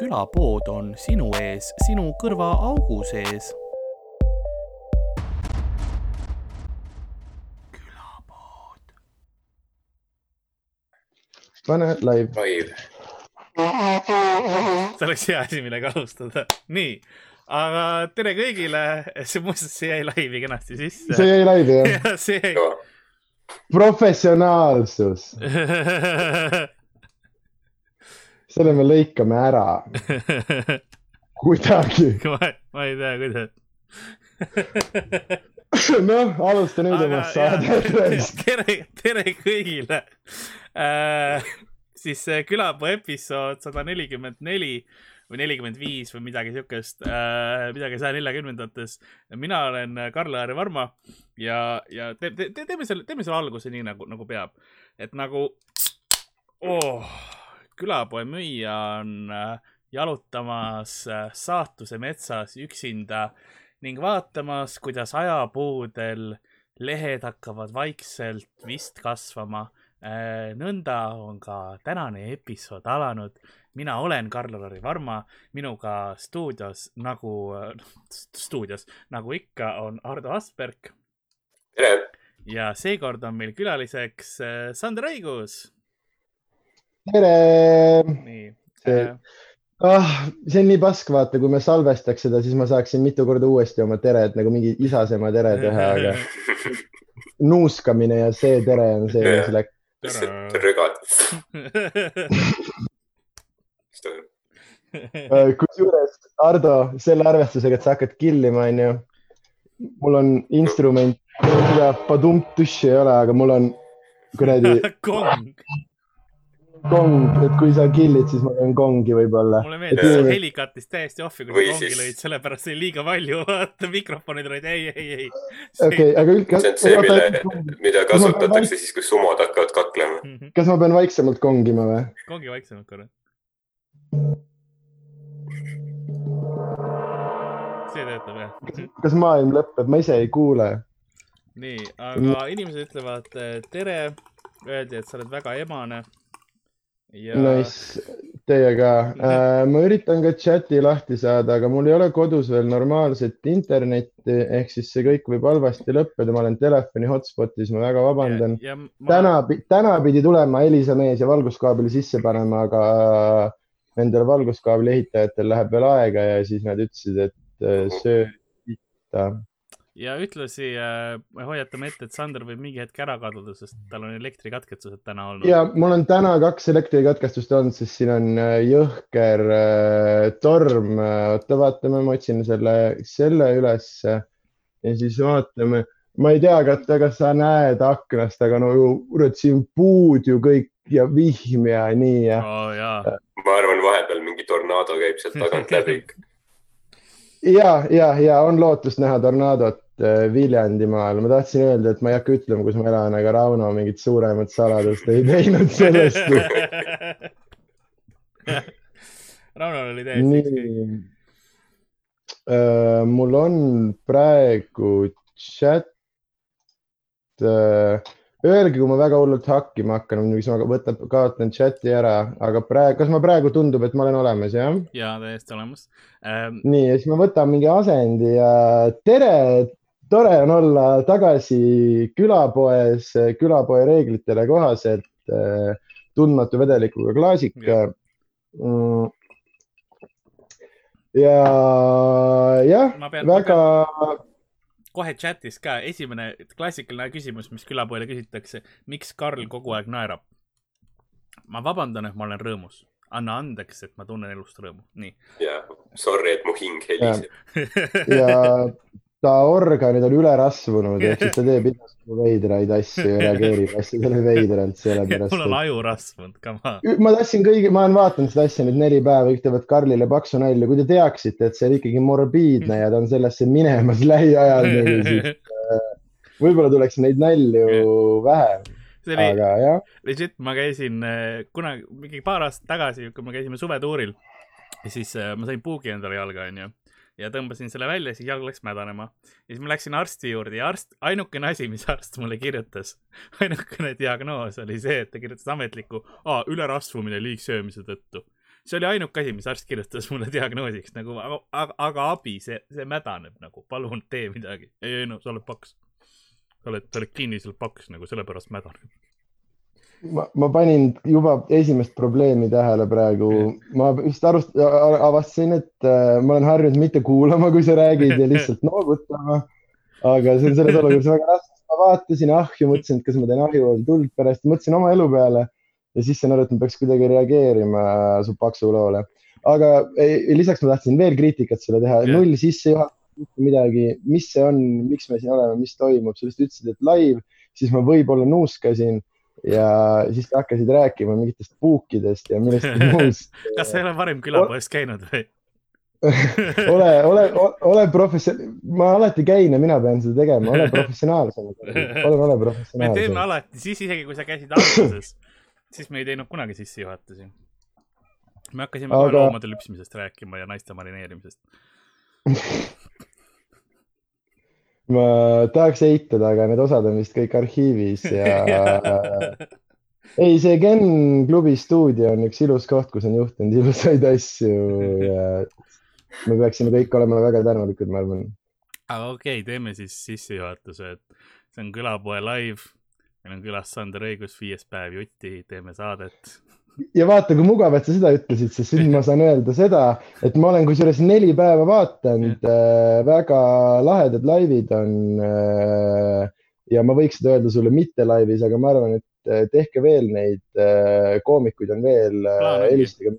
külapood on sinu ees, sinu kõrvaaugu sees. külapood. pane live. live. see oleks hea asi, millega alustada. nii, aga tere kõigile, see muuseas, see jäi laivi kenasti sisse. see jäi laivi jah? jah, see jäi. professionaalsus, selle me lõikame ära kuidagi. ma, ma ei tea, kuidas. noh, alusta nüüd oma saadet. tere, tere kõigile äh,. siis see külapuu episood sada nelikümmend neli või nelikümmend viis või midagi siukest äh,, midagi saja neljakümnendates. mina olen Karl-Laari Varma ja, ja te, te, te, teeme selle, teeme selle alguse nii nagu, nagu peab. et nagu oh,, külapoe müüja on äh, jalutamas äh, saatuse metsas üksinda ning vaatamas, kuidas ajapuudel lehed hakkavad vaikselt vist kasvama. nõnda on ka tänane episood alanud. mina olen Karl-Lari Varma, minuga stuudios nagu, stuudios nagu ikka on Ardo Asperg tere, ja seekord on meil külaliseks äh, Sander Õigus. tere. nii See- ah, see on nii pask, vaata, kui me salvestaks seda, siis ma saaksin mitu korda uuesti oma tered nagu mingi isasema tere teha, aga nuuskamine ja see tere on see, mis läks. lihtsalt toimub? Äh, kusjuures Ardo, selle arvestusega, et sa hakkad killima, onju. mul on instrument, mida padump-tuši ei ole, aga mul on kuradi kong, kong, et kui sa kill'id, siis ma teen kongi võib-olla. mulle meeldis, Et- see heli kattis täiesti ohvi, kui sa kongi siis- lõid, sellepärast see oli liiga palju, vaata mikrofonid olid ei, ei, ei. okei, aga üldse. see on see, mille, mida kasutatakse siis, kui sumod hakkavad kaklema. Mhm. kas ma pean vaiksemalt kongima või? kongi vaiksemalt korra. see töötab jah. kas maailm lõpeb, ma ise ei kuule. nii, aga inimesed ütlevad tere, öeldi, et sa oled väga emane. Ja Nice, teie ka. ma üritan ka chati lahti saada, aga mul ei ole kodus veel normaalset internetti, ehk siis see kõik võib halvasti lõppeda, ma olen telefoni hotspotis, ma väga vabandan. ma... täna, täna pidi tulema Elisa mees ja valguskaabli sisse panema, aga nendel valguskaabli ehitajatel läheb veel aega ja siis nad ütlesid, et äh, söö sitta. Ja ühtlasi äh, me hoiatame ette, et Sander võib mingi hetk ära kaduda, sest tal on elektrikatkestused täna olnud. ja mul on täna kaks elektrikatkestust olnud, sest siin on äh, jõhker äh, torm. oota, vaatame, ma otsin selle, selle ülesse ja siis vaatame. ma ei tea, kas, kas sa näed aknast, aga no ju kurat, siin puud ju kõik ja vihm ja nii ja. oh,. ma arvan, vahepeal mingi tornaado käib sealt tagant läbi. ja, ja, ja on lootust näha tornaadot Viljandimaal. ma tahtsin öelda, et ma ei hakka ütlema, kus ma elan, aga Rauno mingit suuremat saladust ei teinud sellest. Raunol oli täiesti ükskõik. nii. mul on praegu chat. Öelge, kui ma väga hullult hakkima hakkan, siis ma võtan, kaotan chati ära, aga praegu, kas ma praegu tundub, et ma olen olemas, jah? jaa, täiesti olemas ähm,. nii, ja siis ma võtan mingi asendi ja tere, tore on olla tagasi külapoes, külapoe reeglitele kohaselt äh, tundmatu vedelikuga klaasik Jah. mm.. ja jah, väga kohe chatis ka, esimene klassikaline küsimus, mis külapoele küsitakse, miks Karl kogu aeg naerab? ma vabandan, et ma olen rõõmus, anna andeks, et ma tunnen elust rõõmu, nii. ja sorry, et mu hing heliseb. ja ta organid on üle rasvunud, ehk siis ta teeb igasugu veidraid asju ja reageerib asjadele veidralt, sellepärast mul on aju rasvunud, come on. ma tahtsin kõigi, ma olen vaadanud seda asja nüüd neli päeva, kõik teevad Karlile paksu nalja, kui te teaksite, et see on ikkagi morbiidne ja ta on sellesse minemas lähiajal, siis võib-olla tuleks neid nalju vähem, see oli legit, ma käisin äh, kunagi, mingi paar aastat tagasi, kui me käisime suvetuuril ja siis äh, ma sain puugi endale jalga, onju. Ja tõmbasin selle välja, siis jalg läks mädanema. ja siis ma läksin arsti juurde ja arst, ainukene asi, mis arst mulle kirjutas, ainukene diagnoos oli see, et ta kirjutas ametliku, ülerasvumine liigsöömise tõttu. see oli ainuke asi, mis arst kirjutas mulle diagnoosiks nagu, aga, aga abi, see, see mädaneb nagu, palun tee midagi. ei, ei no sa oled paks. sa oled, sa oled kinniliselt paks nagu sellepärast mädaneb. Ma, ma panin juba esimest probleemi tähele praegu, ma vist arust-, avastasin, et äh, ma olen harjunud mitte kuulama, kui sa räägid ja lihtsalt noogutama. aga see on selles olukorras väga raske, ma vaatasin ahju, mõtlesin, et kas ma teen ahju tuld pärast, mõtlesin oma elu peale. Ja siis sain aru, et ma peaks kuidagi reageerima su paksu loole. aga ei, lisaks ma tahtsin veel kriitikat sulle teha, null sissejuhatust, mitte midagi, mis see on, miks me siin oleme, mis toimub, sa lihtsalt ütlesid, et live, siis ma võib-olla nuuskasin ja siis hakkasid rääkima mingitest puukidest ja millestki muust. kas sa ei ole varem külapoes käinud või? ole, ole, ole professionaal, ma alati käin ja mina pean seda tegema, ole professionaalsem. palun ole professionaalsem. me teeme alati, siis isegi kui sa käisid alguses siis me ei teinud kunagi sissejuhatusi. me hakkasime Aga... loomade lüpsmisest rääkima ja naiste marineerimisest ma tahaks eitada, aga need osad on vist kõik arhiivis ja ei, see Gen klubi stuudio on üks ilus koht, kus on juhtunud ilusaid asju ja me peaksime kõik olema väga tänulikud, ma arvan. aga okei okay,, teeme siis sissejuhatuse, et see on külapoe live meil on külas Sander Õigus, viies päev jutti, teeme saadet. Ja vaata, kui mugav, et sa seda ütlesid, sest nüüd ma saan öelda seda, et ma olen kusjuures neli päeva vaadanud äh,, väga lahedad laivid on äh,. ja ma võiks seda öelda sulle mitte laivis, aga ma arvan, et äh, tehke veel neid äh, koomikuid on veel äh,, helistage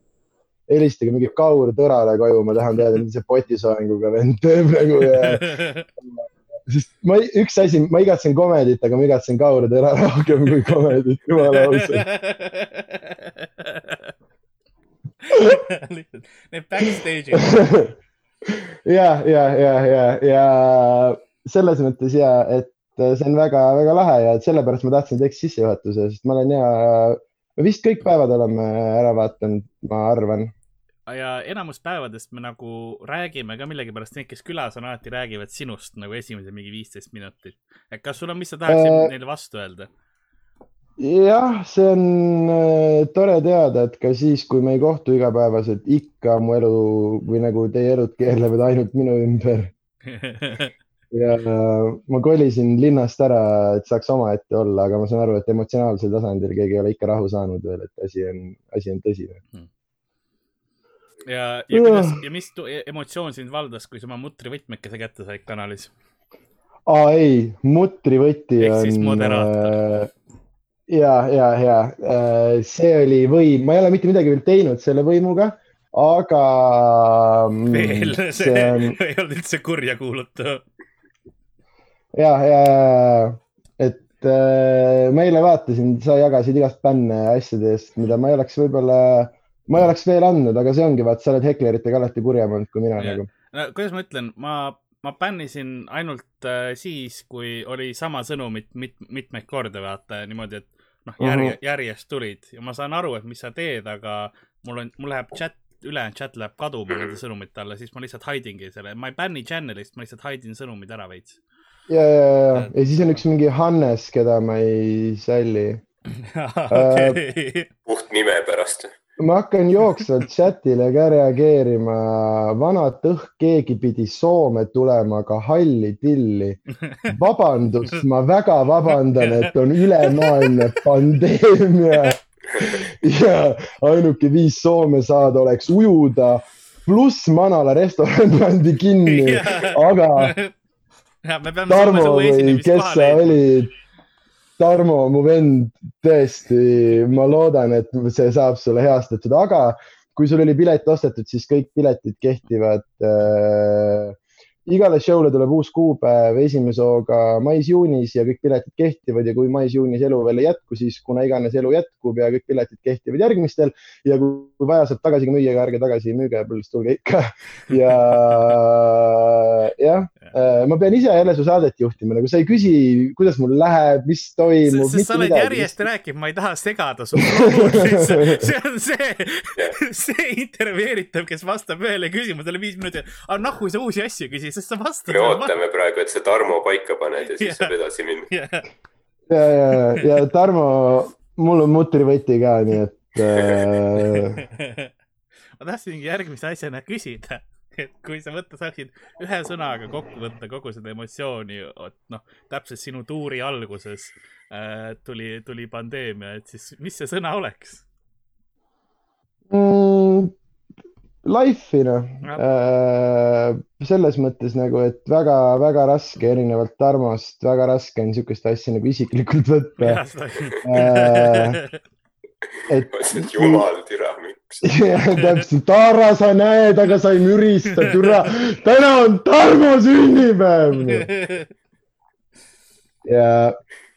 helistage mingi Kaur Tõrale koju, ma tahan teada, mida see potisoenguga vend teeb nagu ja sest ma, üks asi, ma igatsen komedit, aga ma igatsen Kaurid ära rohkem kui komedit, jumala ausalt lihtsalt need backstage'id. ja, ja, ja, ja, ja selles mõttes ja, et see on väga-väga lahe ja sellepärast ma tahtsin teeks sissejuhatuse, sest ma olen ja, me vist kõik päevad oleme ära vaadanud, ma arvan ja enamus päevadest me nagu räägime ka millegipärast, need, kes külas on, alati räägivad sinust nagu esimese mingi viisteist minutit. et kas sul on, mis sa tahaksid äh, neile vastu öelda? jah, see on äh, tore teada, et ka siis, kui me ei kohtu igapäevaselt, ikka mu elu või nagu teie elud keerlevad ainult minu ümber ja ma kolisin linnast ära, et saaks omaette olla, aga ma saan aru, et emotsionaalsel tasandil keegi ei ole ikka rahu saanud veel, et asi on, asi on tõsine hmm ja, ja kuidas ja mis emotsioon sind valdas, kui sa oma mutrivõtmekese kätte said kanalis? aa ei, mutrivõti on. ehk siis moderaator äh, ja, ja, ja äh, see oli võim, ma ei ole mitte midagi veel teinud selle võimuga, aga. Mm, veel, see, on... ei olnud üldse kurja kuulutav. ja, ja, et äh, ma eile vaatasin, sa jagasid igast bänne asjadest, mida ma ei oleks võib-olla ma ei oleks veel andnud, aga see ongi, vaat sa oled hekleritega alati kurjem olnud kui mina ja. nagu. no kuidas ma ütlen, ma, ma bännisin ainult äh, siis, kui oli sama sõnumit mit, mitmeid korda vaata niimoodi, et noh, järje, uh -huh. järjest tulid ja ma saan aru, et mis sa teed, aga mul on, mul läheb chat, ülejäänud chat läheb kaduma nende sõnumite alla, siis ma lihtsalt hidingi selle, ma ei bänni channel'ist, ma lihtsalt hidin sõnumid ära veits. ja, ja, ja, ja siis on üks mingi Hannes, keda ma ei salli okay. puht nime pärast ma hakkan jooksvalt chatile ka reageerima. vanat õhk, keegi pidi Soome tulema, aga halli tilli. vabandust, ma väga vabandan, et on ülemaailmne pandeemia. ja ainuke viis Soome saada oleks ujuda, pluss Manala restoran pandi kinni, aga. Tarmo või kes sa olid Tarmo, mu vend, tõesti, ma loodan, et see saab sulle heastatud, aga kui sul oli pilet ostetud, siis kõik piletid kehtivad äh, igale show'le tuleb uus kuupäev esimese hooga mais-juunis ja kõik piletid kehtivad ja kui mais-juunis elu veel ei jätku, siis kuna iganes elu jätkub ja kõik piletid kehtivad järgmistel ja kui vaja, saab tagasi ka müüa, aga ärge tagasi müüge, pluss tulge ikka. ja jah, ma pean ise jälle su saadet juhtima, nagu sa ei küsi, kuidas mul läheb, mis toimub. sa oled midagi. järjest rääkinud, ma ei taha segada su see on see, see intervjueeritav, kes vastab ühele küsimusele viis minutit, aga nahku sa uusi asju küsid sest sa vastad. me ootame ma... praegu, et sa Tarmo paika paned ja siis saab edasi minna yeah.. ja, ja, ja Tarmo, mul on mutrivõti ka, nii et äh.... ma tahtsingi järgmise asjana küsida, et kui sa võtta saaksid ühe sõnaga kokku võtta kogu seda emotsiooni, noh, täpselt sinu tuuri alguses äh, tuli, tuli pandeemia, et siis mis see sõna oleks mm,? Life'i noh äh,, selles mõttes nagu, et väga-väga raske, erinevalt Tarmost, väga raske on niisugust asja nagu isiklikult võtta. Äh, et jumal, türa, miks? täpselt, Taara, sa näed, aga sa ei mürista, türa. täna on Tarmo sünnipäev. ja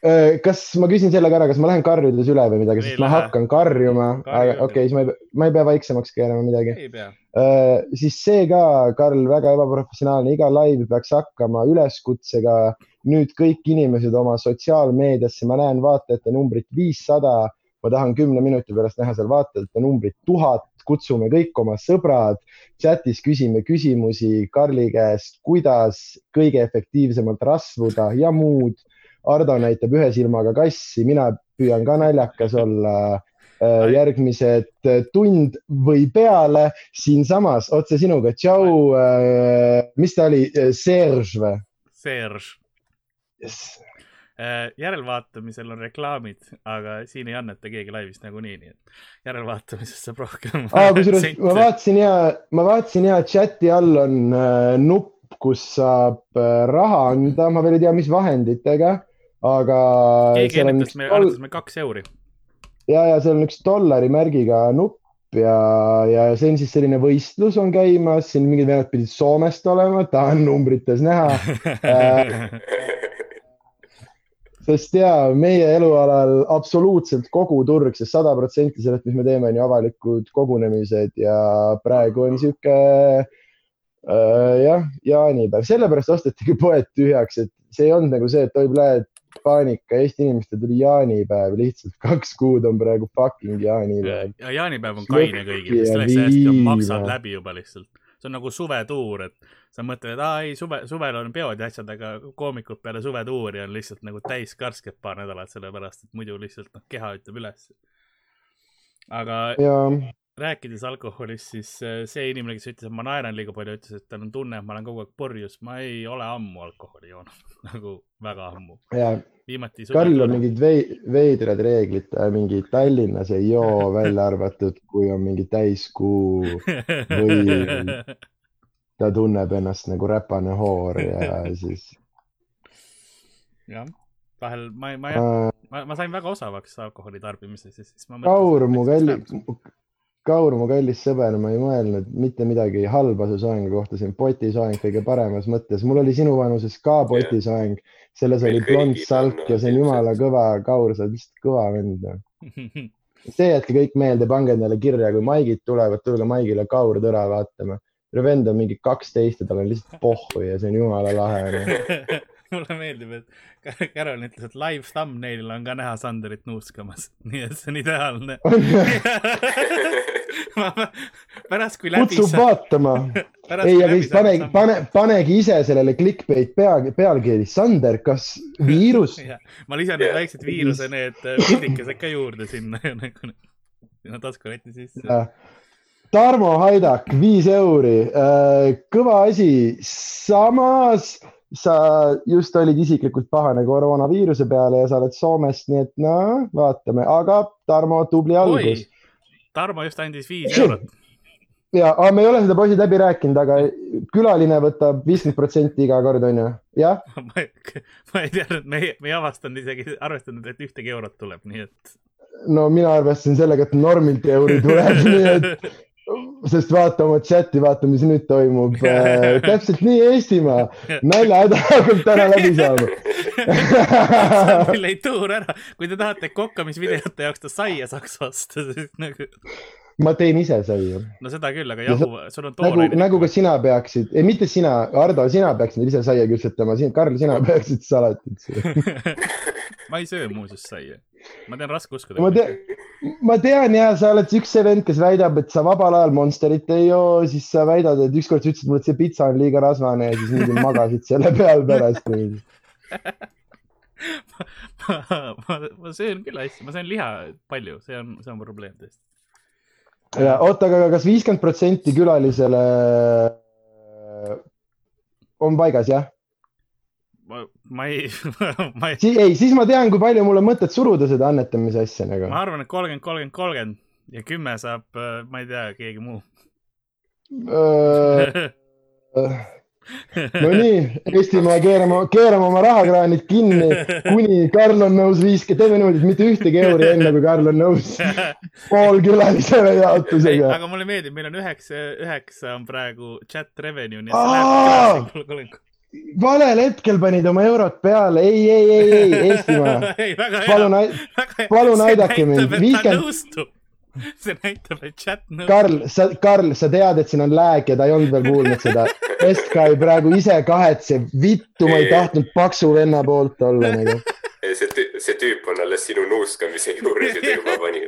Äh, kas ma küsin selle ka ära, kas ma lähen karjudes üle või midagi, sest ma hakkan karjuma, okei okay,, siis ma ei, ma ei pea vaiksemaks keerama midagi. Uh, siis see ka, Karl, väga ebaprofessionaalne, iga live peaks hakkama üleskutsega. nüüd kõik inimesed oma sotsiaalmeediasse, ma näen vaatajate numbrit viissada, ma tahan kümne minuti pärast näha seal vaatajate numbrit tuhat, kutsume kõik oma sõbrad, chatis küsime küsimusi Karli käest, kuidas kõige efektiivsemalt rasvuda ja muud Ardo näitab ühe silmaga kassi, mina püüan ka naljakas olla. Äh, järgmised tund või peale siinsamas otse sinuga. tšau, äh, mis ta oli, Serge või? Serge yes.. Järelvaatamisel on reklaamid, aga siin ei anneta keegi laivist nagunii, nii et järelvaatamisest saab rohkem. kusjuures ma vaatasin ja, ma vaatasin ja chati all on äh, nupp, kus saab äh, raha anda, ma veel ei tea, mis vahenditega aga. keegi ennetas meil, annetas meil kaks euri. ja, ja seal on üks dollari märgiga nupp ja, ja see on siis selline võistlus on käimas, siin mingid vennad pidid Soomest olema, tahan numbrites näha äh, sest ja meie elualal absoluutselt kogu turg, sest sada protsenti sellest, mis me teeme, on ju avalikud kogunemised ja praegu on sihuke äh, jah, jaanipäev, sellepärast ostatigi poed tühjaks, et see ei olnud nagu see, et oi, lähed paanika, Eesti inimestel tuli jaanipäev, lihtsalt kaks kuud on praegu fucking jaanipäev. ja jaanipäev on kaine kõigile, sest selleks ajaks on maksad läbi juba lihtsalt. See on nagu suvetuur, et sa mõtled, et aa ei, suve, suvel on peod ja asjad, aga koomikud peale suvetuuri on lihtsalt nagu täis karsked paar nädalat, sellepärast et muidu lihtsalt noh, keha ütleb üles. aga ja rääkides alkoholist, siis äh, see inimene, kes ütles, et ma naeran liiga palju, ütles, et tal on tunne, et ma olen kogu aeg purjus. ma ei ole ammu alkoholi joonud nagu väga ammu. viimati. Karl on mingid vei, veidrad reeglid, mingi Tallinnas ei joo välja arvatud, kui on mingi täiskuu või ta tunneb ennast nagu räpane hoor ja siis. jah, vahel ma, ma, ma, ma, ma sain väga osavaks alkoholi tarbimises ja siis ma. Kaur, mu kallis Kaur, mu kallis sõber, ma ei mõelnud mitte midagi halba su soengu kohta, see on potisoeng kõige paremas mõttes. mul oli sinu vanuses ka potisoeng, selles oli blond salk ja see on jumala kõva, Kaur, sa oled lihtsalt kõva vend. See jätke kõik meelde, pange endale kirja, kui maigid tulevad, tulge maigile Kaur Tõra vaatama. vend on mingi kaksteist ja tal on lihtsalt pohhu ja see on jumala lahe. mulle meeldib, et Carol ütles, et live thumbnail'il on ka näha Sanderit nuuskamas, nii et see on ideaalne. Pärast, kui läbi. kutsub vaatama. ei, aga siis pane, pane, panegi ise sellele clickbait pea, pealkiri, Sander, kas viirus? Ma lisan need väiksed viiruse need äh, pildikesed ka juurde sinna. Nagu sinna taskuletti sisse. Tarmo Haidak, viis euri, äh, kõva asi, samas sa just olid isiklikult pahane koroonaviiruse peale ja sa oled Soomest, nii et no vaatame, aga Tarmo, tubli algus. Tarmo just andis viis eurot. ja, aga me ei ole seda poisid läbi rääkinud, aga külaline võtab viiskümmend protsenti iga kord, onju, jah? ma ei teadnud, me ei, me ei avastanud isegi, arvestanud, et ühtegi eurot tuleb, nii et. no mina arvestasin sellega, et normilt euri tuleb nii et sest vaata oma chati, vaata, mis nüüd toimub äh,. täpselt nii Eestimaa, naljahäda hakkab täna läbi saama meil ei tuur ära, kui te tahate kokkamisvideote jaoks ta saia saaks osta, siis nagu. ma teen ise saia. no seda küll, aga jahu, sul on tooraine. nagu, nagu ka sina peaksid, ei mitte sina, Ardo, sina peaksid ise saia küpsetama, Karl, sina peaksid salatit ma ei söö muuseas saia ma tean, raske uskuda. ma tean, ma tean ja sa oled üks see vend, kes väidab, et sa vabal ajal Monsterit ei joo, siis sa väidad, et ükskord sa ütlesid mulle, et see pitsa on liiga rasvane ja siis mingi magasid selle peal pärast ma, ma, ma, ma söön küll hästi, ma söön liha palju, see on, see on probleem tõesti. ja oota, aga kas viiskümmend protsenti külalisele on paigas, jah? Ma, ma ei ma ei. ei, siis ma tean, kui palju mul on mõtet suruda seda annetamise asja nagu. ma arvan, et kolmkümmend, kolmkümmend, kolmkümmend ja kümme saab, ma ei tea, keegi muu Nonii, Eestimaa keerame, keerame oma rahakraanid kinni, kuni Karl on nõus viiskümmend, teeme niimoodi, et mitte ühtegi euri enne, kui Karl on nõus poolkülalisele jaotusega. aga mulle meeldib, meil on üheksa, üheksa on praegu chat revenue, nii et see läheb valel hetkel panid oma eurot peale, ei, ei, ei, ei, Eestimaa. palun, palun aidake mind, viiskümmend see näitab, et chat nõustub. Karl, sa, Karl, sa tead, et siin on lääg ja ta ei olnud veel kuulnud seda. Eskai praegu ise kahetseb, vittu, ma ei tahtnud paksu venna poolt olla nagu. see, see tüüp on alles sinu nuuskamise juures ja ta juba pani.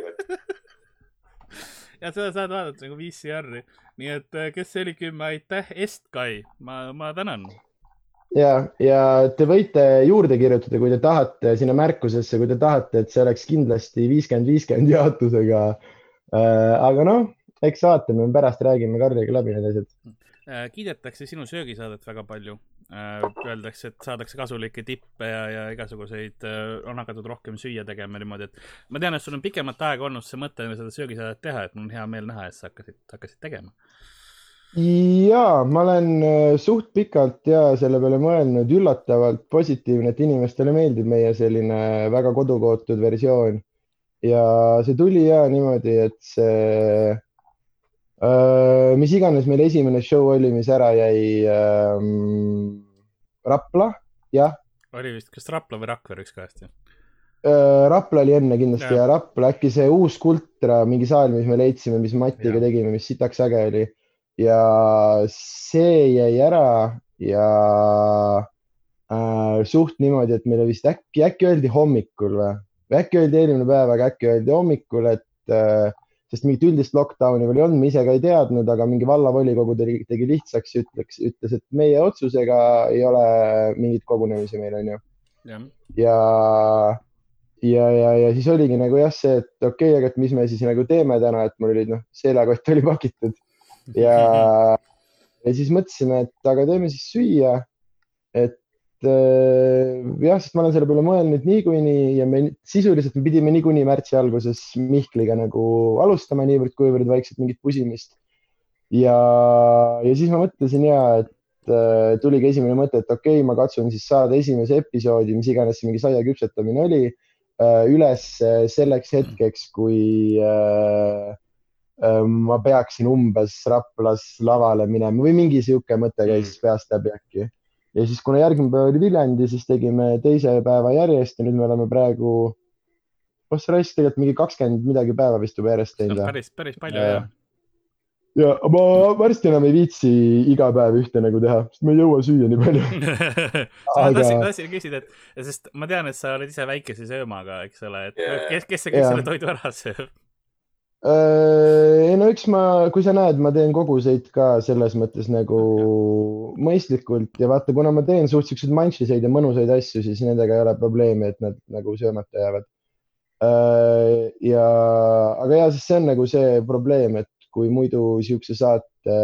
ja seda saad vaadata nagu VCR-i. nii et äh, kes see oli kümme, aitäh, Eskai, ma, ma tänan ja, ja te võite juurde kirjutada, kui te tahate sinna märkusesse, kui te tahate, et see oleks kindlasti viiskümmend, viiskümmend jaotusega äh, aga noh, eks vaatame, pärast räägime Karliga läbi need asjad. Äh, kiidetakse sinu söögisaadet väga palju. Äh, öeldakse, et saadakse kasulikke tippe ja, ja igasuguseid, on hakatud rohkem süüa tegema niimoodi, et ma tean, et sul on pikemat aega olnud see mõte seda söögisaadet teha, et mul on hea meel näha, et sa hakkasid, hakkasid tegema ja ma olen suht pikalt ja selle peale mõelnud, üllatavalt positiivne, et inimestele meeldib meie selline väga kodukootud versioon ja see tuli ja niimoodi, et see äh,, mis iganes meil esimene show oli, mis ära jäi ähm,. Rapla, jah. oli vist kas Rapla või Rakvere, üks kahest jah äh,? Rapla oli enne kindlasti ja. ja Rapla äkki see uus Kultra mingi saal, mis me leidsime, mis Matiga ja. tegime, mis sitaks äge oli ja see jäi ära ja äh, suht niimoodi, et meil vist äkki, äkki öeldi hommikul või? Või äkki öeldi eelmine päev, aga äkki öeldi hommikul, et äh, sest mingit üldist lockdown'i veel ei olnud, me ise ka ei teadnud, aga mingi vallavolikogu tegi, tegi lihtsaks, ütleks, ütles, et meie otsusega ei ole mingit kogunemisi meil onju. ja, ja, ja, ja, ja siis oligi nagu jah, see, et okei okay,, aga et mis me siis nagu teeme täna, et mul oli noh, seljakott oli pakitud ja, ja siis mõtlesime, et aga teeme siis süüa. et Äh, jah, sest ma olen selle peale mõelnud niikuinii ja me sisuliselt me pidime niikuinii märtsi alguses Mihkliga nagu alustama niivõrd-kuivõrd vaikselt mingit pusimist. ja, ja siis ma mõtlesin ja, et äh, tuligi esimene mõte, et okei okay,, ma katsun siis saada esimese episoodi, mis iganes see mingi saia küpsetamine oli, äh, üles selleks hetkeks, kui ma peaksin umbes Raplas lavale minema või mingi sihuke mõte käis mm. peast läbi äkki ja siis, kuna järgmine päev oli Viljandi, siis tegime teise päeva järjest ja nüüd me oleme praegu, oh sa raisk, tegelikult mingi kakskümmend midagi päeva vist juba järjest teinud. päris, päris palju jah ja ma varsti enam ei viitsi iga päev ühte nagu teha, sest ma ei jõua süüa nii palju Aga... ma tahtsin, küsida, et sest ma tean, et sa oled ise väikese söömaga, eks ole, et yeah. kes, kes see kõik yeah. selle toidu ära sööb? Äh, ei no eks ma, kui sa näed, ma teen koguseid ka selles mõttes nagu mõistlikult ja vaata, kuna ma teen suht siukseid manšiseid ja mõnusaid asju, siis nendega ei ole probleemi, et nad nagu söömata jäävad. Äh, ja, aga ja, sest see on nagu see probleem, et kui muidu siukse saate,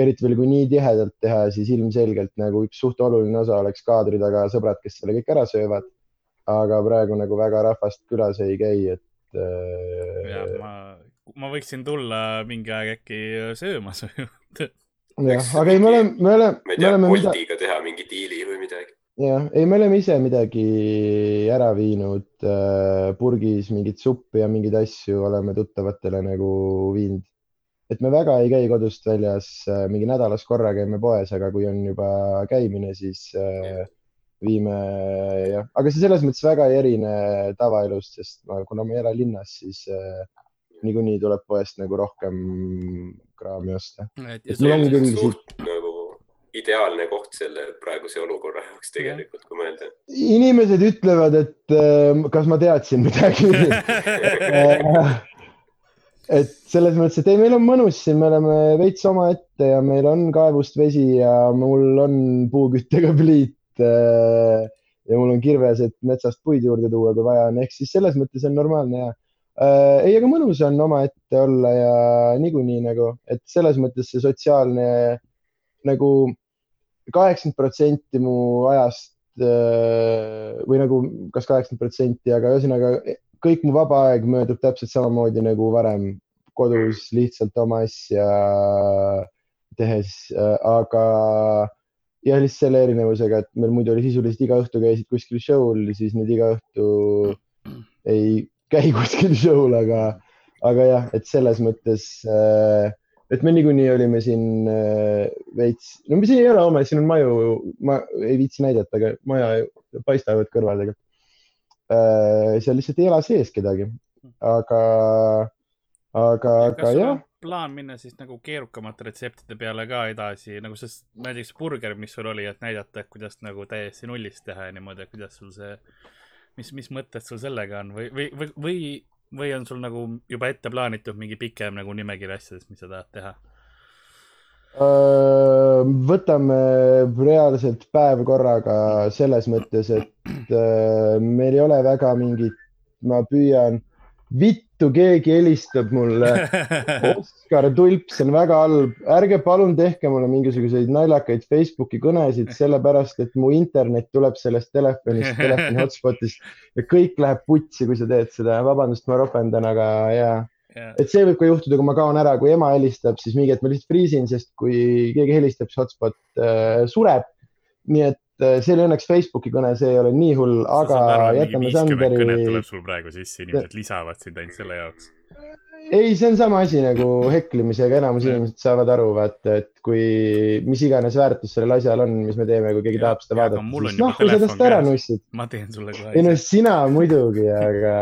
eriti veel kui nii tihedalt teha, siis ilmselgelt nagu üks suht oluline osa oleks kaadri taga sõbrad, kes selle kõik ära söövad. aga praegu nagu väga rahvast külas ei käi, et et. ja ma, ma võiksin tulla mingi aeg äkki sööma su juurde. jah, aga ei, me oleme, me oleme. ma ei tea, Boltiga teha mingi diili või midagi. jah, ei, me oleme ise midagi ära viinud äh, purgis, mingit suppi ja mingeid asju oleme tuttavatele nagu viinud. et me väga ei käi kodust väljas, äh, mingi nädalas korra käime poes, aga kui on juba käimine, siis äh, viime jah, aga see selles mõttes väga ei erine tavaelust, sest ma, kuna ma ei ela linnas, siis äh, niikuinii tuleb poest nagu rohkem kraami osta. suht nagu ideaalne koht selle praeguse olukorra jaoks tegelikult, kui mõelda. inimesed ütlevad, et äh, kas ma teadsin midagi et selles mõttes, et ei, meil on mõnus siin, me oleme veits omaette ja meil on kaevust vesi ja mul on puuküttega pliit Äh, ja mul on kirves, et metsast puid juurde tuua, kui vaja on, ehk siis selles mõttes on normaalne ja. Ei, aga mõnus on omaette olla ja niikuinii nagu, et selles mõttes see sotsiaalne nagu kaheksakümmend protsenti mu ajast äh, või nagu kas kaheksakümmend protsenti, aga ühesõnaga kõik mu vaba aeg möödub täpselt samamoodi nagu varem kodus lihtsalt oma asja tehes, äh, aga jah, lihtsalt selle erinevusega, et meil muidu oli sisuliselt iga õhtu käisid kuskil show'l, siis nüüd iga õhtu ei käi kuskil show'l, aga, aga jah, et selles mõttes, äh, et me niikuinii olime siin äh, veits, no siin ei ole homme, siin on maju, ma ei viitsi näidata, aga maja paistavad kõrvadega. seal lihtsalt ei ela sees kedagi, aga aga, aga jah. plaan minna siis nagu keerukamate retseptide peale ka edasi, nagu see näiteks burger, mis sul oli, et näidata, et kuidas nagu täiesti nullist teha ja niimoodi, et kuidas sul see, mis, mis mõtted sul sellega on või, või, või, või, või on sul nagu juba ette plaanitud mingi pikem nagu nimekiri asjadest, mis sa tahad teha? võtame reaalselt päev korraga selles mõttes, et meil ei ole väga mingit, ma püüan vittu, keegi helistab mulle. Oskar Tulp, see on väga halb, ärge palun tehke mulle mingisuguseid naljakaid Facebooki kõnesid, sellepärast et mu internet tuleb sellest telefonist, telefoni hotspotist ja kõik läheb putsi, kui sa teed seda. vabandust, ma ropendan, aga jaa yeah.. et see võib ka juhtuda, kui ma kaon ära, kui ema helistab, siis mingi hetk ma lihtsalt friisin, sest kui keegi helistab, siis hotspot äh, sureb. nii et see oli õnneks Facebooki kõne, see ei ole nii hull, aga jätame Sanderi. kõnet tuleb sul praegu sisse, inimesed lisavad sind ainult selle jaoks. ei, see on sama asi nagu heklimisega, enamus inimesed saavad aru, vaata, et kui mis iganes väärtus sellel asjal on, mis me teeme, kui keegi ja, tahab seda vaadata, siis noh, kui sa tast ära nussid. ma teen sulle kohe. ei no sina muidugi, aga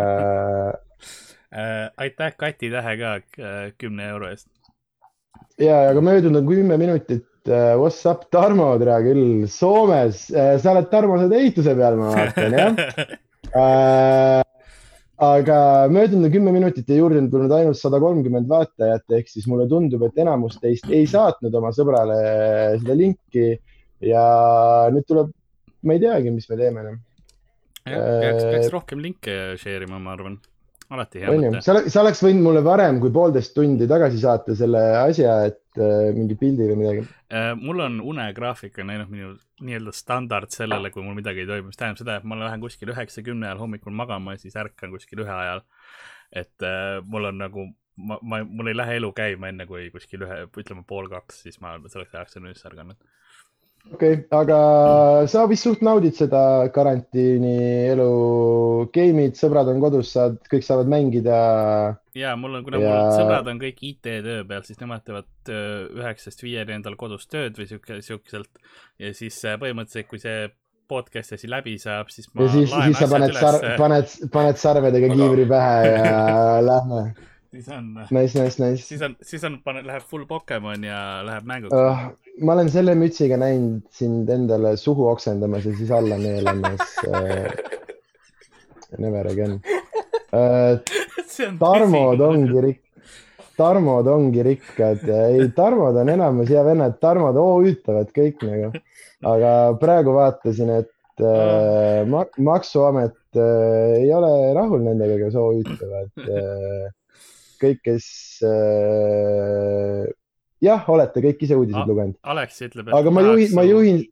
äh,. aitäh Kati Tähe ka äh, kümne euro eest. ja, aga möödunud on kümme minutit what's up, Tarmo, tere küll, Soomes uh,. sa oled Tarmo selle ehituse peal, ma vaatan, jah uh,. aga möödunud kümme minutit ja juurde on tulnud ainult sada kolmkümmend vaatajat, ehk siis mulle tundub, et enamus teist ei saatnud oma sõbrale seda linki ja nüüd tuleb, ma ei teagi, mis me teeme enam. peaks, peaks rohkem linke share ima, ma arvan alati hea mõte. sa, sa oleks võinud mulle varem kui poolteist tundi tagasi saata selle asja, et äh, mingi pildi või midagi äh,. mul on unegraafik on läinud minu nii-öelda standard sellele, kui mul midagi ei toimu, mis tähendab seda, et ma lähen kuskil üheksa-kümne ajal hommikul magama ja siis ärkan kuskil ühe ajal. et äh, mul on nagu, ma, ma, mul ei lähe elu käima enne kui kuskil ühe, ütleme pool kaks, siis ma selleks ajaks olen üles ärganud okei okay,, aga sa vist suht naudid seda karantiini elu, game'id, sõbrad on kodus, saad, kõik saavad mängida. ja mul on, kuna ja... mul sõbrad on kõik IT-töö peal, siis nemad teevad üheksast viieni endal kodus tööd või sihuke, sihukeselt. ja siis äh, põhimõtteliselt, kui see podcast asi läbi saab, siis ma. ja siis, siis sa paned, paned, paned sarvedega kiivri pähe ja lähme siis on. Nice, nice, nice. siis on, siis on, läheb full Pokemon ja läheb mänguks uh,. ma olen selle mütsiga näinud sind endale suhu oksendamas ja siis alla neelamas uh,. Never again uh,. Tarmod ongi rik-, Tarmod ongi rikkad, ei, Tarmod on enamus hea vennad, Tarmod OÜ-tavad kõik nagu. aga praegu vaatasin, et uh, mak maksuamet uh, ei ole rahul nendega, kes OÜ-tavad uh, kõik, kes äh, jah, olete kõik ise uudiseid lugenud. Alex ütleb, et. aga ma juhin, ma juhin,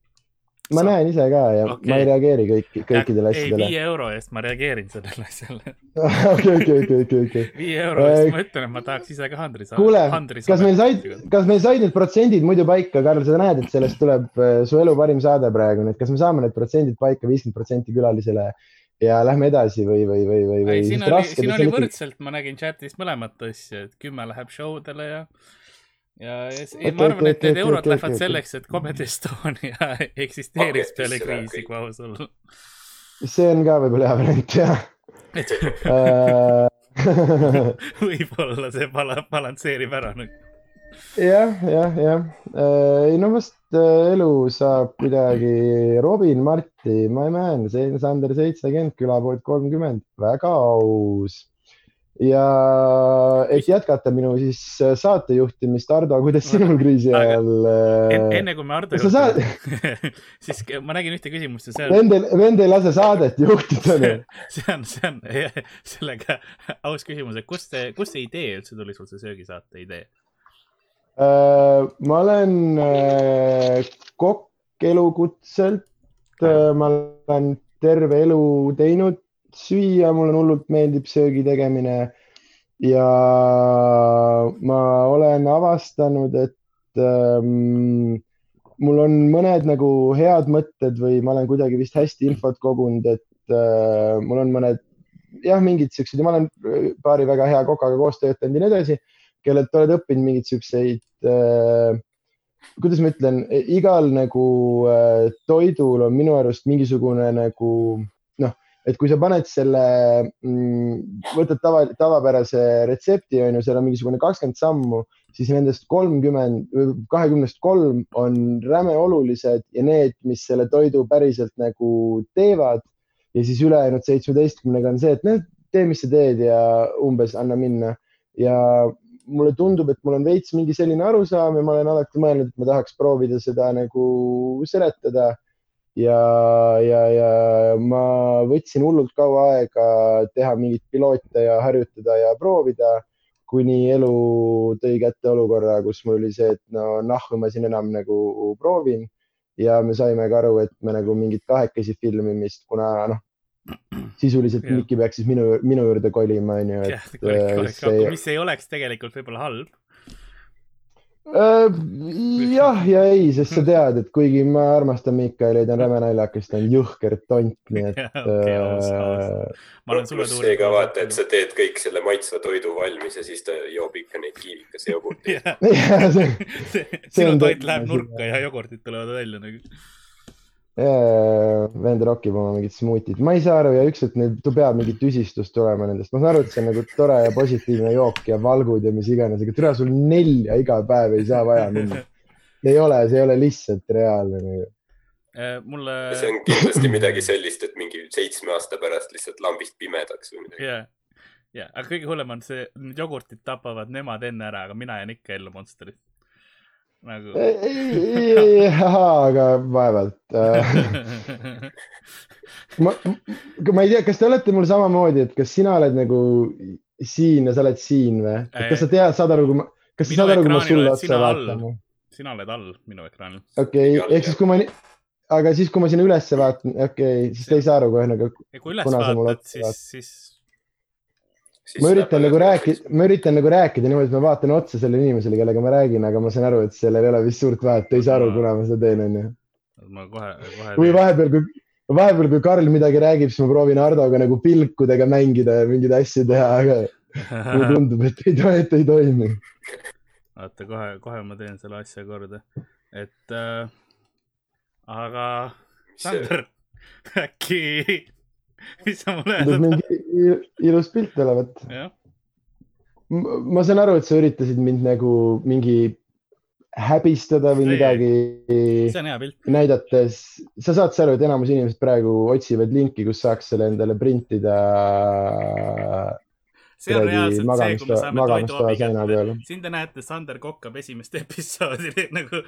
ma Sa... näen ise ka ja okay. ma ei reageeri kõik, kõikidele asjadele. viie euro eest ma reageerin sellele asjale. okei, okei, okei, okei, okei. viie euro eest ma ütlen, et ma tahaks ise ka handri saada. kuule, kas meil said, kas meil said need protsendid muidu paika, Karl, sa näed, et sellest tuleb äh, su elu parim saade praegu, nii et kas me saame need protsendid paika, viiskümmend protsenti külalisele ja lähme edasi või, või, või, või, või? siin oli, siin oli võrdselt, ma nägin chat'is mõlemat asja, et kümme läheb show dele ja, ja, ja okay, ma arvan, et need eurod lähevad selleks, et Comedy Estonia eksisteeriks peale kriisi, kui aus olla. see on ka võib-olla hea variant, jah äh, võib-olla see bala-, balansseerib ära nüüd jah, jah, jah. Äh, ei no vast elu saab kuidagi, Robin Marti, ma ei mäleta, Sander seitsekümmend, külapoolt kolmkümmend, väga aus. ja et jätkata minu siis saatejuhtimist, Ardo, kuidas sinul kriisi ajal En, äh, enne kui me Ardo sa saad- siis ma nägin ühte küsimust ja see on, Vend, vend ei lase saadet juhtida. see on, see on sellega aus küsimus, et kust see, kust see idee üldse tuli sul, see söögisaate idee? Äh, ma olen äh, kokk elukutselt. ma olen terve elu teinud süüa, mulle hullult meeldib söögi tegemine. ja ma olen avastanud, et ähm, mul on mõned nagu head mõtted või ma olen kuidagi vist hästi infot kogunud, et äh, mul on mõned jah, mingid siuksed ja ma olen äh, paari väga hea kokaga koos töötanud ja nii edasi kellelt oled õppinud mingeid siukseid äh,, kuidas ma ütlen, igal nagu äh, toidul on minu arust mingisugune nagu noh, et kui sa paned selle mm,, võtad tava, tavapärase retsepti on ju, seal on mingisugune kakskümmend sammu, siis nendest kolmkümmend, kahekümnest kolm on räme olulised ja need, mis selle toidu päriselt nagu teevad ja siis ülejäänud seitsmeteistkümnega on see, et noh, tee, mis sa teed ja umbes anna minna. Ja mulle tundub, et mul on veits mingi selline arusaam ja ma olen alati mõelnud, et ma tahaks proovida seda nagu seletada. ja, ja, ja ma võtsin hullult kaua aega teha mingeid piloote ja harjutada ja proovida, kuni elu tõi kätte olukorra, kus mul oli see, et no nahku ma siin enam nagu proovin ja me saime ka aru, et me nagu mingit kahekesi filmimist, kuna noh, sisuliselt. Mikki peaks siis minu, minu juurde kolima, onju, et äh, see mis ei oleks tegelikult võib-olla halb. Äh, jah ja ei, sest sa tead, et kuigi ma armastan Miikaeli, ta on räme naljakas, ta on jõhker tont, nii et sulle pluss see ka vaata, et sa teed kõik selle maitsva toidu valmis ja siis ta joob ikka neid kiivikese jogurteid. sinu toit läheb nurka ja jogurtid tulevad välja nagu. Vend rokib oma mingit smuutit, ma ei saa aru ja üks hetk neil tu- peab mingi tüsistus tulema nendest, ma saan aru, et see on nagu tore ja positiivne jook ja valgud ja mis iganes, aga türa sul nelja iga päev ei saa vaja minna. ei ole, see ei ole lihtsalt reaalne nagu.. mulle, see on kindlasti midagi sellist, et mingi seitsme aasta pärast lihtsalt lambist pimedaks või midagi. ja, ja, aga kõige hullem on see, need jogurtid tapavad nemad enne ära, aga mina jään ikka ellu Monsterit. nagu. aga vaevalt. ma, ma ei tea, kas te olete mul samamoodi, et kas sina oled nagu siin ja sa oled siin või? kas sa tead, saad aru, kui ma, kas sa saad aru, kui ma sulle otsa all. vaatan? sina oled all minu ekraanil. okei Jalg,, ehk siis kui ma, aga siis, kui ma sinna ülesse vaatan, okei okay,, siis te ei saa aru kohe nagu, kui üles vaatad, siis siis ma üritan nagu rääkida, ma üritan nagu rääkida niimoodi, et ma vaatan otsa sellele inimesele, kellega ma räägin, aga ma saan aru, et sellel ei ole vist suurt vahet, te ei saa aru, kuna ma seda teen, onju. ma kohe, kohe. või vahepeal, kui, vahepeal, kui Karl midagi räägib, siis ma proovin Hardoga nagu pilkudega mängida ja mingeid asju teha, aga mulle tundub, et ei, et ei toimi. oota, kohe, kohe ma teen selle asja korda, et äh, aga Sander, äkki, mis sa mulle öelda il- ilus pilt olevat. ma saan aru, et sa üritasid mind nagu mingi häbistada või midagi see on hea pilt. näidates, sa saad aru, et enamus inimesed praegu otsivad linki, kus saaks selle endale printida see on reaalselt see, kui me saame magamistoa toiduabi seina kätte. peal. siin te näete Sander kokkab esimest episoodi nagu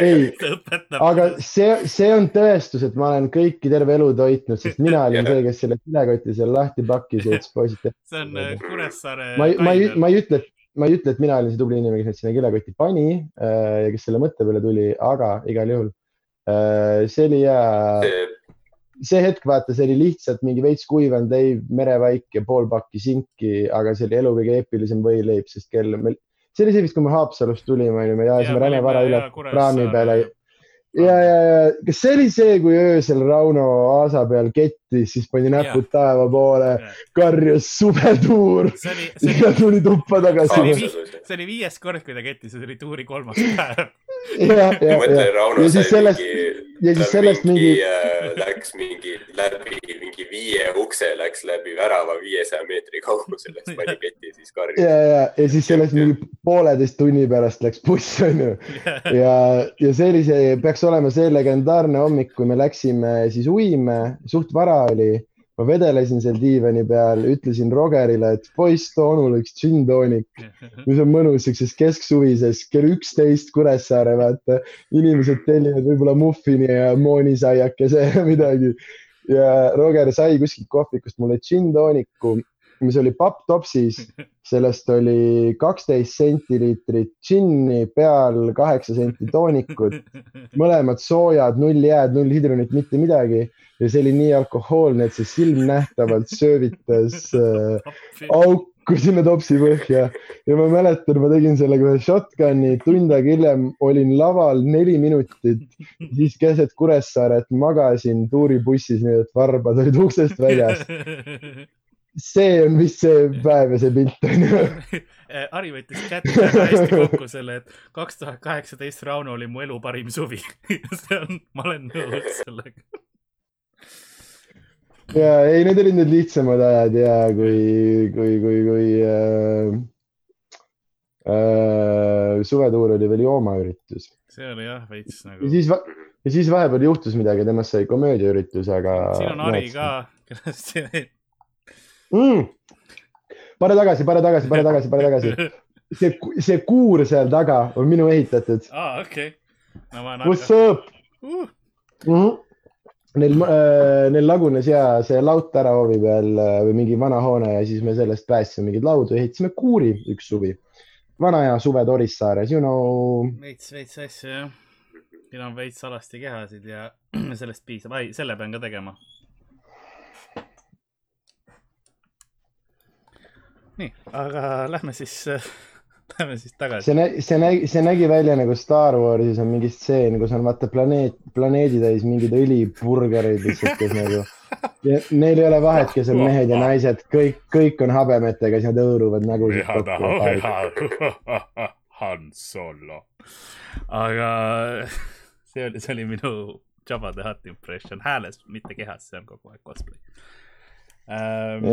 Ei, aga see, see on tõestus, et ma olen kõiki terve elu toitnud, sest mina olin see, kes selle kilekoti seal lahti pakkis ja ütles poisid. see on äh, Kuressaare. ma ei, ma ei, ma ei ütle, ma ei ütle, et mina olin see tubli inimene, kes sinna kilekoti pani äh, ja kes selle mõtte peale tuli, aga igal juhul äh, see oli hea. See hetk, vaata, see oli lihtsalt mingi veits kuivanud leib, merevaik ja pool pakki sinki, aga see oli elu kõige eepilisem võileib, sest kell, see oli see vist, kui me Haapsalust tulime, onju, me ajasime räme vara üle praami peale. ja, ja, ja kas see oli see, kui öösel Rauno aasa peal kettis, siis pani näpud taeva poole, karjus see ja tuli tuppa tagasi. see oli viies kord, kui ta kettis, see oli tuuri kolmas päev. ja, ja, ja, ja siis sellest, mingi, ja siis sellest mingi, äh, läks mingi läbi mingi viie ukse läks läbi värava viiesaja meetri kaugusele, siis pani keti, siis karjus. ja, ja, ja siis sellest mingi pooleteist tunni pärast läks buss, onju. ja, ja see oli see, peaks olema see legendaarne hommik, kui me läksime siis uime, suht vara oli. ma vedelesin seal diivani peal, ütlesin Rogerile, et poiss, too onule üks džinntoonik, mis on mõnus siukses kesksuvises kell üksteist Kuressaare, vaata. inimesed tellivad võib-olla muffini ja moonisaiakese ja midagi. ja Roger sai kuskilt kohvikust mulle džinntooniku, mis oli papptopsis, sellest oli kaksteist sentiliitrit džinni, peal kaheksa senti toonikut, mõlemad soojad, null jääd, null hidronit, mitte midagi. Ja see oli nii alkohoolne, et see silmnähtavalt söövitas äh, auku sinna topsi põhja. Ja ma mäletan, ma tegin sellega ühe shotgun'i, tund aega hiljem olin laval neli minutit, siis keset Kuressaaret magasin tuuribussis, nii et varbad olid uksest väljas. see on vist see päev ja see pilt on ju. Harri võttis kätte väga hästi kokku selle, et kaks tuhat kaheksateist Rauno oli mu elu parim suvi. see on, ma olen nõus sellega. ja ei, need olid need lihtsamad ajad ja kui, kui, kui, kui äh, äh, suvetuur oli veel joomaüritus see oli jah veits ja nagu. siis, ja siis vahepeal juhtus midagi, temast sai komöödiaüritus, aga. siin on Harri ka, kellest. mm.. pane tagasi, pane tagasi, pane tagasi, pane tagasi. see, see kuur seal taga on minu ehitatud. aa, okei. What's up mm? -hmm. Neil äh,, neil lagunes ja see laut ära hoovi peal äh, või mingi vana hoone ja siis me sellest päästsime mingeid laudu ja ehitasime kuuri üks suvi. vana hea suve Torissaares, you know. veits, veits asju jah. siin on veits alasti kehasid ja sellest piisab. ai, selle pean ka tegema. nii, aga lähme siis, lähme siis tagasi. see nägi, see nägi, see nägi välja nagu Star Warsis on mingi stseen, kus on vaata planeet, planeedi täis mingeid õlipurgereid lihtsalt, kes nagu. Neil ei ole vahet, kes on mehed ja naised, kõik, kõik on habemetega, siis nad hõõruvad nägusid kokku. Han Solo. aga see oli, see oli minu Jabba the Hutt impression hääles, mitte kehas, see on kogu aeg cosplay ähm,.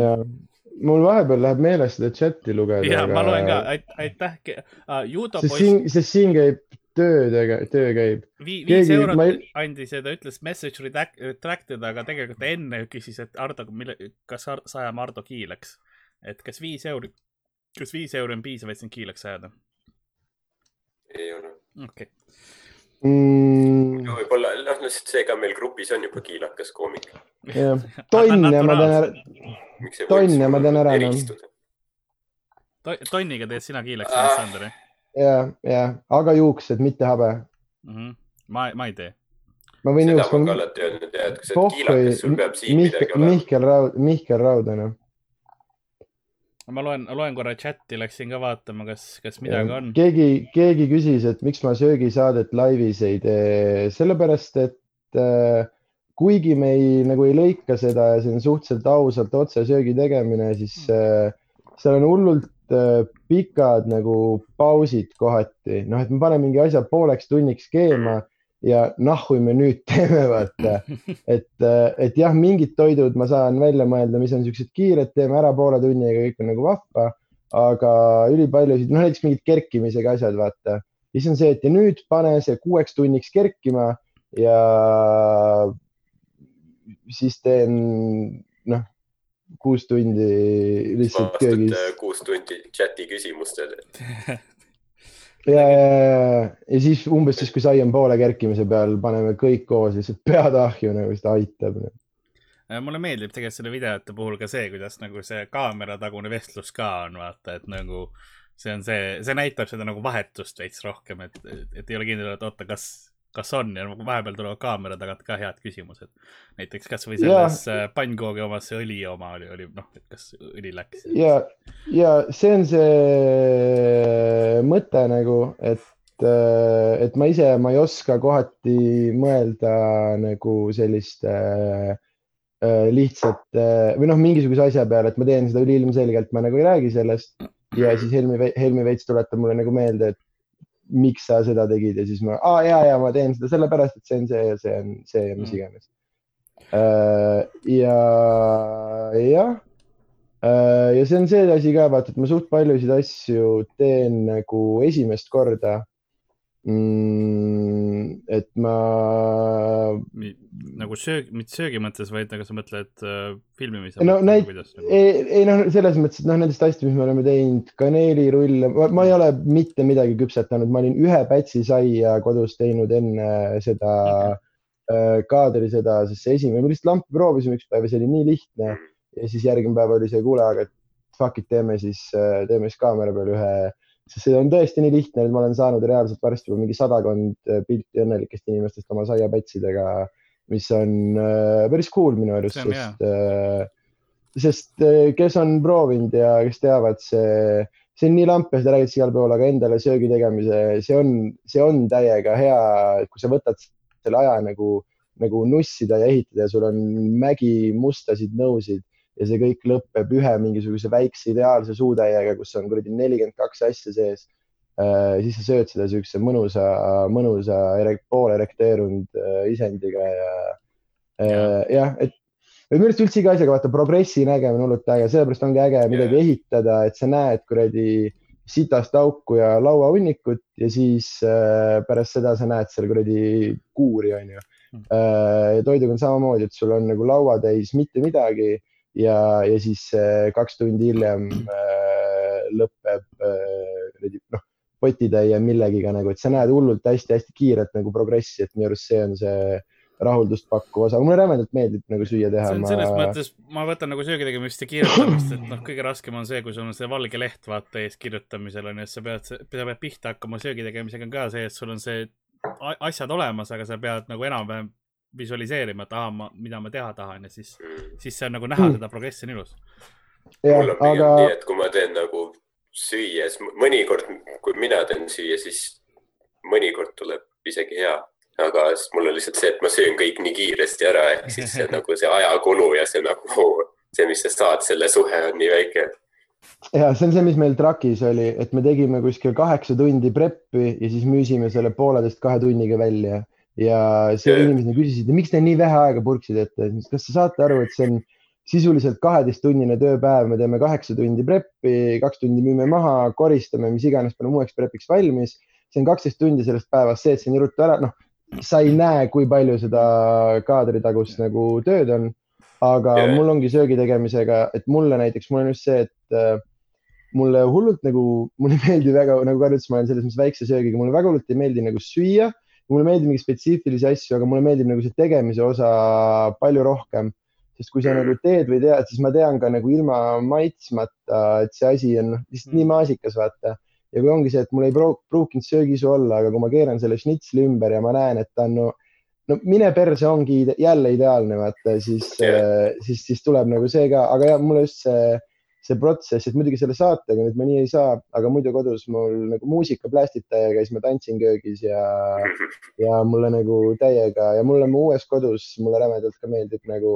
Mul vahepeal läheb meelest seda chati lugeda. ja ma loen ka, aitäh uh,, judo sest poiss siin, sest siin käib töö, töö käib. vi,, viis keegi- eurot ei- andis ja ta ütles message retracted, aga tegelikult enne küsis, et Ardo, mille, kas Ar- sa ajame Ardo kiileks. et kas viis euri, kas viis euri on piisav, et sind kiileks ajada? ei ole. okei okay., mm,. võib-olla, noh, lihtsalt see ka meil grupis on juba kiilakas koomik. jah, tonn ja ma teen ära, Tonn ja ma teen ära, eristuda? tonniga teed sina kiileks Ah. ah., Sander, ja, ja, aga juuksed, mitte habe. mm? -hmm. ma, ma ei tee. ma võin seda ma ka juuksed. alati öelnud ja, et kui sa oled kiilakas, sul peab, siin midagi Mihkel, olema. Mihkel Raud, Mihkel Raud on ju. Ma loen, loen korra chati, läksin ka vaatama, kas, kas midagi on. keegi, keegi küsis, et miks ma söögisaadet laivis ei tee, sellepärast et äh, kuigi me ei, nagu ei lõika seda ja see on suhteliselt ausalt otse söögi tegemine, siis äh, seal on hullult äh, pikad nagu pausid kohati, noh, et me paneme mingi asja pooleks tunniks keema ja nahhu me nüüd teeme, vaata. et, et jah, mingid toidud ma saan välja mõelda, mis on siuksed kiired, teeme ära poole tunniga, kõik on nagu vahva, aga ülipaljusid, noh näiteks mingid kerkimisega asjad, vaata. siis on see, et ja nüüd pane see kuueks tunniks kerkima ja siis teen, noh, kuus tundi lihtsalt köögis äh, kuus tundi chati küsimustele. ja, ja, ja, siis umbes siis, kui sai on poole kerkimise peal, paneme kõik koos lihtsalt pead ahju nagu, siis ta aitab. Äh, mulle meeldib tegelikult selle videote puhul ka see, kuidas nagu see kaameratagune vestlus ka on, vaata, et nagu see on see, see näitab seda nagu vahetust veits rohkem, et, et ei ole kindel, et oota, kas, kas on ja vahepeal tulevad kaamera tagant ka head küsimused. näiteks kasvõi selles yeah. pannkoogi omas see õli oma oli, oli noh, et kas õli läks. ja, ja see on see mõte nagu, et, et ma ise, ma ei oska kohati mõelda nagu selliste äh, lihtsate või noh, mingisuguse asja peale, et ma teen seda üliilmselgelt, ma nagu ei räägi sellest ja siis Helmi, Helmi veits tuletab mulle nagu meelde, et miks sa seda tegid ja siis ma, aa ja, ja ma teen seda sellepärast, et see on see ja see on see ja mis iganes. ja, jah. ja see on see asi ka, vaata, et ma suht paljusid asju teen nagu esimest korda. Mm,. et ma nagu söögi, mitte söögi mõttes, vaid nagu sa mõtled äh, filmimise no mõttes, nagu? ei, ei noh, selles mõttes, et noh, nendest asjadest, mis me oleme teinud, kaneelirulle, ma ei ole mitte midagi küpsetanud, ma olin ühe pätsi saia kodus teinud enne seda okay. kaadri seda, sest see esimene, me lihtsalt lampi proovisime üks päev ja see oli nii lihtne ja siis järgmine päev oli see, kuule, aga fuck it, teeme siis, teeme siis kaamera peal ühe, sest see on tõesti nii lihtne, et ma olen saanud reaalselt varsti juba mingi sadakond pilti õnnelikest inimestest oma saiapätsidega, mis on äh, päris cool minu arust, sest äh, sest äh, kes on proovinud ja kes teavad, see, see on nii lamp ja seda räägitakse igal pool, aga endale söögi tegemise, see on, see on täiega hea, kui sa võtad selle aja nagu, nagu nussida ja ehitada ja sul on mägi mustasid nõusid ja see kõik lõpeb ühe mingisuguse väikse ideaalse suutäiega, kus on kuradi nelikümmend kaks asja sees äh,. siis sa sööd seda siukse mõnusa, mõnusa erek, poolerekteerunud äh, isendiga ja äh, jah, et minu arust üldse iga asjaga, vaata progressi nägemine on hullult äge, sellepärast ongi äge midagi Jaa. ehitada, et sa näed kuradi sitast auku ja lauahunnikut ja siis äh, pärast seda sa näed seal kuradi kuuri, onju Mm. äh,. ja toiduga on samamoodi, et sul on nagu lauatäis mitte midagi ja, ja siis äh, kaks tundi hiljem äh, lõpeb äh, kuradi noh, potitäie millegiga nagu, et sa näed hullult hästi-hästi kiiret nagu progressi, et minu arust see on see rahuldust pakkuv osa, mulle rämedalt meeldib nagu süüa teha. selles mõttes, ma võtan nagu söögi tegemist ja kirjutamist, et noh, kõige raskem on see, kui sul on see valge leht vaata ees kirjutamisel on ju, et sa pead, sa pead pihta hakkama söögi tegemisega ka see, et sul on see asjad olemas, aga sa pead nagu enam-vähem visualiseerima, et ahah, ma, mida ma teha tahan ja siis, siis see on nagu näha seda progressi on ilus. mul on, pigem aga nii, et kui ma teen nagu süües, mõnikord, kui mina teen süüa, siis mõnikord tuleb isegi hea. aga siis mul on lihtsalt see, et ma söön kõik nii kiiresti ära, ehk siis see nagu see ajakulu ja see nagu see, mis sa saad, selle suhe on nii väike. ja see on see, mis meil trakis oli, et me tegime kuskil kaheksa tundi preppi ja siis müüsime selle pooleteist kahe tunniga välja ja see Jaa. inimesed küsisid, miks te nii vähe aega purksi teete, kas te saate aru, et see on sisuliselt kaheteisttunnine tööpäev, me teeme kaheksa tundi preppi, kaks tundi müüme maha, koristame, mis iganes paneme uueks prepiks valmis. see on kaksteist tundi sellest päevast, see, et see nii ruttu ära, noh, sa ei näe, kui palju seda kaadritagust nagu tööd on. aga Jaa. mul ongi söögi tegemisega, et mulle näiteks, mul on just see, et äh, mulle hullult nagu, mulle ei meeldi väga, nagu Karl ütles, ma olen selles mõttes väikse söögiga, mulle väga hullult ei meeldi nagu süüa. Mulle meeldib mingeid spetsiifilisi asju, aga mulle meeldib nagu see tegemise osa palju rohkem. sest kui sa nagu teed või tead, siis ma tean ka nagu ilma maitsmata, et see asi on lihtsalt nii maasikas, vaata. ja kui ongi see, et mul ei pruukinud söögiisu olla, aga kui ma keeran selle šnitsli ümber ja ma näen, et ta on no, no mine perse ongi jälle ideaalne, vaata, siis Jah. siis, siis tuleb nagu see ka, aga jah, mulle just see see protsess, et muidugi selle saatega nüüd ma nii ei saa, aga muidu kodus mul nagu muusika plästita ja käis, ma tantsin köögis ja, ja mulle nagu täiega ja mulle mu uues kodus, mulle rämedalt ka meeldib nagu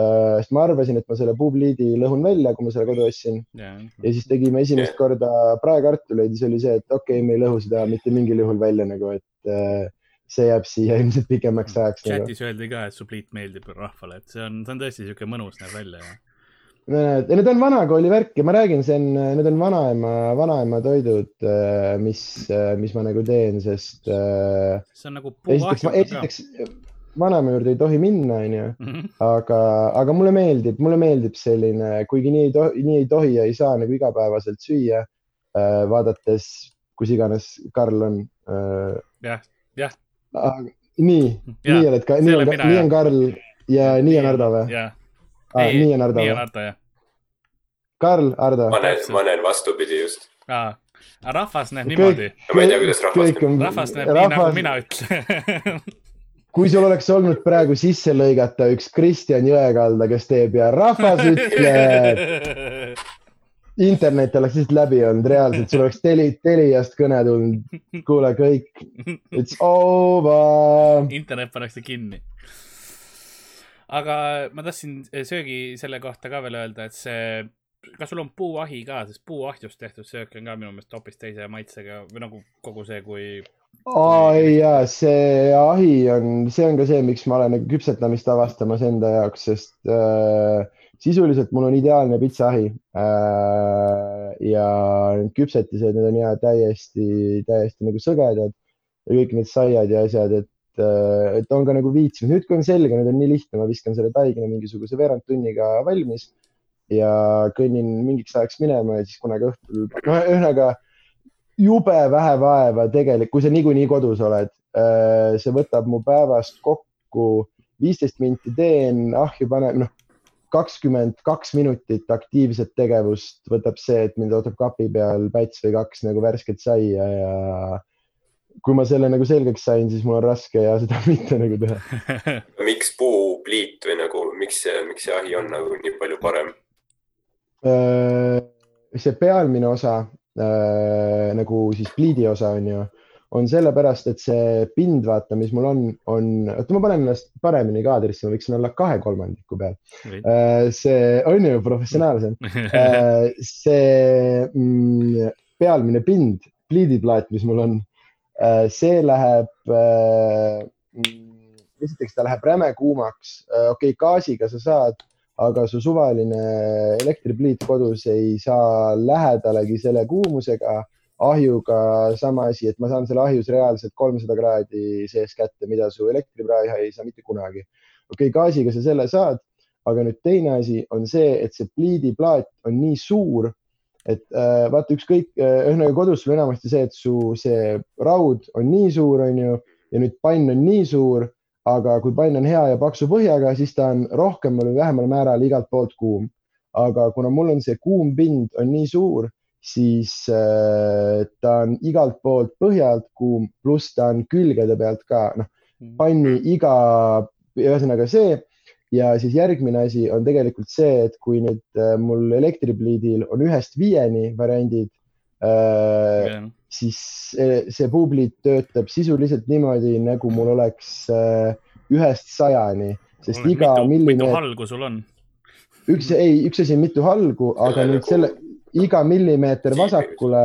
äh,, sest ma arvasin, et ma selle puupliidi lõhun välja, kui ma selle kodu ostsin ja siis tegime esimest Jah. korda praekartuleid ja siis oli see, et okei okay,, me ei lõhu seda mitte mingil juhul välja nagu, et äh, see jääb siia ilmselt pikemaks ajaks nagu.. chatis öeldi ka, et su pliit meeldib rahvale, et see on, see on tõesti siuke mõnus näeb välja ja. Need on vanakooli värk ja ma räägin, see on, need on vanaema, vanaema toidud, mis, mis ma nagu teen, sest äh, see on nagu esiteks, esiteks vanaema juurde ei tohi minna, onju, Mhm. aga, aga mulle meeldib, mulle meeldib selline, kuigi nii ei tohi, nii ei tohi ja ei saa nagu igapäevaselt süüa, vaadates, kus iganes Karl on. jah, jah, nii, nii oled ka, nii on, nii on Karl ja nii on Ardo või? jah. nii on Ardo nii on? Ardo jah. Karl, Ardo ma. näen, ma näen vastupidi just. aa, rahvas näeb Kõik- niimoodi. ma ei tea, kuidas rahvas kõik on, rahvas näeb nii nagu mina ütlen. kui sul oleks olnud praegu sisse lõigata üks Kristjan Jõekalda, kes teeb ja rahvas ütleb, internet oleks lihtsalt läbi olnud, reaalselt, sul oleks teli, Teliast kõne tulnud. kuule kõik, it's over. internet pannakse kinni. aga ma tahtsin söögi selle kohta ka veel öelda, et see, kas sul on puuahi ka, sest puuahjust tehtud söök on ka minu meelest hoopis teise maitsega või nagu kogu see, kui aa ei jaa, see ahi on, see on ka see, miks ma olen nagu küpsetamist avastamas enda jaoks, sest äh, sisuliselt mul on ideaalne pitsaahi äh, ja need küpsetised, need on ja täiesti, täiesti nagu sõgedad. Ja kõik need saiad ja asjad, et, et on ka nagu viitsinud. nüüd, kui on selge, nüüd on nii lihtne, ma viskan selle taigina mingisuguse veerand tunniga valmis ja kõnnin mingiks ajaks minema ja siis kunagi õhtul, no ühesõnaga jube vähe vaeva tegelikult, kui sa niikuinii kodus oled. see võtab mu päevast kokku viisteist minti teen, ahju panen, noh, kakskümmend kaks minutit aktiivset tegevust võtab see, et mind ootab kapi peal päts või kaks nagu värsket saia ja kui ma selle nagu selgeks sain, siis mul on raske ja seda mitte nagu teha. miks puupliit või nagu, miks see, miks see ahi on nagu nii palju parem? See pealmine osa nagu siis pliidi osa on ju, on sellepärast, et see pind, vaata, mis mul on, on, oota, ma panen ennast paremini kaadrisse, ma võiksin olla kahe kolmandiku peal. see on ju professionaalsem. see mm, pealmine pind, pliidiplaat, mis mul on, see läheb, esiteks ta läheb räme kuumaks, okei okay,, gaasiga sa saad, aga su suvaline elektripliit kodus ei saa lähedalegi selle kuumusega ahjuga sama asi, et ma saan selle ahjus reaalselt kolmsada kraadi sees kätte, mida su elektripraeha ei saa mitte kunagi. okei okay,, gaasiga sa selle saad, aga nüüd teine asi on see, et see pliidiplaat on nii suur, et äh, vaata ükskõik äh,, ühesõnaga kodus sul enamasti see, et su see raud on nii suur, onju, ja nüüd pann on nii suur, aga kui pann on hea ja paksu põhjaga, siis ta on rohkemal või vähemal määral igalt poolt kuum. aga kuna mul on see kuum pind on nii suur, siis äh, ta on igalt poolt põhjalt kuum, pluss ta on külgede pealt ka, noh, panni iga, ühesõnaga see. Ja siis järgmine asi on tegelikult see, et kui nüüd äh, mul elektripliidil on ühest viieni variandid äh,, siis see, see puupliit töötab sisuliselt niimoodi, nagu mul oleks äh, ühest sajani, sest Oleneb, iga mitu, mitu millimeeter, halgu sul on? üks, ei, üks asi on mitu halgu, aga nüüd selle, iga millimeeter vasakule,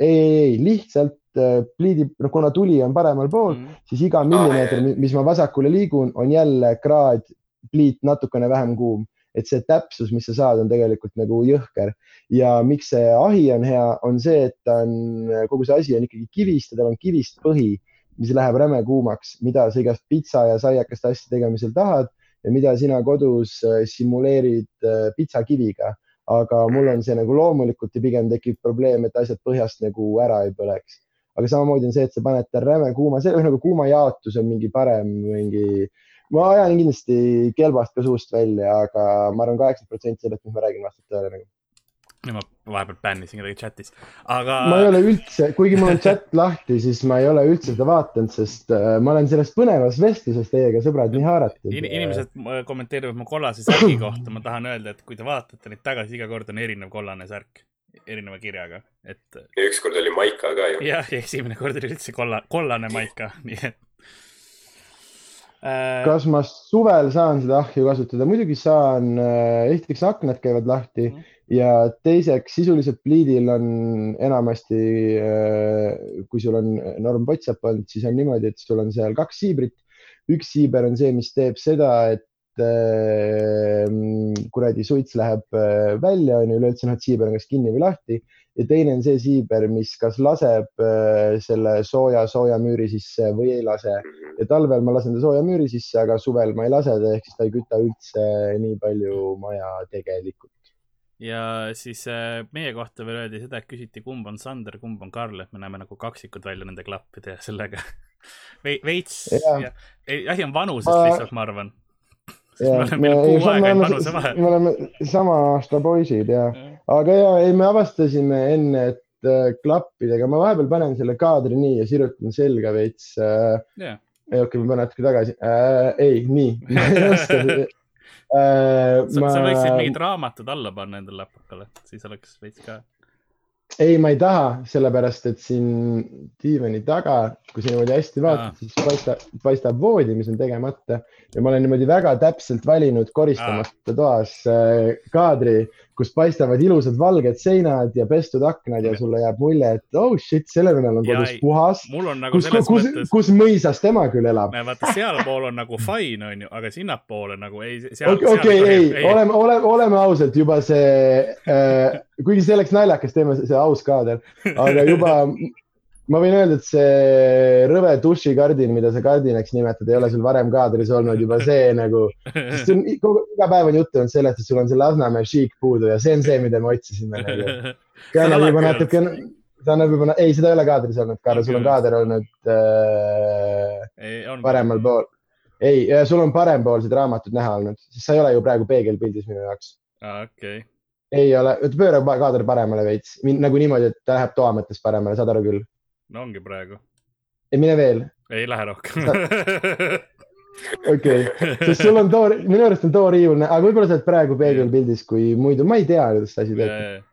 ei, ei, ei lihtsalt äh, pliidi, noh, kuna tuli on paremal pool, Mm. siis iga millimeeter, mis ma vasakule liigun, on jälle kraad pliit natukene vähem kuum, et see täpsus, mis sa saad, on tegelikult nagu jõhker ja miks see ahi on hea, on see, et ta on, kogu see asi on ikkagi kivist ja tal on kivist põhi, mis läheb räme kuumaks, mida sa igast pitsa ja saiakeste asja tegemisel tahad ja mida sina kodus äh, simuleerid äh, pitsakiviga. aga mul on see nagu loomulikult ja pigem tekib probleem, et asjad põhjast nagu ära ei põleks. aga samamoodi on see, et sa paned ta räme kuuma, see nagu kuuma jaotus on mingi parem, mingi, ma ajan kindlasti kelbast ka suust välja, aga ma arvan, kaheksakümmend protsenti sellest, mis ma räägin, vastab tõele nagu. ma vahepeal bännisin kedagi chatis, aga. ma ei ole üldse, kuigi mul on chat lahti, siis ma ei ole üldse seda vaadanud, sest äh, ma olen selles põnevas vestluses teiega, sõbrad, nii haaratud. In, inimesed kommenteerivad mu kollase särgi kohta, ma tahan öelda, et kui te vaatate neid tagasi, iga kord on erinev kollane särk, erineva kirjaga, et ja ükskord oli Maika ka ju. jah, ja esimene kord oli üldse kolla, kollane maika, nii et. Kas ma suvel saan seda ahju kasutada? muidugi saan, esiteks aknad käivad lahti Mhm. ja teiseks sisuliselt pliidil on enamasti, kui sul on norm potsapp olnud, siis on niimoodi, et sul on seal kaks siibrit. üks siiber on see, mis teeb seda, et äh, kuradi suits läheb äh, välja, on ju, üleüldse noh, et siiber on kas kinni või lahti ja teine on see siiber, mis kas laseb äh, selle sooja soojamüüri sisse või ei lase ja talvel ma lasen ta sooja müüri sisse, aga suvel ma ei lase ta, ehk siis ta ei küta üldse nii palju maja tegelikult. ja siis äh, meie kohta veel öeldi seda, et küsiti, kumb on Sander, kumb on Karl, et me näeme nagu kaksikud välja nende klappide ja sellega Ve, veits, asi on vanusest Ma- lihtsalt, ma arvan. Me oleme, meil on kuu aega ainult vanusevahe. me oleme sama aasta poisid ja, aga ja ei, me avastasime enne, et äh, klappidega, ma vahepeal panen selle kaadri nii ja sirutan selga veits äh,. ei okei, ma panen natuke tagasi äh,. ei, nii, ma ei oska äh,. sa, ma sa võiksid mingid raamatud alla panna endale läpakale, siis oleks veits ka. ei, ma ei taha, sellepärast et siin diivani taga, kui sa niimoodi hästi vaatad, siis paistab, paistab voodi, mis on tegemata. Ja ma olen niimoodi väga täpselt valinud koristamata toas äh, kaadri, kus paistavad ilusad valged seinad ja pestud aknad ja sulle jääb mulje, et oh shit, sellel venel on Ja kodus ei- puhas. nagu kus, kus, mõttes, kus mõisas tema küll elab? vaata sealpool on nagu fine, onju, aga sinnapoole nagu ei, okei, okei, ei, oleme, oleme, oleme ausad, juba see äh,, kuigi see oleks naljakas, teeme see aus kaader, aga juba ma võin öelda, et see rõve dušikardin, mida sa kardinaks nimetad, ei ole sul varem kaadris olnud juba see nagu, sest see on kogu- iga päev on sellest, et sul on see Lasnamäe šiik puudu ja see on see, mida me otsisime nagu. see annab juba natuke, see annab juba, ei, seda ei ole kaadris olnud, Karl, sul on kaader olnud äh, ei, on. paremal pool. ei, sul on parempoolsed raamatud näha olnud, sest sa ei ole ju praegu peegelpildis minu jaoks. okei. ei ole, pööra kaader paremale veits, nagu niimoodi, et ta läheb toa mõttes paremale, saad aru küll. No ongi praegu. ei mine veel, ei lähe rohkem. okei okay., sest sul on too, minu arust on too riiul, aga võib-olla sa oled praegu peegelpildis, kui muidu, ma ei tea, kuidas see asi töötab.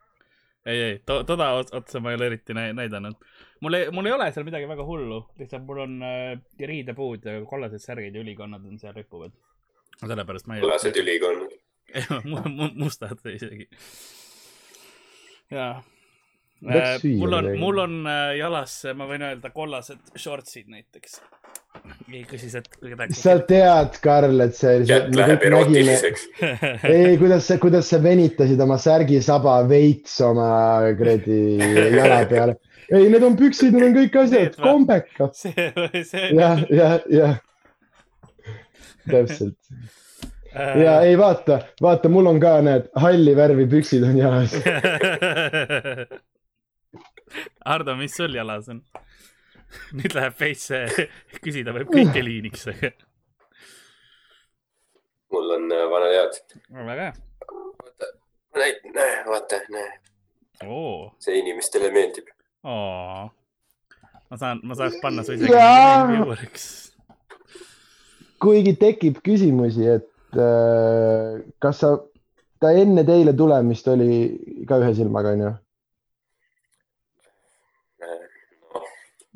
ei, ei, toda ot- otsa ma ei ole eriti näi- näidanud. mul ei, mul ei ole seal midagi väga hullu, lihtsalt mul on äh, riidepuud ja kollased särgid ja ülikonnad on seal ripuvad. sellepärast ma ei. kollased ülikonnad. mustad isegi. jaa. Süüa mul on, mul on äh, jalas, ma võin öelda, kollased shortsid näiteks. keegi küsis, et kuidagi sa tead, Karl, et see. kätt läheb erootiliseks. ei, kuidas sa, kuidas sa venitasid oma särgisaba veits oma kuradi jala peale. ei, need on püksid, need on kõik asjad või? kombekad. see, see. jah, jah, jah. täpselt Äh, ja ei vaata, vaata, mul on ka need halli värvi püksid on jalas. Hardo, mis sul jalas on? nüüd läheb veits, küsida võib kõike liiniks. mul on äh, vanad head. väga hea. vaata, näe, näe, vaata, näe, oo, see inimestele meeldib. oo. ma saan, ma saaks panna su isegi juureks. kuigi tekib küsimusi, et äh, kas sa, ta enne teile tulemist oli ka ühe silmaga, onju?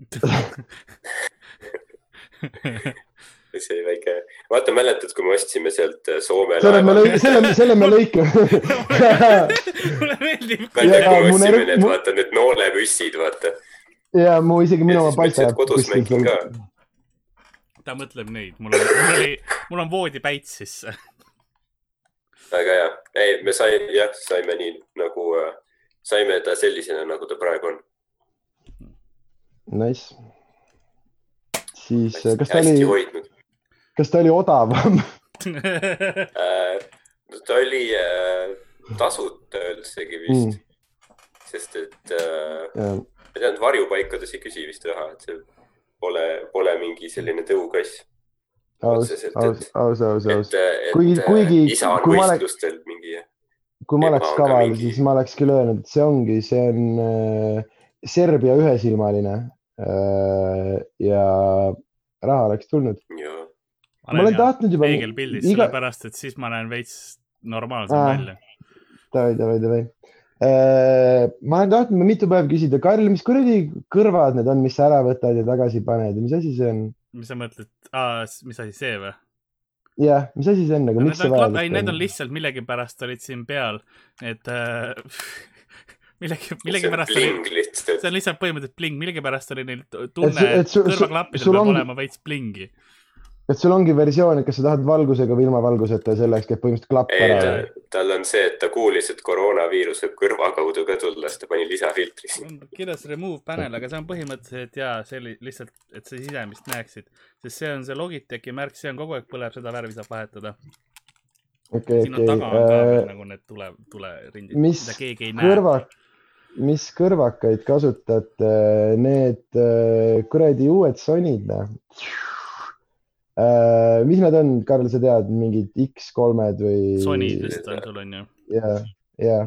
see väike, vaata, mäletad, kui me ostsime sealt äh, Soome selle me lõi-, selle, selle me lõikame. mulle meeldib. Jaa, kui me ostsime need, vaata need noolepüssid, vaata. ja mu isegi minu oma kodus mängin ka. ta mõtleb neid, mul on, mul oli, mul on voodipäits sisse. väga hea. ei, me sai, jah, saime nii nagu äh,, saime ta sellisena, nagu ta praegu on. Nice. siis äh, kas ta oli, kas ta oli odavam? äh,. ta oli äh, tasuta üldsegi vist mm., sest et äh, ma tean, et varjupaikades ei küsi vist raha, et see pole, pole mingi selline tõukass. aus, aus aus, aus, aus Kuigi- kuigi- isa on kui ma oleks- võistlustel mingi, kui ma oleks kaval, mingi- siis ma oleks küll öelnud, et see ongi, see on äh, Serbia ühesilmaline ja raha oleks tulnud. ja ma olen tahtnud juba peegelpildis iga- sellepärast et siis ma näen veits normaalsem Aa. välja. davai, davai, davai. ma olen tahtnud mitu päeva küsida, Karl, mis kuradi kõrvad need on, mis sa ära võtad ja tagasi paned ja mis asi see on? mis sa mõtled, mis asi see või? jah, mis asi see on nagu, miks Need see on, ei, vajalik need on on? lihtsalt millegipärast olid siin peal, et äh, millegi, see on millegipärast see on lihtsalt põhimõtteliselt bling, millegipärast oli neil tunne et kõrvaklappidel peab olema veits blingi. et sul ongi versioon, et kas sa tahad valgusega või ilma valguseta ja selleks käib põhimõtteliselt klapp ei, ära. tal on see, et ta kuulis, et koroonaviirus võib kõrva kaudu ka tulla, siis ta pani lisafiltri sinna. kirjas remove panel, aga see on põhimõtteliselt jaa, see oli lihtsalt, et sa sisemist näeksid, sest see on see Logitechi märk, see on kogu aeg põleb, seda värvi saab vahetada. okei, siin on taga on ka okei veel. nagu need tule, tulerindid, mis mida keegi ei näe. kõrva, mis kõrvakaid kasutate, need äh, kuradi uued Sonyd, noh. mis nad on, Karl, sa tead, mingid X3-d või? Sonyd vist on sul on ju. ja, ja.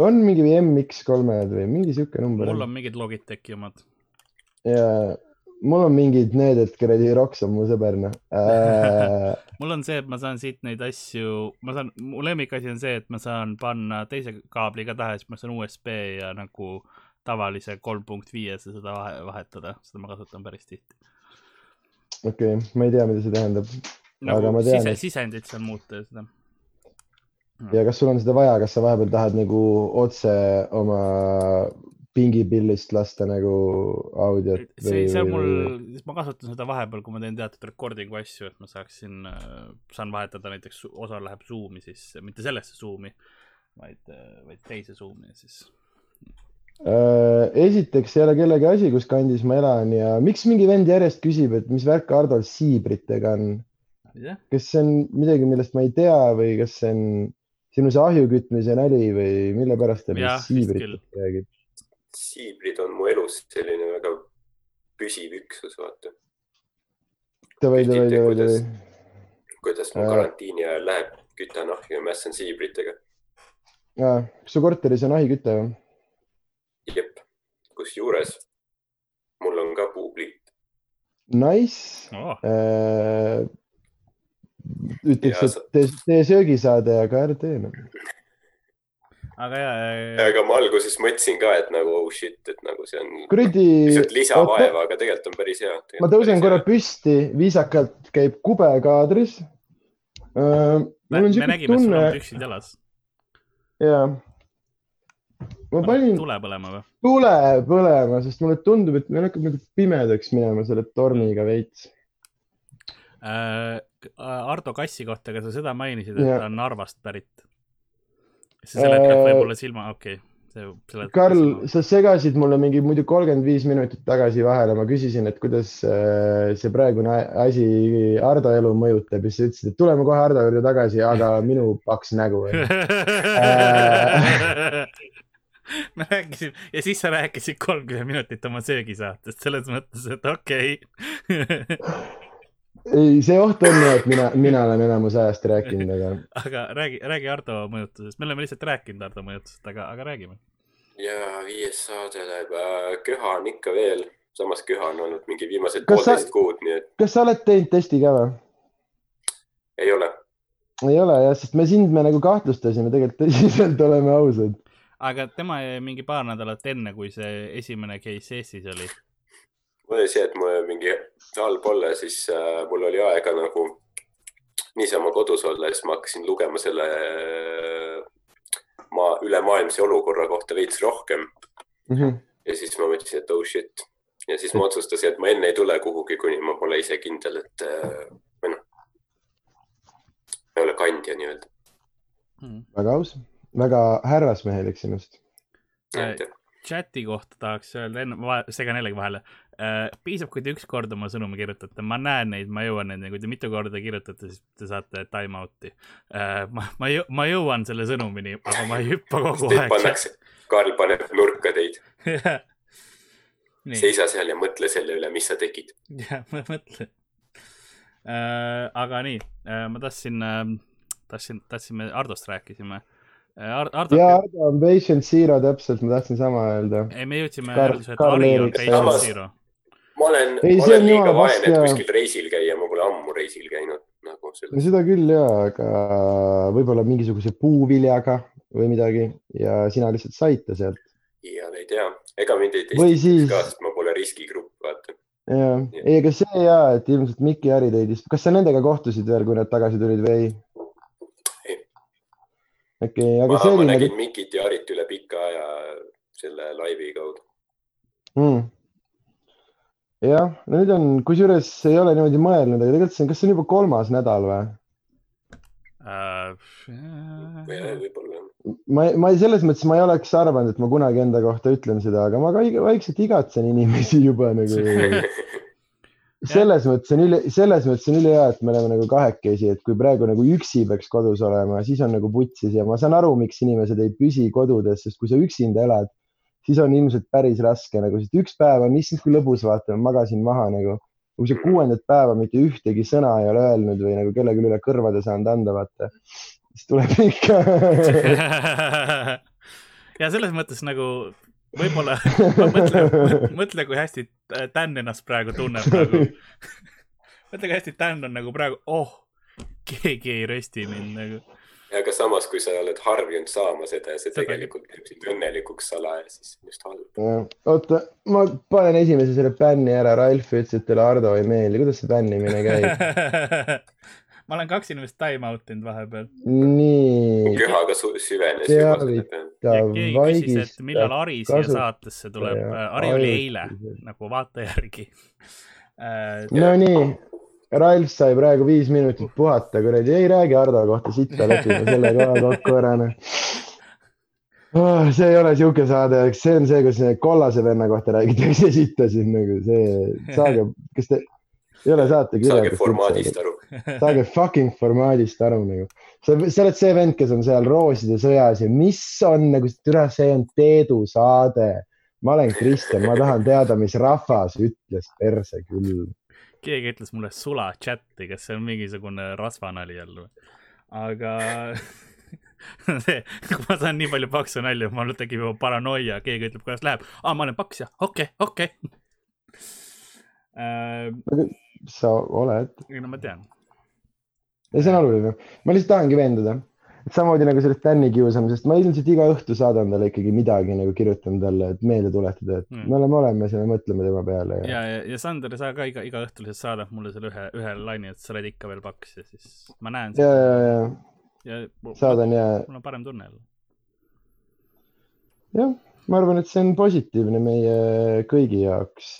on mingi MX3-d või mingi sihuke number mul on on mingid Logitechi omad. ja mul on mingid need, et kuradi Roks on mu sõber, noh äh,. mul on see, et ma saan siit neid asju, ma saan, mu lemmikasi on see, et ma saan panna teise kaabli ka taha, siis ma saan USB ja nagu tavalise kolm punkt viiese seda vahe, vahetada, seda ma kasutan päris tihti. okei okay,, ma ei tea, mida see tähendab Aga nagu ma tean, sise sisendit saan muuta ja seda. ja kas sul on seda vaja, kas sa vahepeal tahad nagu otse oma pingipillist lasta nagu audiot? see, see on mul, ma kasutan seda vahepeal, kui ma teen teatud recording'u asju, et ma saaksin, saan vahetada näiteks, osa läheb Zoom'i siis, mitte sellesse Zoom'i, vaid, vaid teise Zoom'i siis. Äh, esiteks ei ole kellegi asi, kus kandis ma elan ja miks mingi vend järjest küsib, et mis värk Hardol siibritega on? kas see on midagi, millest ma ei tea või kas see on sinu see ahju kütmise nali või mille pärast vist siibritest räägib? Siibrid on mu elus selline väga püsiv üksus, vaata. Davai, davai, davai, kuidas- davai. kuidas mul Äh. karantiini ajal läheb, kütan ahju ja mässan siibritega. kas su korteris on ahiküte või? jep, kusjuures mul on ka puupliit. Nice oh, ütleks, Ja et tee, tee söögisaade, aga ära tee noh. Aga ja, aga ma alguses mõtlesin ka, et nagu oh shit, et nagu see on kuradi, lihtsalt lisavaeva, aga tegelikult on päris hea. ma tõusen korra püsti, viisakalt käib kube kaadris äh,. me, nägime, et sul tunne on püksid jalas. ja ma panin tule põlema või? tule põlema, sest mulle tundub, et meil hakkab nagu pimedaks minema selle tormiga veits. äh, Ardo Kassi kohta, aga sa seda mainisid, et Jah. ta on Narvast pärit. See seletab Äh, võib-olla silma, okei okay.. see Karl, sa segasid mulle mingi muidu kolmkümmend viis minutit tagasi vahele, ma küsisin, et kuidas äh, see praegune asi Ardo elu mõjutab ja siis sa ütlesid, et tuleme kohe Ardo juurde tagasi, aga minu paks nägu. me rääkisime ja siis sa rääkisid kolmkümmend minutit oma söögisaatest, selles mõttes, et okei okay. ei, see oht on ju, et mina, mina olen enamus ajast rääkinud, aga aga räägi, räägi Ardo mõjutusest, me oleme lihtsalt rääkinud Ardo mõjutusest, aga, aga räägime. ja viies saade läheb, köha on ikka veel, samas köha on olnud mingi viimased Kas sa- poolteist kuud, nii et kas sa oled teinud testi ka või? ei ole. ei ole jah, sest me sind me nagu kahtlustasime, tegelikult tõsiselt oleme ausad. aga tema jäi mingi paar nädalat enne, kui see esimene case Eestis oli. Mul oli see, et mul mingi halb olla, siis äh, mul oli aega nagu niisama kodus olla ja siis ma hakkasin lugema selle äh, maa, ülemaailmse olukorra kohta veits rohkem Mhm. ja siis ma mõtlesin, et oh shit ja siis ma otsustasin, et ma enne ei tule kuhugi, kuni ma pole ise kindel, et äh, või noh, ma ei ole kandja nii-öelda. väga aus, väga härrasmehelik sinust. chati kohta tahaks öelda, enne ma segan jällegi vahele. piisab, kui te üks kord oma sõnumi kirjutate, ma näen neid, ma jõuan nendeni, kui te mitu korda kirjutate, siis te saate time out'i uh,. ma, ma, ma jõuan selle sõnumini, aga ma ei hüppa kogu aeg. pannakse, Karl paneb nurka teid, seisa seal ja mõtle selle üle, mis sa tegid. jah, ma mõtlen uh,. aga nii ma tahtsin uh,, tahtsin, tahtsime, Hardost rääkisime uh,. Hardo ja, Ardo on patient zero täpselt, ma tahtsin sama öelda. ei, me jõudsime järeldusele, et Karl Ari on patient zero. Ma olen, ma olen liiga vaene, et kuskil reisil käia, ma pole ammu reisil käinud nagu selles. seda küll ja, aga võib-olla mingisuguse puuviljaga või midagi ja sina lihtsalt said ta sealt. iial ei tea, ega mind ei Või testita siis- ka, sest ma pole riskigrupp, vaata. jah, ei, aga see ja, et ilmselt Mikki ja Harri teid, kas sa nendega kohtusid veel, kui nad tagasi tulid või ei? Ei. okei, aga ma, see ma oli nägin nagu Mikit ja Harit üle pika aja selle laivi kaudu. mm.. jah, nüüd on, kusjuures ei ole niimoodi mõelnud, aga tegelikult see on, kas see on juba kolmas nädal või? Uh, võib-olla. ma, ma ei- selles mõttes ma ei oleks arvanud, et ma kunagi enda kohta ütlen seda, aga ma ka vaikselt igatsen inimesi juba nagu. selles mõttes on üli, selles mõttes on ülihea, et me oleme nagu kahekesi, et kui praegu nagu üksi peaks kodus olema, siis on nagu putsis ja ma saan aru, miks inimesed ei püsi kodudes, sest kui sa üksinda elad, siis on ilmselt päris raske nagu, sest üks päev on issand kui lõbus, vaata, magasin maha nagu. kui sa kuuendat päeva mitte ühtegi sõna ei ole öelnud või nagu kellelegi üle kõrvade saanud anda, vaata, siis tuleb ikka ja selles mõttes nagu võib-olla mõtle, mõtle, kui hästi Dan ennast praegu tunneb nagu. mõtle, kui hästi Dan on nagu praegu, oh, keegi ei rösti mind nagu. Aga samas, kui sa oled harjunud saama seda ja see tegelikult teeb sind õnnelikuks salaja, siis on just halb. Oota, ma panen esimese selle bänni ära, Ralf ütles, et talle Ardo ei meeldi, kuidas see bännimine käib? ma olen kaks inimest time out inud vahepeal nii, köhaga süvenes Teavi- juba selle peale. ta ja keegi küsis, et millal Ari siia kasuta- saatesse tuleb ja. Ari oli eile nagu vaata järgi. Nonii, Ralf sai praegu viis minutit puhata, kuradi, ei räägi Ardo kohta sitta, lepime selle koha kokku ära, noh. oh,. see ei ole sihuke saade, see on see, kus kollase venna kohta räägitakse sitta siin nagu see, saage, kas te, ei ole saate saage formaadist aru. saage fucking formaadist aru nagu. sa, sa oled see vend, kes on seal rooside sõjas ja mis on nagu, türa, see on Teedu saade. ma olen Kristjan, ma tahan teada, mis rahvas ütles, perse küll. Keegi ütles mulle sula chati, kas see on mingisugune rasvanali jälle või? aga see, kui ma saan nii palju paksu nalja, mul tekib juba paranoia, keegi ütleb, kuidas läheb. aa, ma olen paks ja okei, okei. sa oled, no ma tean. ja see on oluline. ma lihtsalt tahangi veenduda, samamoodi nagu sellest Tänni kiusamisest, ma ilmselt iga õhtu saadan talle ikkagi midagi nagu kirjutan talle, et meelde tuletada, et Mm. me oleme olemas ja me mõtleme tema peale ja, ja, ja, ja Sander, sa ka iga, iga õhtul siis saadad mulle selle ühe, ühe laine, et sa oled ikka veel paks ja siis ma näen ja, ja, ja. Ja saadan ja mul on parem tunne jälle. jah, ma arvan, et see on positiivne meie kõigi jaoks,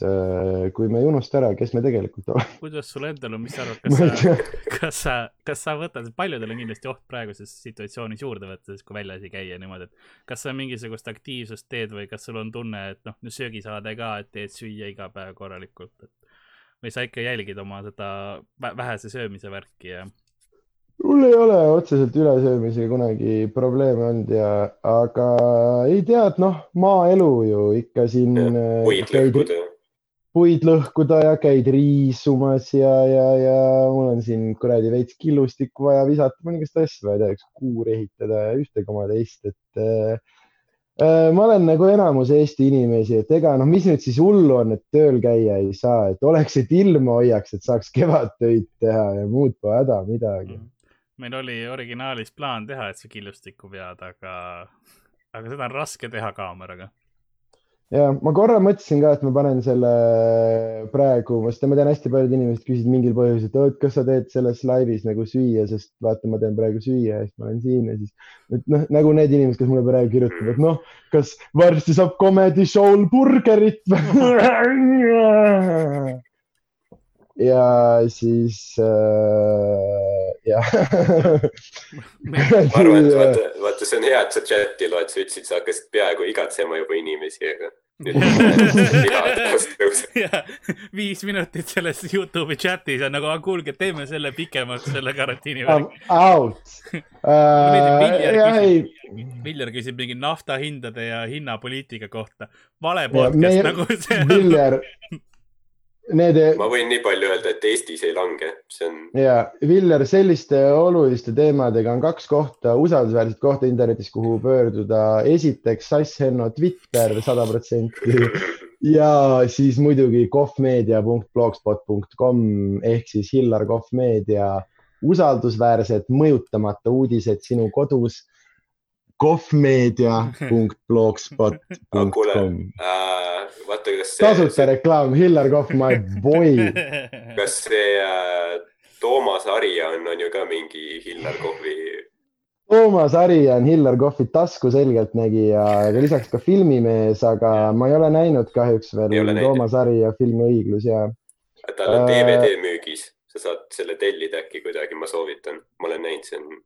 kui me ei unusta ära, kes me tegelikult oleme. kuidas sul endal on, mis sa arvad, kas sa, kas sa, kas sa võtad, paljudel on kindlasti oht praeguses situatsioonis juurde võtta, siis kui väljas ei käia niimoodi, et kas sa mingisugust aktiivsust teed või kas sul on tunne, et noh, söögisaade ka, et teed süüa iga päev korralikult, et või sa ikka jälgid oma seda vä- vähese söömise värki ja mul ei ole otseselt ülesöömisega kunagi probleeme olnud ja, aga ei tea, et noh, maaelu ju ikka siin äh, puid lõhkuda. puid lõhkuda ja käid riisumas ja, ja, ja mul on siin kuradi veits killustikku vaja visata, mõningast asja vaja teha, üks kuur ehitada ja ühte koma teist, et äh, äh, ma olen nagu enamus Eesti inimesi, et ega noh, mis nüüd siis hullu on, et tööl käia ei saa, et oleks, et ilma hoiaks, et saaks kevadtöid teha ja muud pole häda midagi. Meil oli originaalis plaan teha, et sa killustikku vead, aga, aga seda on raske teha kaameraga. ja ma korra mõtlesin ka, et ma panen selle praegu, sest ma tean, hästi paljud inimesed küsisid mingil põhjusel, et kas sa teed selles laivis nagu süüa, sest vaata, ma teen praegu süüa ja siis ma olen siin ja siis, et noh, nagu need inimesed, kes mulle praegu kirjutavad, noh, kas varsti saab Comedy Show'l burgerit? ja siis äh, jah. ma arvan, et vaata, vaata, see on hea, et sa chati loed, sa ütlesid, sa hakkasid peaaegu igatsema juba inimesi, aga ja viis minutit selles Youtube'i chatis on nagu, kuulge, teeme selle pikemaks, selle karantiini värgi. out. ei, Viljar küsib mingi nafta hindade ja hinnapoliitika kohta. vale podcast meie- nagu see on. Viljar, need ma võin nii palju öelda, et Eestis ei lange, see on, ja Viljar, selliste oluliste teemadega on kaks kohta, usaldusväärset kohta internetis, kuhu pöörduda. esiteks Sass Henno Twitter sada protsenti ja siis muidugi kohvmeedia.blogspot.com ehk siis Hillar Kohv Meedia usaldusväärsed mõjutamata uudised sinu kodus. kohvmeedia.blogspot.com äh,, vaata, kas see, tasuta reklaam, Hillar Kohv, my boy. kas see äh, Toomas Arian on ju ka mingi Hillar Kohvi, Toomas Arian, Hillar Kohvi taskuselgeltnägija, aga lisaks ka filmimees, aga ma ei ole näinud kahjuks veel. Toomas Aria filmi Õiglus ja tal on Äh, DVD müügis, sa saad selle tellida äkki kuidagi, ma soovitan, ma olen näinud, see on,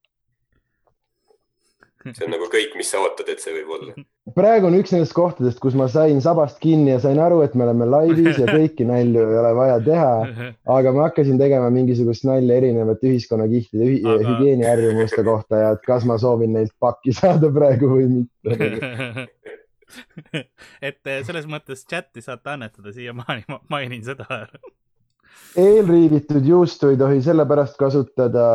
see on nagu kõik, mis sa ootad, et see võib olla. praegu on üks nendest kohtadest, kus ma sain sabast kinni ja sain aru, et me oleme laivis ja kõiki nalju ei ole vaja teha, aga ma hakkasin tegema mingisugust nalja erinevate ühiskonnakihtide ühi Aga- hügieeniharjumuste kohta ja et kas ma soovin neilt pakki saada praegu või mitte. et eh, selles mõttes chati saate annetada, siiamaani ma mainin seda. Eelriivitud juustu ei tohi sellepärast kasutada,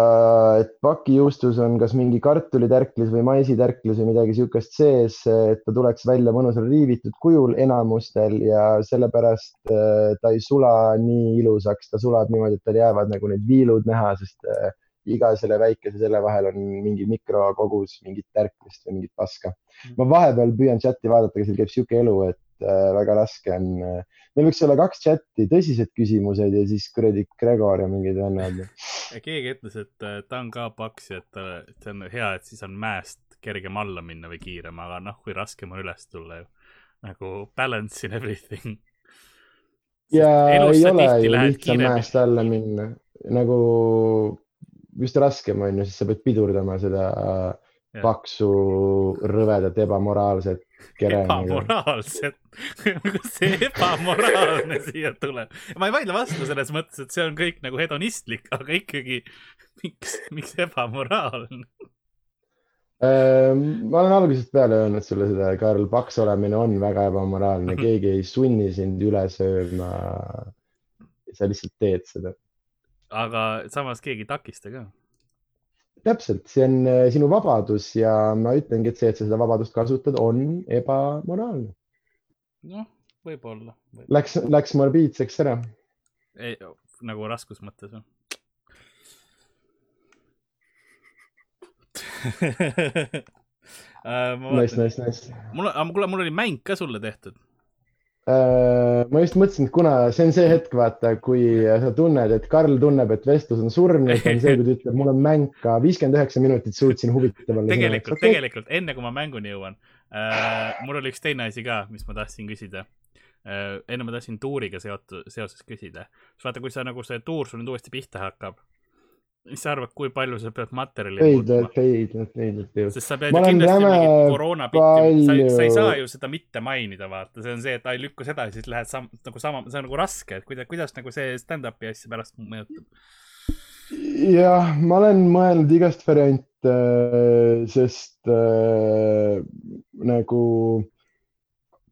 et pakijuustus on kas mingi kartulitärklis või maisitärklis või midagi siukest sees, et ta tuleks välja mõnusal riivitud kujul enamustel ja sellepärast äh, ta ei sula nii ilusaks, ta sulab niimoodi, et tal jäävad nagu need viilud näha, sest äh, iga selle väikese selle vahel on mingi mikrokogus mingit tärklist või mingit paska. ma vahepeal püüan chati vaadata, aga seal käib sihuke elu, et väga raske on äh, meil võiks olla kaks chati, tõsised küsimused ja siis kuradi Gregor ja mingid vennad. keegi ütles, et eh, ta on ka paks ja et see on hea, et siis on mäest kergem alla minna või kiirem, aga noh, kui raskem on üles tulla ju. nagu balance in everything. ja ei ole ju lihtsam mäest alla minna, nagu just raskem on ju, sest sa pead pidurdama seda paksu, rõvedat, ebamoraalset. ebamoraalset, see ebamoraalne siia tuleb? ma ei vaidle vastu selles mõttes, et see on kõik nagu hedonistlik, aga ikkagi, miks, miks ebamoraalne? Ehm, ma olen algusest peale öelnud sulle seda, Karl, paks olemine on väga ebamoraalne, keegi ei sunni sind üle sööma. sa lihtsalt teed seda. aga samas keegi ei takista ka. täpselt, see on eh, sinu vabadus ja ma ütlengi, et see, et sa seda vabadust kasutad, on ebamoraalne. noh, võib-olla võib.. Läks, läks morbiidseks ära. nagu raskus mõttes või? Äh, Nice, nice, nice. mul on, kuule, mul oli mäng ka sulle tehtud. Äh, ma just mõtlesin, et kuna see on see hetk, vaata, kui sa tunned, et Karl tunneb, et vestlus on surnud, on see, kui ta ütleb, mul on mäng ka, viiskümmend üheksa minutit suutsin huvitaval. tegelikult, tegelikult enne kui ma mänguni jõuan äh,, mul oli üks teine asi ka, mis ma tahtsin küsida äh,. enne ma tahtsin tuuriga seotud, seoses küsida. vaata, kui sa nagu see tuur sul nüüd uuesti pihta hakkab, mis sa arvad, kui palju sa pead materjali veidlalt, veidlalt, veidlalt ju. sest sa pead ju kindlasti mingit koroona pilti, sa ei, sa ei saa ju seda mitte mainida, vaata, see on see, et ai lükka seda ja siis lähed sam-, nagu sama, see on nagu raske, et kuidas, kuidas nagu see stand-up'i asja pärast mõjutab. jah, ma olen mõelnud igast variante, sest äh, nagu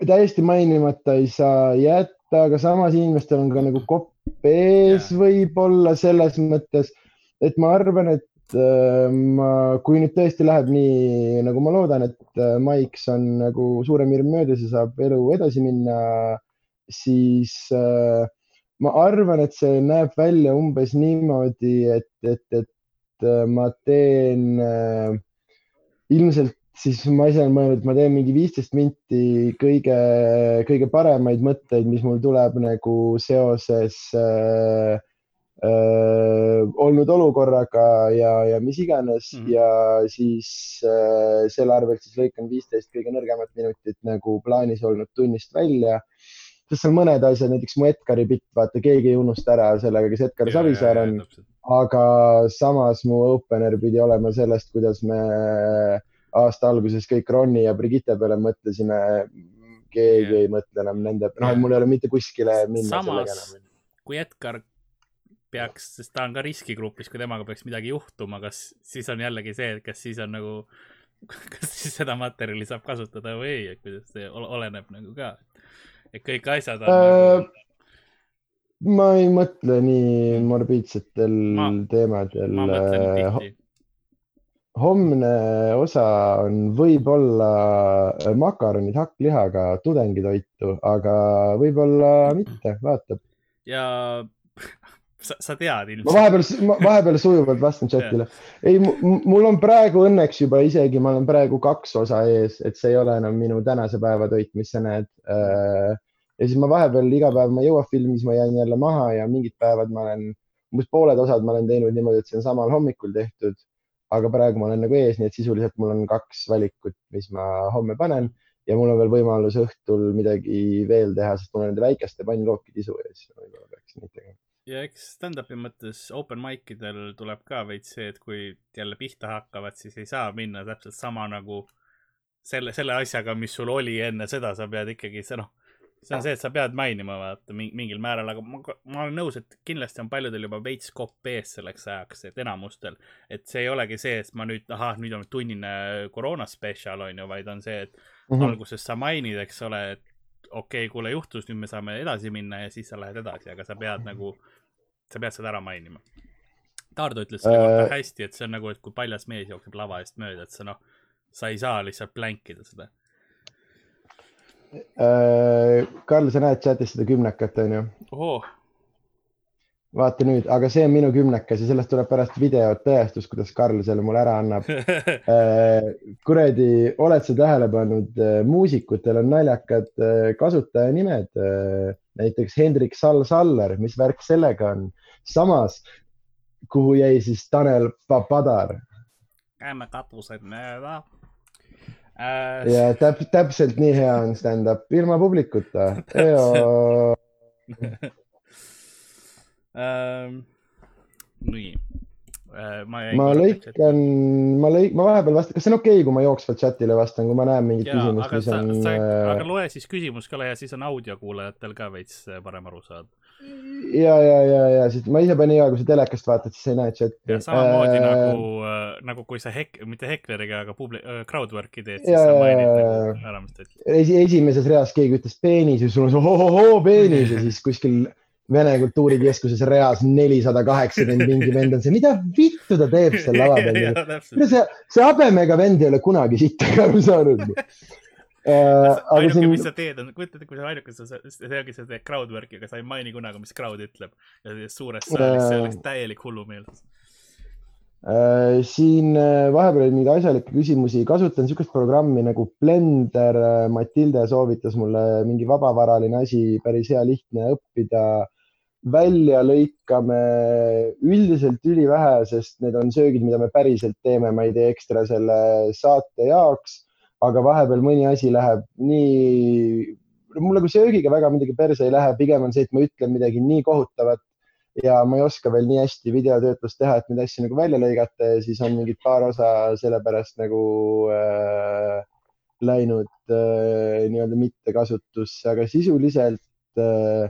täiesti mainimata ei saa jätta, aga samas inimestel on ka nagu kopp ees võib-olla selles mõttes, et ma arvan, et äh, ma, kui nüüd tõesti läheb nii, nagu ma loodan, et äh, maiks on nagu suurem hirm möödas ja saab elu edasi minna, siis äh, ma arvan, et see näeb välja umbes niimoodi, et, et, et ma teen ilmselt siis ma ise olen mõelnud, et ma teen mingi viisteist minti kõige, kõige paremaid mõtteid, mis mul tuleb nagu seoses äh, äh, olnud olukorraga ja, ja mis iganes mm. -hmm. ja siis äh, selle arvelt siis lõikan viisteist kõige nõrgemat minutit nagu plaanis olnud tunnist välja sest seal mõned asjad, näiteks mu Edgari bitt, vaata, keegi ei unusta ära sellega, kes Edgar Savisaar on, aga samas mu opener pidi olema sellest, kuidas me aasta alguses kõik Ronni ja Brigitte peale mõtlesime. keegi Jah. ei mõtle enam nende, noh, mul ei ole mitte kuskile minna sellega samas enam., kui Edgar peaks, sest ta on ka riskigrupis, kui temaga peaks midagi juhtuma, kas siis on jällegi see, et kas siis on nagu, kas siis seda materjali saab kasutada või ei, et kuidas see ol- oleneb nagu ka. et kõik asjad on Äh, nagu, ma ei mõtle nii morbiidsetel Ma- teemadel. ma mõtlen tihti. homne osa on võib-olla makaronid hakklihaga tudengitoitu, aga võib-olla mitte, vaatab. ja sa, sa tead ma ilmselt. vahepeal, vahepeal sujuvalt vastan chatile. ei, mul on praegu õnneks juba isegi, ma olen praegu kaks osa ees, et see ei ole enam minu tänase päeva toit, mis sa näed. ja siis ma vahepeal iga päev ma ei jõua filmi, siis ma jään jälle maha ja mingid päevad ma olen, umbes pooled osad ma olen teinud niimoodi, et see on samal hommikul tehtud. aga praegu ma olen nagu ees, nii et sisuliselt mul on kaks valikut, mis ma homme panen ja mul on veel võimalus õhtul midagi veel teha, sest mul on nende väikeste pannkookide isu ees. võib-olla peaks neid tegema. Ja eks stand-up'i mõttes open mic idel tuleb ka veits see, et kui jälle pihta hakkavad, siis ei saa minna täpselt sama nagu selle, selle asjaga, mis sul oli enne seda, sa pead ikkagi see noh, see on see, et sa pead mainima vaata mi- mingil määral, aga ma, ma olen nõus, et kindlasti on paljudel juba veits kopp ees selleks ajaks, et enamustel, et see ei olegi see, et ma nüüd, ahah, nüüd on tunnine koroona spetsial on ju, vaid on see, et Mhm. alguses sa mainid, eks ole, et okei okay,, kuule juhtus, nüüd me saame edasi minna ja siis sa lähed edasi, aga sa pead nagu, sa pead seda ära mainima. Taardo ütles selle kohta Äh. hästi, et see on nagu, et kui paljas mees jookseb lava eest mööda, et sa noh, sa ei saa lihtsalt plänkida seda. Äh, Karl, sa näed chatis seda kümnekat, onju? ohoo, vaata nüüd, aga see on minu kümnekas ja sellest tuleb pärast videot tõestus, kuidas Karl selle mulle ära annab. kuradi, oled sa tähele pannud, muusikutel on naljakad äh, kasutajanimed, näiteks Hendrik Sall Saller, mis värk sellega on? samas, kuhu jäi siis Tanel Papadar käime katused mööda äh,. ja täp täpselt nii hea on stand-up ilma publikuta. Ähm, nii, ma, ma lõikan, ma lõik-, ma vahepeal vastan, kas see on okei okay,, kui ma jooksvalt chatile vastan, kui ma näen mingit Jaa, küsimust, mis sa, on äh, aga loe siis küsimus ka ja siis on audiokuulajatel ka veits äh, parem aru saada. ja, ja, ja, ja siis ma ise panin hea, kui sa telekast vaatad, siis ei näe chati. ja samamoodi Äh, nagu äh, nagu kui sa hek-, mitte hekleriga, aga publi-, crowdwork'i teed, siis Jaa, sa mainid nagu ära, mis ta ütleb. esi, esimeses reas keegi ütles peenis ja sul on see ohohoo peenis ja siis kuskil Vene Kultuurikeskuses reas nelisada kaheksakümmend mingi vend on see, mida vittu ta teeb seal lava peal. see, see habemega vend ei ole kunagi sittagi aru saanud. aga ainuke, siin mis sa teed, on, kujutad ette, kui sa ainuke, see ongi, sa teed crowdwork'i, aga sa ei maini kunagi, mis crowd ütleb. ja suures saalis, see Jaa. oleks täielik hullumeelsus. Äh, siin äh, vahepeal oli mingeid asjalikke küsimusi, kasutan niisugust programmi nagu Blender. Matilde soovitas mulle mingi vabavaraline asi, päris hea lihtne õppida. Välja lõikame üldiselt ülivähe, sest need on söögid, mida me päriselt teeme, ma ei tee ekstra selle saate jaoks. aga vahepeal mõni asi läheb nii, mul nagu söögiga väga midagi perse ei lähe, pigem on see, et ma ütlen midagi nii kohutavat ja ma ei oska veel nii hästi videotöötlust teha, et neid asju nagu välja lõigata ja siis on mingid paar osa sellepärast nagu äh, läinud äh, nii-öelda mittekasutusse, aga sisuliselt äh,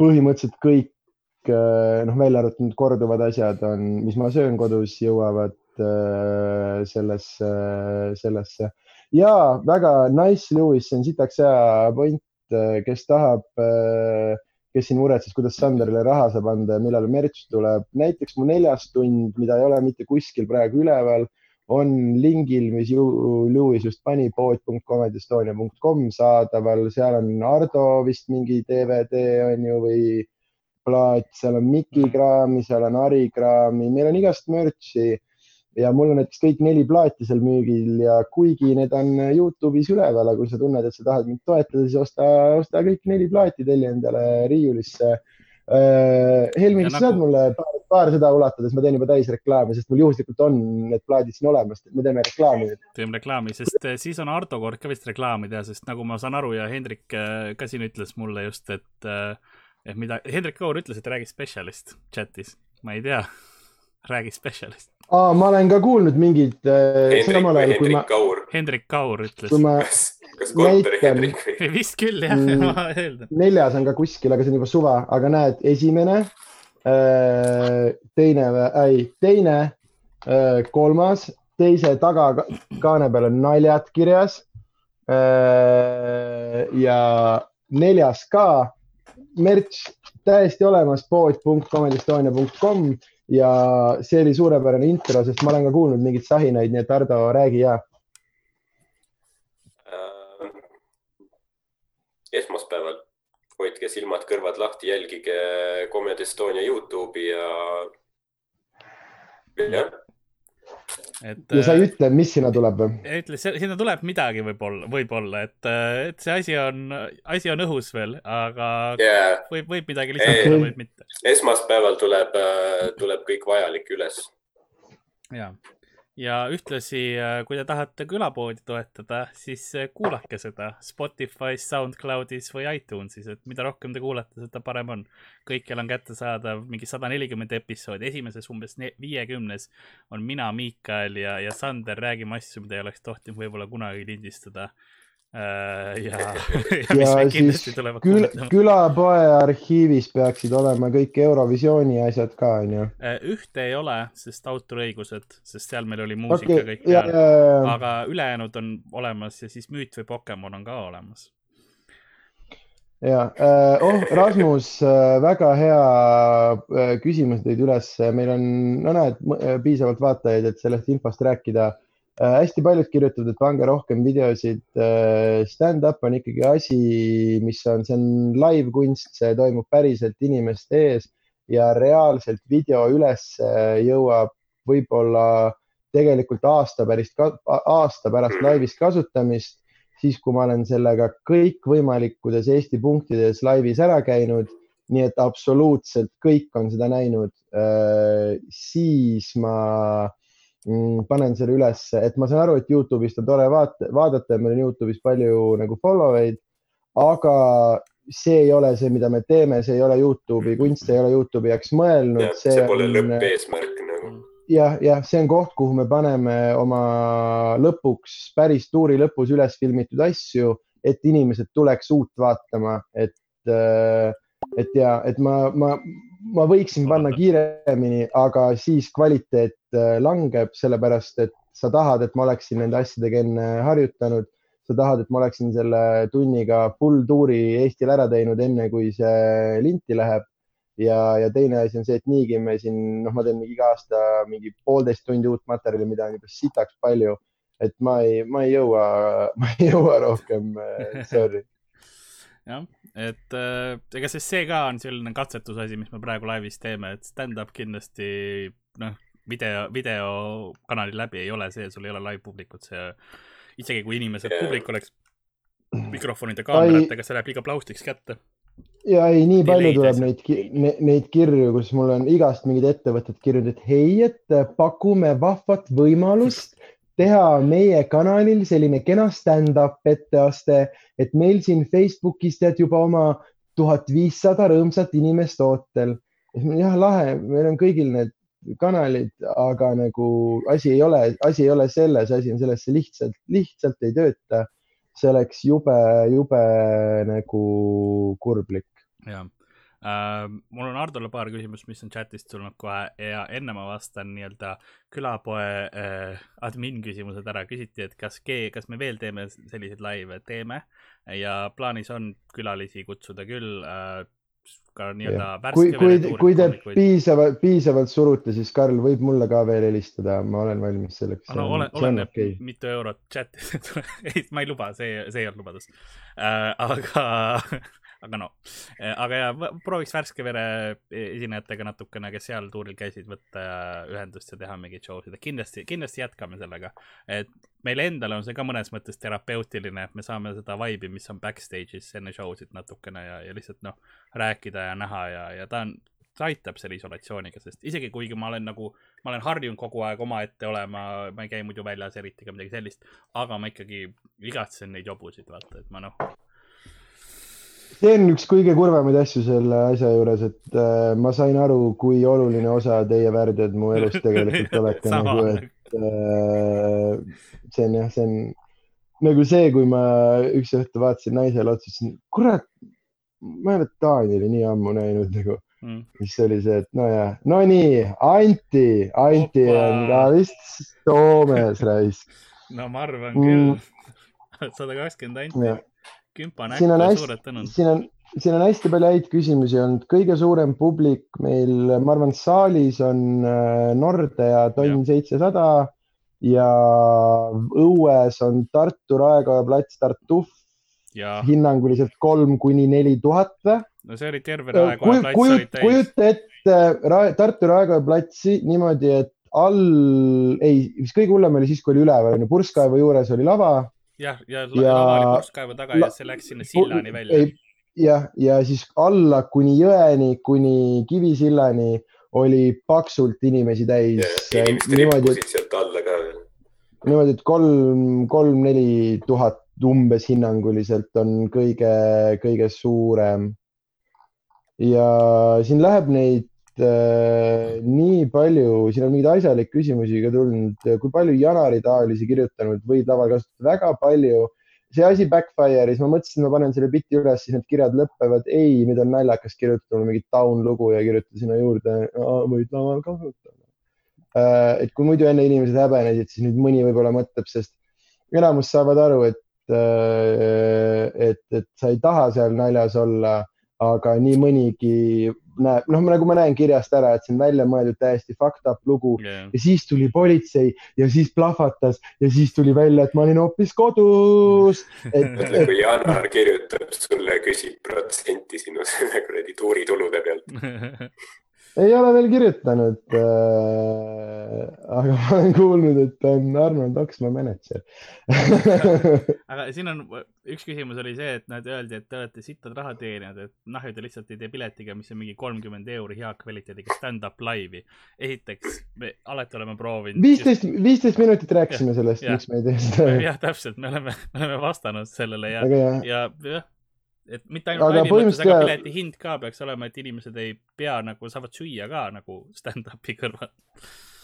põhimõtteliselt kõik äh, noh, välja arvatud korduvad asjad on, mis ma söön kodus, jõuavad äh, sellesse, sellesse ja väga nice, Lewis, see on sitaks hea point, kes tahab äh, kes siin muretses, kuidas Sanderile raha saab anda ja millal merch tuleb. näiteks mu neljas tund, mida ei ole mitte kuskil praegu üleval, on lingil, mis Ju- Lewis just pani, pood.comedystonia.com saadaval, seal on Ardo vist mingi DVD on ju või plaat, seal on Miki kraami, seal on Ari kraami, meil on igast merch'i ja mul on näiteks kõik neli plaati seal müügil ja kuigi need on Youtube'is üleval, aga kui sa tunned, et sa tahad mind toetada, siis osta, osta kõik neli plaati, telli endale riiulisse. Helmi, Ja kas sa saad nagu- mulle paar, paar seda ulatades, ma teen juba täisreklaami, sest mul juhuslikult on need plaadid siin olemas, me teeme reklaami nüüd. teeme reklaami, sest eh, siis on Ardo kord ka vist reklaami teha, sest nagu ma saan aru ja Hendrik eh, ka siin ütles mulle just, et, et mida, Hendrik Kaur ütles, et räägi spetsialist chatis, ma ei tea, räägi spetsialist. aa, ma olen ka kuulnud mingit äh, Hendrik või Hendrik ma, Kaur, Hendrik Kaur ütles ma kas, kas kontori. Hendrik või? vist küll jah Mm. ma eeldan. neljas on ka kuskil, aga see on juba suva, aga näed, esimene, teine, ei, teine, kolmas, teise tagakaane peal on naljad kirjas. ja neljas ka, merch täiesti olemas, pood.comedystonia.com ja see oli suurepärane intro, sest ma olen ka kuulnud mingeid sahinaid, nii et Ardo, räägi ja. Äh, esmaspäeval hoidke silmad-kõrvad lahti, jälgige Comedy Estonia Youtube'i ja, jah, et ja sa ei äh, ütle, mis sinna tuleb või? ütle, sinna tuleb midagi võib-olla, võib-olla, et, et see asi on, asi on õhus veel, aga ja võib, võib midagi lisada Ei., võib mitte. esmaspäeval tuleb, tuleb kõik vajalik üles. ja, ja ühtlasi, kui te tahate külapoodi toetada, siis äh, kuulake seda Spotify's, SoundCloudis või iTunesis, et mida rohkem te kuulate, seda parem on. kõikjal on kättesaadav mingi sada nelikümmend episoodi, esimeses umbes ne- viiekümnes on mina, Miikael ja, ja Sander räägime asju, mida ei oleks tohtinud võib-olla kunagi lindistada. Ja, ja ja meid siis kuulutama. külapoe arhiivis peaksid olema kõik Eurovisiooni asjad ka onju. Äh, ühte ei ole, sest autoriõigused, sest seal meil oli muusika okay, kõik, ja, peal. ja, ja, aga ülejäänud on olemas ja siis Müüt või Pokemon on ka olemas. ja, oh Rasmus, väga hea äh, küsimus tõid üles, meil on, no näed, piisavalt vaatajaid, et sellest infost rääkida. Hästi paljud kirjutavad, et pange rohkem videosid. Stand-up on ikkagi asi, mis on, see on live kunst, see toimub päriselt inimeste ees ja reaalselt video üles jõuab võib-olla tegelikult aasta pärast, aasta pärast laivis kasutamist, siis kui ma olen sellega kõikvõimalikkudes Eesti punktides laivis ära käinud, nii et absoluutselt kõik on seda näinud, siis ma mm, panen selle ülesse, et ma saan aru, et Youtube'ist on tore vaata, vaadata ja meil on Youtube'is palju nagu follow eid, aga see ei ole see, mida me teeme, see ei ole Youtube'i kunst, ei ole Youtube'i jaoks mõelnud. see pole lõppeesmärk nagu. jah, jah, see on koht, kuhu me paneme oma lõpuks, päris tuuri lõpus üles filmitud asju, et inimesed tuleks uut vaatama, et, et ja, et ma, ma, ma võiksin panna kiiremini, aga siis kvaliteet langeb, sellepärast et sa tahad, et ma oleksin nende asjadega enne harjutanud. sa tahad, et ma oleksin selle tunniga full tuuri Eestil ära teinud, enne kui see linti läheb ja, ja teine asi on see, et niigi me siin, noh, ma teen iga aasta mingi poolteist tundi uut materjali, mida on juba sitaks palju, et ma ei, ma ei jõua, ma ei jõua rohkem sorry. jah, et äh, ega siis see ka on selline katsetusasi, mis me praegu laivis teeme, et stand-up kindlasti noh, video, videokanali läbi ei ole see, sul ei ole live-publikut, see isegi kui inimesed, publik oleks mikrofonide, kaameratega, see läheb liiga plaustiks kätte. ja ei, nii palju tuleb neid, neid kirju, kus mul on igast mingid ettevõtted kirjutanud, et hei, et pakume vahvat võimalust teha meie kanalil selline kena stand-up etteaste, et meil siin Facebookis tead juba oma tuhat viissada rõõmsat inimest ootel. jah, lahe, meil on kõigil need kanalid, aga nagu asi ei ole, asi ei ole selles, asi on selles, see lihtsalt, lihtsalt ei tööta. see oleks jube, jube nagu kurblik. jah äh,, mul on Hardole paar küsimust, mis on chat'ist tulnud kohe ja enne ma vastan nii-öelda külapoe äh, admin küsimused ära. küsiti, et kas, kas me veel teeme selliseid laive, teeme ja plaanis on külalisi kutsuda küll äh, ka nii-öelda värske kui, kui, kui te piisavalt, piisavalt surute, siis Karl võib mulle ka veel helistada, ma olen valmis selleks. no ole, oleneb okay. mitu eurot chat'i ei, ma ei luba, see, see ei olnud lubadus äh,. aga aga no, eh, aga ja prooviks värske vere esinejatega natukene, kes seal tuuril käisid, võtta ühendust ja teha mingeid show sid, kindlasti, kindlasti jätkame sellega. et meile endale on see ka mõnes mõttes terapeutiline, et me saame seda vibe'i, mis on backstage'is enne show sid natukene ja, ja lihtsalt noh, rääkida ja näha ja, ja ta on, see aitab selle isolatsiooniga, sest isegi kuigi ma olen nagu, ma olen harjunud kogu aeg omaette olema, ma ei käi muidu väljas eriti ega midagi sellist, aga ma ikkagi igatsen neid jobusid, vaata, et ma noh see on üks kõige kurvemaid asju selle asja juures, et äh, ma sain aru, kui oluline osa teie värdjad mu elus tegelikult olete nagu, et äh, see on jah, see on nagu see, kui ma üks õhtu vaatasin naisele otsa, ütlesin, kurat, ma ei ole Taanili nii ammu näinud nagu mm.. siis oli see, et nojah, no nii, Anti, Anti Opa. on ka vist Soomes raisk. no ma arvan küll mm., sada kakskümmend Anti kümpa näkku ja suured tänud. siin on, siin on hästi palju häid küsimusi olnud, kõige suurem publik meil, ma arvan, saalis on äh, Nordea Tonn seitsesada ja õues on Tartu Raekoja plats Tartuf. hinnanguliselt kolm kuni neli tuhat või? no see oli terve Raekoja plats Kuju, oli täis. kujuta ette ra Tartu Raekoja platsi niimoodi, et all, ei, mis kõige hullem oli siis, kui oli üleval, purskkaevu juures oli lava jah, ja, ja, ja lava oli purskkaevu taga ja see läks sinna sillani välja. jah, ja siis alla kuni jõeni, kuni Kivisillani oli paksult inimesi täis. inimesed rippusid sealt alla ka veel. niimoodi, et kolm, kolm-neli tuhat umbes hinnanguliselt on kõige, kõige suurem. ja siin läheb neid äh, nii palju, siin on mingeid asjalikke küsimusi ka tulnud, kui palju janaritaolisi kirjutanud võid laval kasutada, väga palju. see asi backfire'is, ma mõtlesin, ma panen selle biti üles, siis need kirjad lõpevad. ei, nüüd on naljakas kirjutada mingit taun lugu ja kirjutada sinna juurde, võid laval kasutada äh,. et kui muidu enne inimesed häbenesid, siis nüüd mõni võib-olla mõtleb, sest enamus saavad aru, et äh, et, et sa ei taha seal naljas olla, aga nii mõnigi näeb, noh, nagu ma näen kirjast ära, et see on välja mõeldud täiesti fucked up lugu. Yeah. ja siis tuli politsei ja siis plahvatas ja siis tuli välja, et ma olin hoopis kodus. Et.... kui Janar kirjutab sulle, küsib protsenti sinu selle kuradi tuuritulude pealt ei ole veel kirjutanud äh,. aga ma olen kuulnud, et on Arnold Oksmaa mänedžer aga siin on, üks küsimus oli see, et nad öeldi, et te olete sittad raha teeninud, et et te lihtsalt ei tee piletiga, mis on mingi kolmkümmend euri hea kvaliteediga stand-up laivi. esiteks, me alati oleme proovinud. viisteist, viisteist minutit rääkisime ja, sellest, miks me ei tee seda. jah, täpselt, me oleme, me oleme vastanud sellele ja, ja jah et mitte ainult laivi mõttes, aga pileti hind ka peaks olema, et inimesed ei pea nagu, saavad süüa ka nagu stand-up'i kõrval.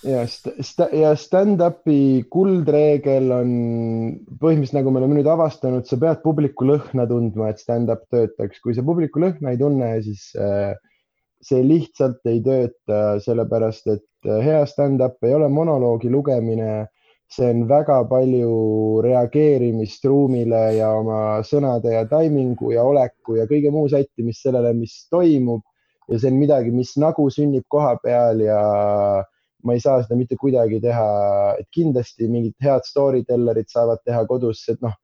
ja st- st- ja stand-up'i kuldreegel on põhimõtteliselt nagu me oleme nüüd avastanud, sa pead publiku lõhna tundma, et stand-up töötaks. kui sa publiku lõhna ei tunne, siis äh, see lihtsalt ei tööta, sellepärast et äh, hea stand-up ei ole monoloogi lugemine. See on väga palju reageerimist ruumile ja oma sõnade ja taimingu ja oleku ja kõige muu sättimist sellele, mis toimub. ja see on midagi, mis nagu sünnib koha peal ja ma ei saa seda mitte kuidagi teha, et kindlasti mingid head story tellerid saavad teha kodus, et noh,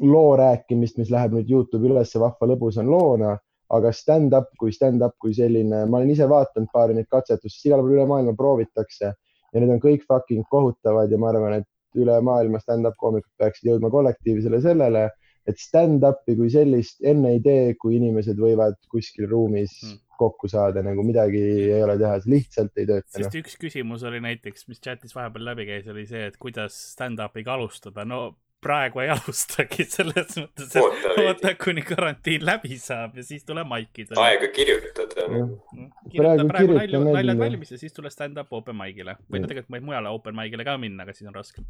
loo rääkimist, mis läheb nüüd Youtube'i ülesse, vahva lõbus on loona, aga stand-up kui stand-up kui selline, ma olen ise vaadanud paari neid katsetust, igal pool üle maailma proovitakse ja need on kõik fucking kohutavad ja ma arvan, et üle maailma stand-up koomikud peaksid jõudma kollektiivsele sellele, et stand-up'i kui sellist enne ei tee, kui inimesed võivad kuskil ruumis mm. kokku saada, nagu midagi ei ole teha, see lihtsalt ei tööta. sest no. üks küsimus oli näiteks, mis chat'is vahepeal läbi käis, oli see, et kuidas stand-up'iga alustada. no praegu ei alustagi selles mõttes, et oota, kuni karantiin läbi saab ja siis tule maikidele. aega kirjutada. kirjuta praegu nalju, naljad valmis ja siis tule stand-up open mic'ile. Või no tegelikult võid mujale open mic'ile ka minna, aga siis on raskem.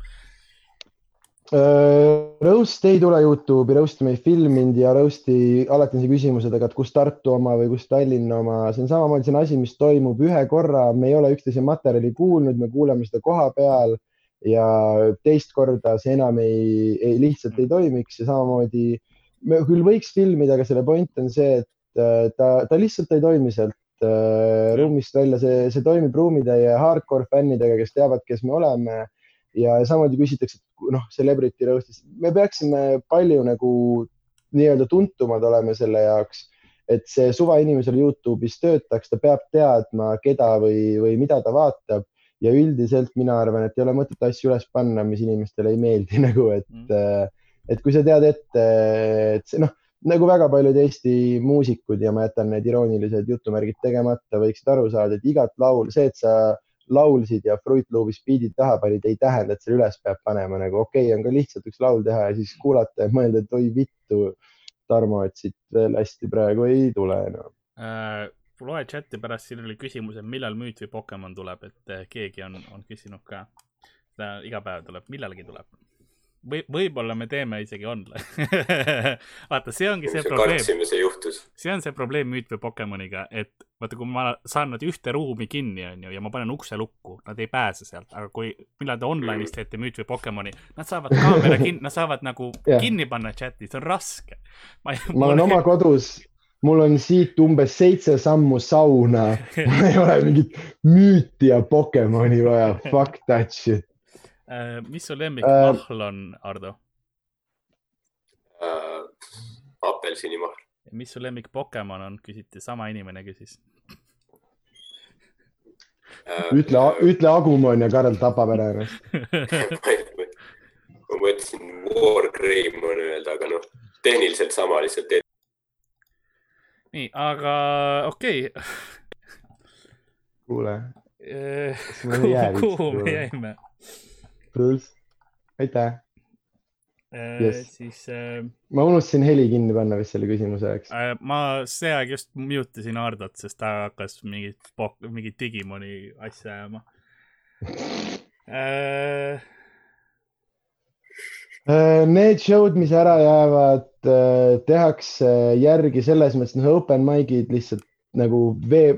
Äh, roast ei tule Youtube'i, Roast'i me ei filminud ja Roast'i alati on see küsimus, et aga kus Tartu oma või kus Tallinna oma, see on samamoodi, see on asi, mis toimub ühe korra, me ei ole üksteise materjali kuulnud, me kuuleme seda koha peal ja teist korda see enam ei, ei, lihtsalt ei toimiks ja samamoodi me küll võiks filmida, aga selle point on see, et äh, ta, ta lihtsalt ei toimi sealt äh, ruumist välja, see, see toimib ruumitäie hardcore fännidega, kes teavad, kes me oleme. ja samamoodi küsitakse, et noh, celebrity roast'is, me peaksime palju nagu nii-öelda tuntumad olema selle jaoks, et see suvainimesel Youtube'is töötaks, ta peab teadma, keda või, või mida ta vaatab ja üldiselt mina arvan, et ei ole mõtet asju üles panna, mis inimestele ei meeldi nagu, et mm., et kui sa tead ette, et see noh, nagu väga paljud Eesti muusikud ja ma jätan need iroonilised jutumärgid tegemata, võiksid aru saada, et igat laul, see, et sa laulsid ja Fruit Loopis biidid taha panid, ei tähenda, et selle üles peab panema nagu okei okay,, on ka lihtsalt üks laul teha ja siis kuulata ja mõelda, et oi vittu, Tarmo, et siit veel hästi praegu ei tule enam no. äh loe chati pärast, siin oli küsimus, et millal müüt või Pokemon tuleb, et eh, keegi on, on küsinud ka. ta iga päev tuleb, millalgi tuleb. või, võib-olla me teeme isegi online vaata, see ongi see probleem. see juhtus. see on see probleem müüt või Pokemoniga, et vaata, kui ma saan nad ühte ruumi kinni, onju, ja ma panen ukse lukku, nad ei pääse sealt, aga kui, millal te online'is teete müüt või Pokemoni, nad saavad kaamera kinni, nad saavad nagu yeah. kinni panna chati, see on raske. ma, ma olen oma kodus mul on siit umbes seitse sammu sauna mul ei ole mingit müüti ja Pokemoni vaja, fuck that shit uh,. mis su lemmikmahl uh, on, Ardo uh,? apelsinimahl. mis su lemmik Pokemon on, küsiti, sama inimene küsis uh,. ütle, ütle Agumon ja Karl tapab ära ennast ma mõtlesin Wargreymon öelda, aga noh, tehniliselt sama, lihtsalt nii, aga okei okay. kuule. kuhu me jäime? pluss, aitäh yes.. siis äh,. ma unustasin heli kinni panna vist selle küsimuse ajaks äh,. ma see aeg just mute isin Hardot, sest ta hakkas mingit, mingit Digimoni asja ajama äh, Äh, need show'd, mis ära jäävad, äh, tehakse järgi selles mõttes, noh, open mic'id lihtsalt nagu vee,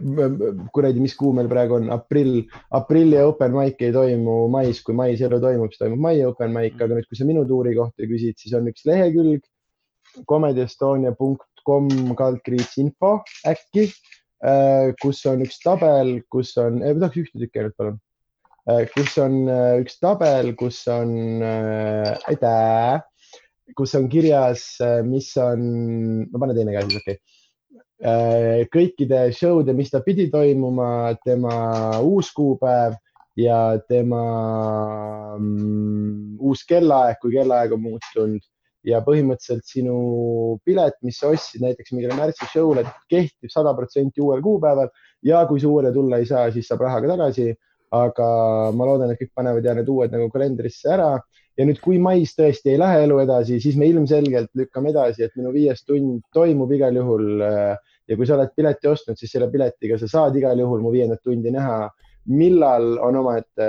kuradi, mis kuu meil praegu on, aprill, aprilli open mic ei toimu mais, kui mais elu toimub, siis toimub mai open mic, aga nüüd, kui sa minu tuuri kohta küsid, siis on üks lehekülg comedyestonia.com kaldkriips info äkki, äh, kus on üks tabel, kus on, tahaks ühte tükki ainult, palun. Äh, kus on äh, üks tabel, kus on, äh, aitäh, kus on kirjas, mis on, no pane teine käe siis, okei. Okay. kõikide show'de, mis ta pidi toimuma, tema uus kuupäev ja tema um, uus kellaaeg, kui kellaaeg on muutunud. Ja põhimõtteliselt sinu pilet, mis sa ostsid näiteks mingile märtsi show'le, kehtib sada protsenti uuel kuupäeval. Ja kui sa uuele tulla ei saa, siis saab raha ka tagasi. Aga ma loodan, et kõik panevad ja need uued nagu kalendrisse ära ja nüüd, kui mais tõesti ei lähe elu edasi, siis me ilmselgelt lükkame edasi, et minu viies tund toimub igal juhul. ja kui sa oled pileti ostnud, siis selle piletiga sa saad igal juhul mu viiendat tundi näha. millal on omaette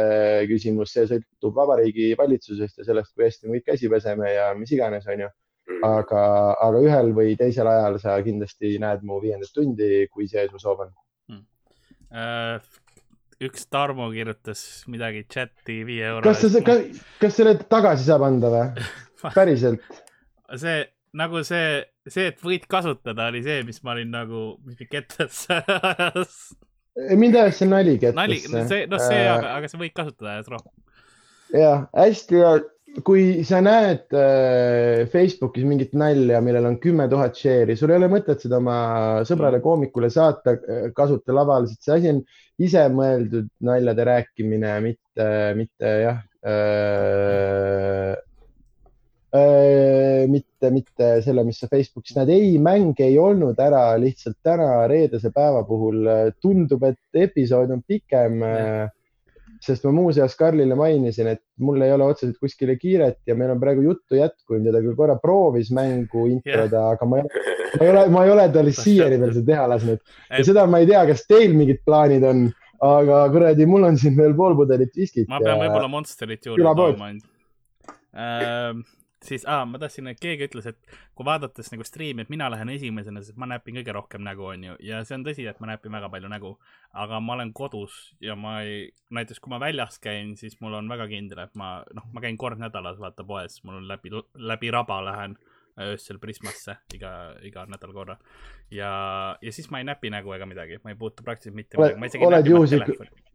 küsimus, see sõltub vabariigi valitsusest ja sellest, kui hästi me kõik käsi peseme ja mis iganes, onju. Mm. aga, aga ühel või teisel ajal sa kindlasti näed mu viiendat tundi, kui see su soov on. Äh, üks Tarmo kirjutas midagi chati viie euro kas sa, kas, kas selle tagasi saab anda või? päriselt? see nagu see, see, et võid kasutada, oli see, mis ma olin nagu, mis mind kettasse ajas. mind ajas see nali kettasse. nali, no see, noh, see äh,, aga, aga sa võid kasutada ajas rohkem. jah, hästi hea kui sa näed äh, Facebookis mingit nalja, millel on kümme tuhat share'i, sul ei ole mõtet seda oma sõbrale koomikule saata, äh, kasuta laval, sest see asi on isemõeldud naljade rääkimine, mitte, mitte jah äh,. Äh, mitte, mitte selle, mis sa Facebookis näed. ei, mäng ei olnud ära lihtsalt täna reedese päeva puhul. tundub, et episood on pikem äh, sest ma muuseas Karlile mainisin, et mul ei ole otseselt kuskile kiiret ja meil on praegu juttu jätkunud ja ta küll korra proovis mängu introda yeah., aga ma ei, ma ei ole, ma ei ole tal siiani veel seda teha lasknud. ja seda ma ei tea, kas teil mingid plaanid on, aga kuradi, mul on siin veel pool pudelit viskit. ma pean ja... võib-olla Monsterit juurde tooma ainult siis ah,, ma tahtsin, et keegi ütles, et kui vaadates nagu striimi, et mina lähen esimesena, sest ma näpin kõige rohkem nägu, onju. ja see on tõsi, et ma näpin väga palju nägu. aga ma olen kodus ja ma ei, näiteks kui ma väljas käin, siis mul on väga kindel, et ma, noh, ma käin kord nädalas, vaata poes, mul on läbi, läbi raba lähen öösel Prismasse iga, iga nädal korra. ja, ja siis ma ei näpi nägu ega midagi, ma ei puutu praktiliselt mitte midagi, ma isegi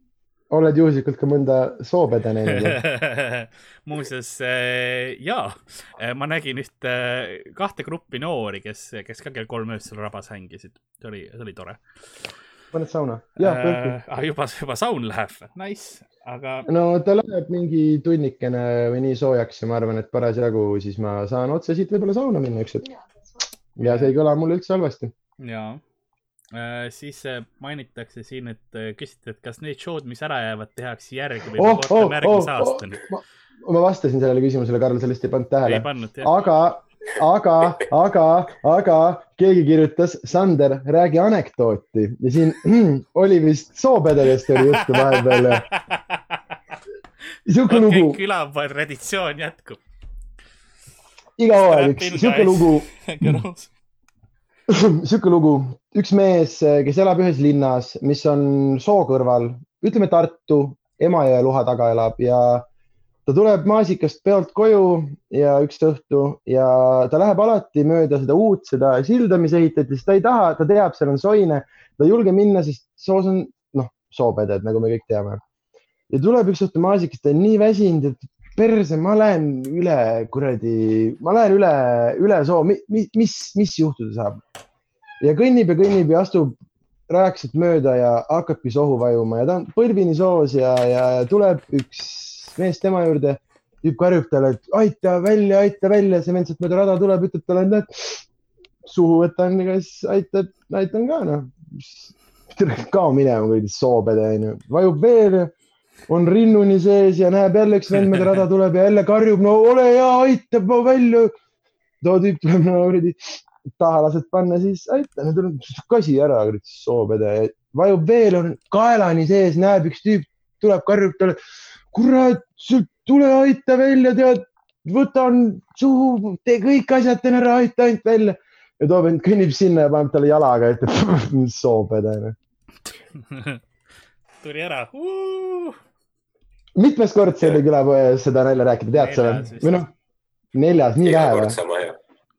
oled juhuslikult ka mõnda soopede näinud muuseas äh, jaa, äh, ma nägin ühte, kahte gruppi noori, kes, kes ka kell kolm öösel rabas hängisid, see oli, see oli tore. paned sauna? jaa, kõik. ah, juba, juba saun läheb, nice, aga. no ta läheb mingi tunnikene või nii soojaks ja ma arvan, et parasjagu siis ma saan otse siit võib-olla sauna minna üks hetk. ja see ei kõla mul üldse halvasti. jaa Äh, siis äh, mainitakse siin, et äh, küsiti, et kas need show'd, mis ära jäävad, tehakse järgi või oh, oh, järgmise oh, aastani oh,. Ma, vastasin sellele küsimusele, Karl, lihtsalt ei pannud tähele. aga, aga, aga, aga keegi kirjutas, Sander, räägi anekdooti ja siin oli vist soopededest oli juttu vahepeal. sihuke lugu. külapoe traditsioon jätkub. iga hooaeg üks sihuke lugu sihuke lugu, üks mees, kes elab ühes linnas, mis on soo kõrval, ütleme Tartu, Emajõe luha taga elab ja ta tuleb maasikast peolt koju ja üks õhtu ja ta läheb alati mööda seda uut, seda silda, mis ehitati, sest ta ei taha, ta teab, seal on soine, ta ei julge minna, sest soos on noh, soopeded, nagu me kõik teame. ja tuleb üks õhtu maasikast, ta on nii väsinud, et perse, ma lähen üle kuradi, ma lähen üle, üle soo, mis, mis, mis juhtuda saab? ja kõnnib ja kõnnib ja astub rajakesest mööda ja hakkabki sohu vajuma ja ta on põlvini soos ja, ja tuleb üks mees tema juurde, tüüp karjub talle, et aita välja, aita välja, see vend sealt mööda rada tuleb, ütleb talle, et suhu võtan, siis aitab, aitan ka noh. kao minema, kuradi soopede onju, vajub veel on rinnuni sees ja näeb jälle üks vend mööda rada tuleb ja jälle karjub, no ole hea, aitab ma välja. too tüüp tuleb no kuradi taha lased panna, siis aita, nüüd on kasi ära, soopede, vajub veel, on kaelani sees, näeb üks tüüp, tuleb, karjub talle. kurat, tule aita välja, tead, võtan suhu, tee kõik asjad, teen ära, aita ainult välja. ja too vend kõnnib sinna ja paneb talle jalaga ette, soopede. tuli ära uh! Mitmes kord see oli külapoes seda nalja rääkida, tead sa või? või noh, neljas, nii vähe või?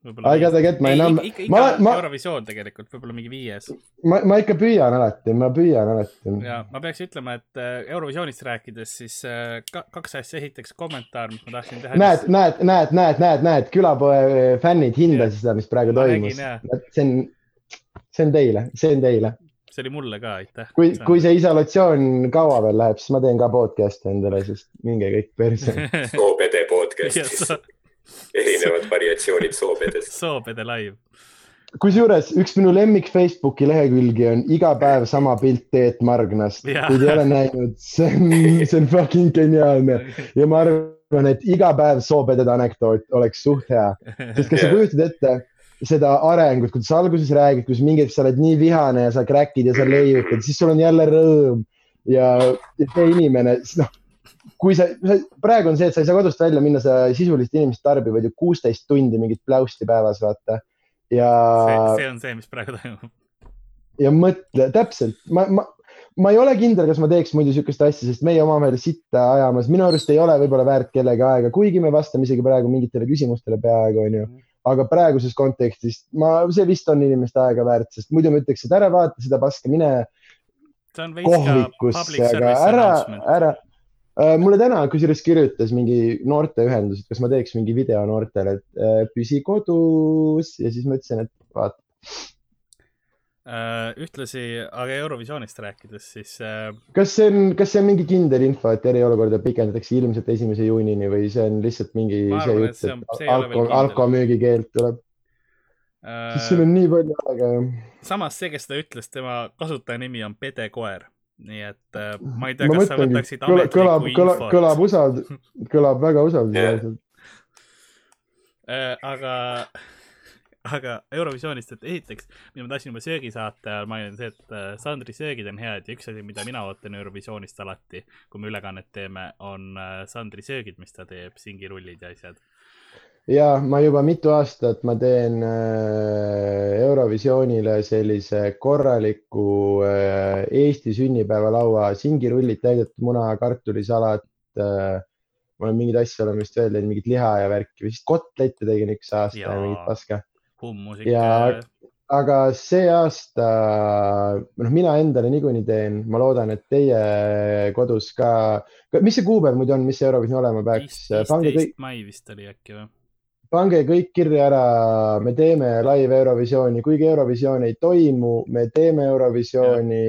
I got to get my number. ikka, ikka ma, ma, Eurovisioon tegelikult, võib-olla mingi viies. ma, ma ikka püüan alati, ma püüan alati. ja ma peaks ütlema, et äh, Eurovisioonist rääkides, siis äh, kaks asja, esiteks kommentaar, mis ma tahtsin teha. näed, näed, näed, näed, näed, näed, külapoe fännid hindasid seda, mis praegu toimus. see on, see on teile, see on teile see oli mulle ka, aitäh. kui, kui see isolatsioon kaua veel läheb, siis ma teen ka podcast'i endale, sest minge kõik perse. soopede podcast'is erinevad variatsioonid soopedest. soopede live. kusjuures üks minu lemmik Facebooki lehekülgi on iga päev sama pilt Teet Margnast. kui te ei ole näinud, see on, see on fucking geniaalne ja ma arvan, et iga päev soopedede anekdoot oleks suht hea, sest kas sa kujutad ette seda arengut, kuidas sa alguses räägid, kus mingi hetk sa oled nii vihane ja sa crack'id ja sa leiutad, siis sul on jälle rõõm ja, ja see inimene, noh, kui sa, praegu on see, et sa ei saa kodust välja minna, sa sisuliselt inimesed tarbivad ju kuusteist tundi mingit pläusti päevas, vaata. ja. see on see, mis praegu toimub. ja mõtle, täpselt, ma, ma, ma ei ole kindel, kas ma teeks muidu sihukest asja, sest meie omavahel sitta ajamas, minu arust ei ole võib-olla väärt kellegi aega, kuigi me vastame isegi praegu mingitele küsimustele peaaegu, onju. Aga praeguses kontekstis ma, see vist on inimeste aega väärt, sest muidu ma ütleks, et ära vaata seda paska, mine kohvikusse, aga ära, ära Äh, mulle täna kusjuures kirjutas mingi noorteühendus, et kas ma teeks mingi video noortele, et äh, püsi kodus ja siis ma ütlesin, et vaata. Äh, ühtlasi, aga Eurovisioonist rääkides, siis. kas see on, kas see on mingi kindel info, et eriolukorda pikendatakse ilmselt esimese juunini või see on lihtsalt mingi arvan, see jutt, et alko, alkomüügi keeld tuleb? siis sul on nii palju aega samas see, kes seda ütles, tema kasutajanimi on Pede Koer nii et äh, ma ei tea, kas sa võtaksid ametlikku kõlab, kõlab, kõlab usald-, kõlab väga usaldusväärselt äh,. aga, aga Eurovisioonist, et esiteks, mida ma tahtsin juba söögi saata, mainin see, et äh, Sandri söögid on head ja üks asi, mida mina ootan Eurovisioonist alati, kui me ülekannet teeme, on äh, Sandri söögid, mis ta teeb, singirullid ja asjad ja ma juba mitu aastat ma teen äh, Eurovisioonile sellise korraliku Eesti sünnipäevalaua, singirullid täidetud muna, kartulisalat ma olen mingeid asju olen vist veel teinud, mingit liha ja värki, vist kotlette tegin üks aasta ja, ja mingit paska. Hummusik. ja, aga see aasta, noh, mina endale niikuinii teen, ma loodan, et teie kodus ka, mis see kuupäev muidu on, mis see Eurovisioon olema peaks? viisteist mai vist oli äkki või? pange kõik kirja ära, me teeme live Eurovisiooni, kuigi Eurovisioon ei toimu, me teeme Eurovisiooni.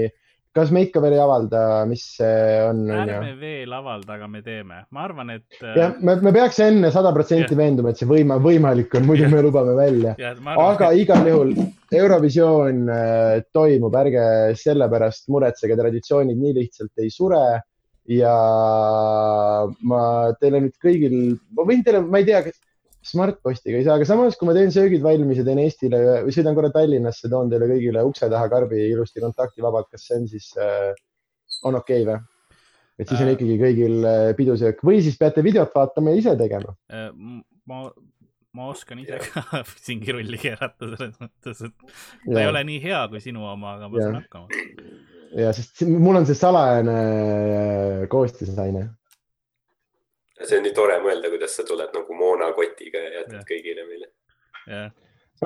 Kas me ikka veel ei avalda, mis see on? ärme veel avalda, aga me teeme, ma arvan, et. Äh, jah, me, me peaks enne sada protsenti veenduma, et see võima, võimalik on, muidu ja. me lubame välja. aga et... igal juhul Eurovisioon äh, toimub, ärge selle pärast muretsege, traditsioonid nii lihtsalt ei sure ja ma teile nüüd kõigil, ma võin teile, ma ei tea, kas Smartpostiga ei saa, aga samas, kui ma teen söögid valmis ja teen Eestile või sõidan korra Tallinnasse, toon teile kõigile ukse taha karbi ilusti kontaktivabalt, kas see on siis äh,, on okei okay, või? et siis on äh. ikkagi kõigil äh, pidusöök või siis peate videot vaatama ja ise tegema äh,. ma, ma oskan ise ka singirulli keerata selles mõttes, et ta ja. ei ole nii hea kui sinu oma, aga ma saan hakkama. ja, sest mul on see salajane koostisaine see on nii tore mõelda, kuidas sa tuled nagu moonakotiga ja jätad ja. kõigile meile. jah.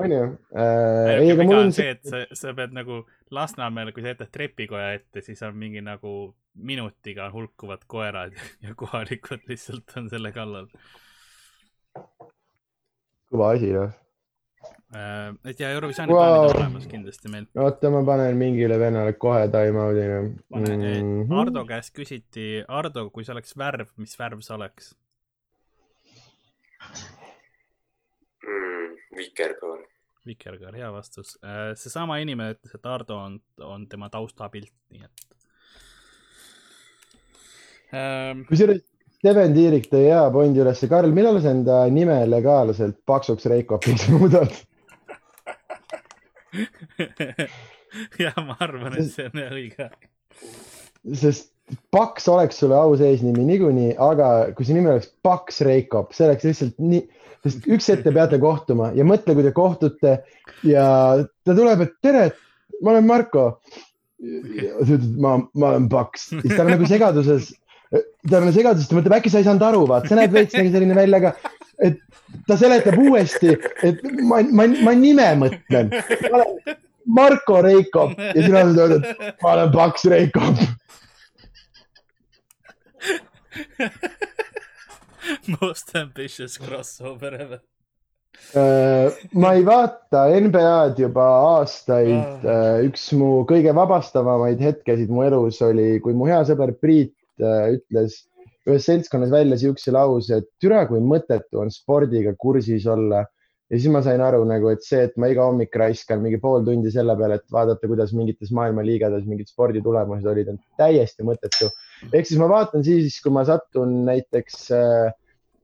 on ju äh,? ei, aga mul on see, et sa, sa pead nagu Lasnamäel, kui sa jätad trepikoja ette, siis on mingi nagu minutiga hulkuvad koerad ja kohalikud lihtsalt on selle kallal. kõva asi, noh et ja Eurovisiooni wow. plaanid on olemas kindlasti meil. oota, ma panen mingile vennale kohe time-out'ina mm. -hmm. Ardo käest küsiti, Ardo, kui sa oleks värv, mis värv sa oleks mm,? vikerkaar. vikerkaar, hea vastus. Äh, seesama inimene ütles, et Ardo on, on tema taustapilt, nii et ähm.... kusjuures Steven Tiirik tõi hea pointi ülesse. Karl, millal sa enda nime legaalselt paksuks Reikopiks muudad? jah, ma arvan, et see on õige. sest Paks oleks sulle au seesnimi niikuinii, aga kui see nimi oleks Paks Reikop, see oleks lihtsalt nii, sest üks hetk te peate kohtuma ja mõtle, kui te kohtute ja ta tuleb, et tere, ma olen Marko. ta ütleb, ma, ma olen Paks, siis ta on nagu segaduses, ta on segaduses, ta mõtleb, äkki sa ei saanud aru, vaata, sa näed veits nagu selline välja, aga et ta seletab uuesti, et ma, ma, ma nime mõtlen. Marko Reikop ja sina ütled, et ma olen Paks Reikop. Most ambitious crossover ever äh, ma ei vaata NBA-d juba aastaid. Äh, üks mu kõige vabastavamaid hetkesid mu elus oli, kui mu hea sõber Priit ütles ühes seltskonnas välja siukse lause, et türa, kui mõttetu on spordiga kursis olla. ja siis ma sain aru nagu, et see, et ma iga hommik raiskan mingi pool tundi selle peale, et vaadata, kuidas mingites maailma liigades mingid sporditulemused olid, on täiesti mõttetu. ehk siis ma vaatan siis, kui ma satun näiteks äh,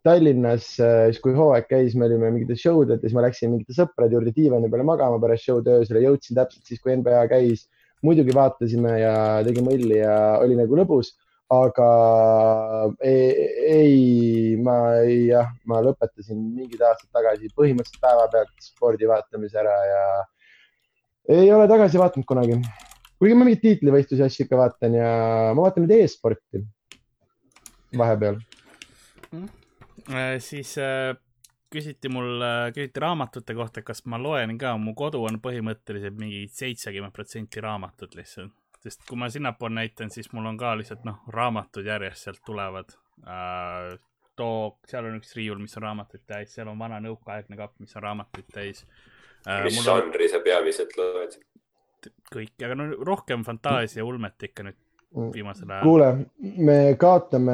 Tallinnas äh,, siis kui hooaeg käis, me olime mingitel show del siis ma läksin mingite sõprade juurde diivani peale magama pärast show'd öösel ja jõudsin täpselt siis, kui NBA käis muidugi vaatasime ja tegime õlli ja oli nagu lõbus aga ei, ei, ma ei, jah, ma lõpetasin mingid aastad tagasi põhimõtteliselt päevapealt spordi vaatamise ära ja ei ole tagasi vaadanud kunagi. kuigi ma mingeid tiitlivõistlusi asju ikka vaatan ja ma vaatan nüüd e-sporti vahepeal. Mm.. siis äh, küsiti mul äh,, küsiti raamatute kohta, kas ma loen ka, mu kodu on põhimõtteliselt mingi seitsekümmend protsenti raamatut lihtsalt sest kui ma sinnapoole näitan, siis mul on ka lihtsalt noh, raamatud järjest sealt tulevad äh,. too, seal on üks riiul, mis on raamatuid täis, seal on vana nõukaaegne kapp, mis on raamatuid täis äh,. mis žanri on... sa peamiselt loed? kõik, aga no rohkem fantaasia, ulmet ikka nüüd viimasel ajal. kuule, me kaotame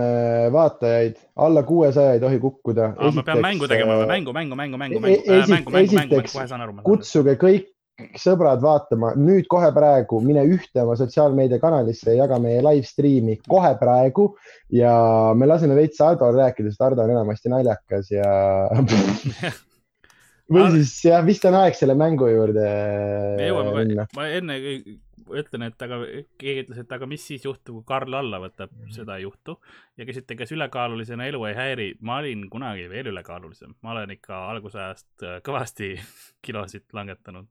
vaatajaid, alla kuuesaja ei tohi kukkuda. ma pean mängu tegema või mängu, mängu, mängu, mängu, mängu, mängu, mängu, mängu, mängu, kohe saan aru. kutsuge kõik sõbrad vaatama nüüd kohe praegu, mine ühte oma sotsiaalmeediakanalisse ja jaga meie live stream'i kohe praegu ja me laseme veits Hardol rääkida, sest Hardo on enamasti naljakas ja või siis jah, vist on aeg selle mängu juurde minna. ma enne ütlen, et aga keegi ütles, et aga mis siis juhtub, kui Karl alla võtab, seda ei juhtu. ja küsite, kas ülekaalulisena elu ei häiri. ma olin kunagi veel ülekaalulisem, ma olen ikka algusajast äh, kõvasti kilosid langetanud.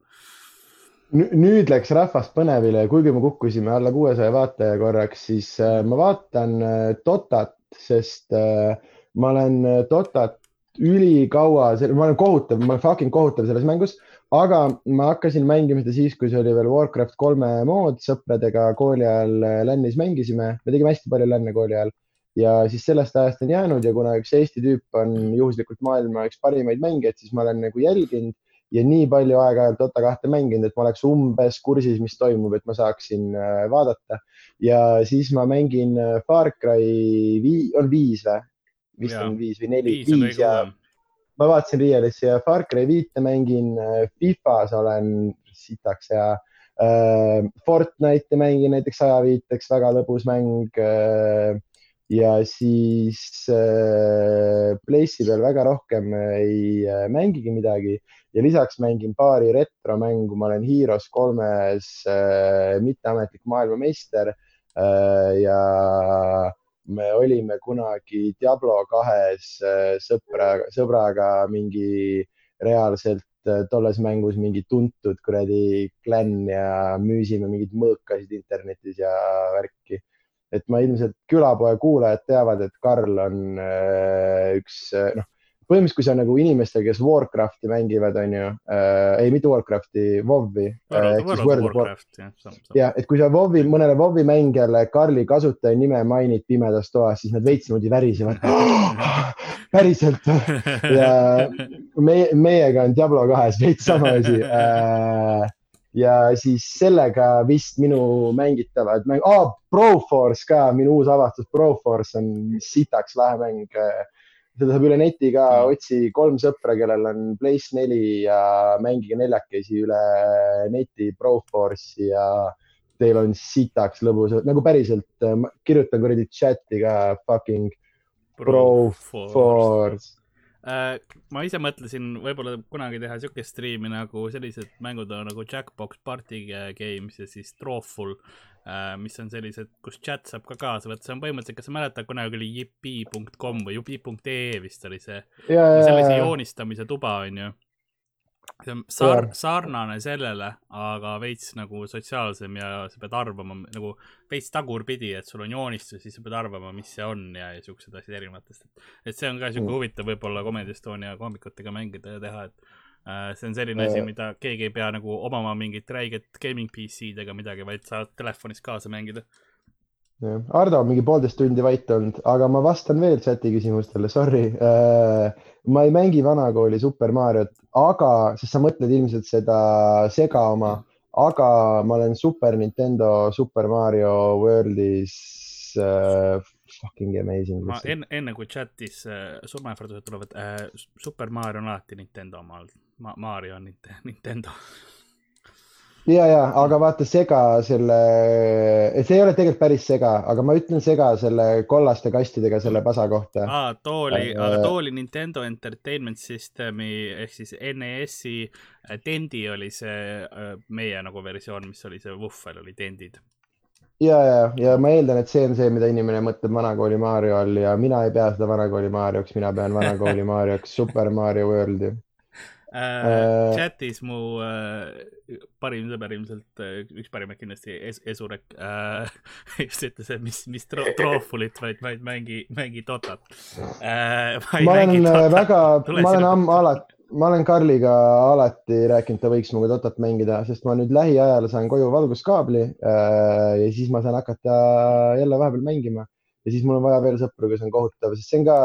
nüüd läks rahvast põnevile, kuigi me kukkusime alla kuuesaja vaataja korraks, siis äh, ma vaatan äh, Totat, sest ma olen Totat ülikaua, ma olen kohutav, ma olen fucking kohutav selles mängus aga ma hakkasin mängima seda siis, kui see oli veel Warcraft kolme mood, sõpradega kooli ajal äh, LAN-is mängisime, me tegime hästi palju LAN-e kooli ajal ja siis sellest ajast on jäänud ja kuna üks Eesti tüüp on juhuslikult maailma üks parimaid mängijaid, siis ma olen nagu jälginud ja nii palju aeg-ajalt Dota kahte mänginud, et ma oleks umbes kursis, mis toimub, et ma saaksin äh, vaadata. ja siis ma mängin äh, Far Cry vii-, on viis või? vist ja. on viis või neli, viis ja ma vaatasin Realisse ja Far Cry viite mängin, äh, Fifas olen sitaks ja äh, Fortnite'i mängin näiteks ajaviiteks, väga lõbus mäng äh,. ja siis äh, Place'i peal väga rohkem ei äh, mängigi midagi ja lisaks mängin paari retromängu, ma olen Heroes kolmes äh, mitteametlik maailmameister äh, ja me olime kunagi Diablo kahes äh, sõpra, sõbraga mingi reaalselt äh, tolles mängus mingi tuntud kuradi klann ja müüsime mingeid mõõkasid internetis ja värki. et ma ilmselt külapoe kuulajad teavad, et Karl on äh, üks noh, põhimõtteliselt, kui sa nagu inimestega, kes Warcrafti mängivad, on ju äh,, ei mitte Warcrafti, WoW-i jah, et kui sa WoW-i, mõnele WoW-i mängijale Karli kasutaja nime mainid pimedas toas, siis nad veits niimoodi värisevad. Päriselt. Ja meie, meiega on Diablo kahes veits sama asi. Äh, ja siis sellega vist minu mängitavad mäng oh,, Proforce ka, minu uus avastus, Proforce on sitaks lahe mäng äh, seda saab üle neti ka, otsi kolm sõpra, kellel on Place neli ja mängige neljakesi üle neti Proforce'i ja teil on sitaks lõbus, nagu päriselt, kirjutan kuradi chati ka fucking Proforce Pro äh, ma ise mõtlesin võib-olla kunagi teha siukest striimi nagu sellised mängud nagu Jackbox Party Games ja siis Äh, mis on sellised, kus chat saab ka kaasa võtta, see on põhimõtteliselt, kas sa mäletad, kunagi oli jipi.com või jipi.ee vist oli see yeah,, sellise joonistamise tuba, onju. see on sar-, sarnane sellele, aga veits nagu sotsiaalsem ja sa pead arvama nagu veits tagurpidi, et sul on joonistus, siis sa pead arvama, mis see on ja, ja siuksed asjad erinevatest. et see on ka siuke mm. huvitav võib-olla Comedy Estonia koomikutega mängida ja teha, et Äh, see on selline asi, mida keegi ei pea nagu omama mingit räiget gaming PC-d ega midagi, vaid saad telefonis kaasa mängida. Ardo on mingi poolteist tundi vait olnud, aga ma vastan veel chati küsimustele, sorry äh,. ma ei mängi vanakooli Super Mariot, aga, sest sa mõtled ilmselt seda sega oma, aga ma olen Super Nintendo Super Mario World'is äh, fucking amazing. ma enne, enne kui chatis äh, surmaähvardused tulevad äh,, Super Mario on alati Nintendo omal Ma. Mario on Nintendo ja, ja, aga vaata sega selle, see ei ole tegelikult päris sega, aga ma ütlen sega selle kollaste kastidega selle pasa kohta. aa, too oli, Äh, aga too oli Nintendo Entertainment Systemi ehk siis NES-i äh, Tendi oli see äh, meie nagu versioon, mis oli see Wuffel oli Tendid. ja, ja, ja ma eeldan, et see on see, mida inimene mõtleb vanakooli Mario all ja mina ei pea seda vanakooli Marioks, mina pean vanakooli Marioks Super Mario Worldi. Äh, Äh, chatis mu äh, parim sõber ilmselt äh,, üks parimaid kindlasti es,, Esurek äh, just ütles, et mis, mis tro, troofulit, vaid, vaid mängi, mängi Dotat äh,. ma olen äh, väga, ma olen ammu alati, ma olen Karliga alati rääkinud, ta võiks minuga Dotat mängida, sest ma nüüd lähiajal saan koju valguskaabli äh, ja siis ma saan hakata jälle vahepeal mängima ja siis mul on vaja veel sõpru, kes on kohutav, sest see on ka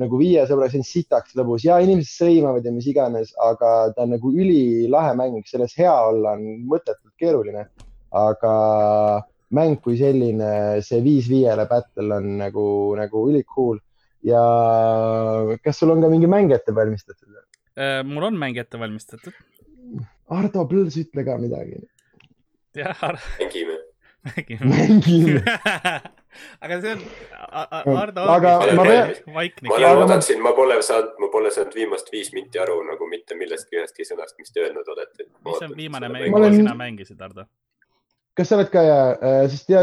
nagu viie sõbraga, see on sitaks lõbus ja inimesed sõimavad ja mis iganes, aga ta on nagu ülilahe mäng, selles hea olla on mõttetult keeruline, aga mäng kui selline, see viis viiele battle on nagu, nagu ülikool ja kas sul on ka mingi mäng ette valmistatud? äh,. mul on mäng ette valmistatud. Ardo Põls, ütle ka midagi. jah, mängime. mängime. mängime. aga see on, Ardo Aga ma pean- vaikne ma Aga ma- ootasin, ma pole saanud, ma pole saanud viimast viis minti aru nagu mitte millestki ühestki sõnast, mis te öelnud olete. mis on viimane mäng, mida olen- sina mängisid, Ardo? kas sa oled ka ja, sest ja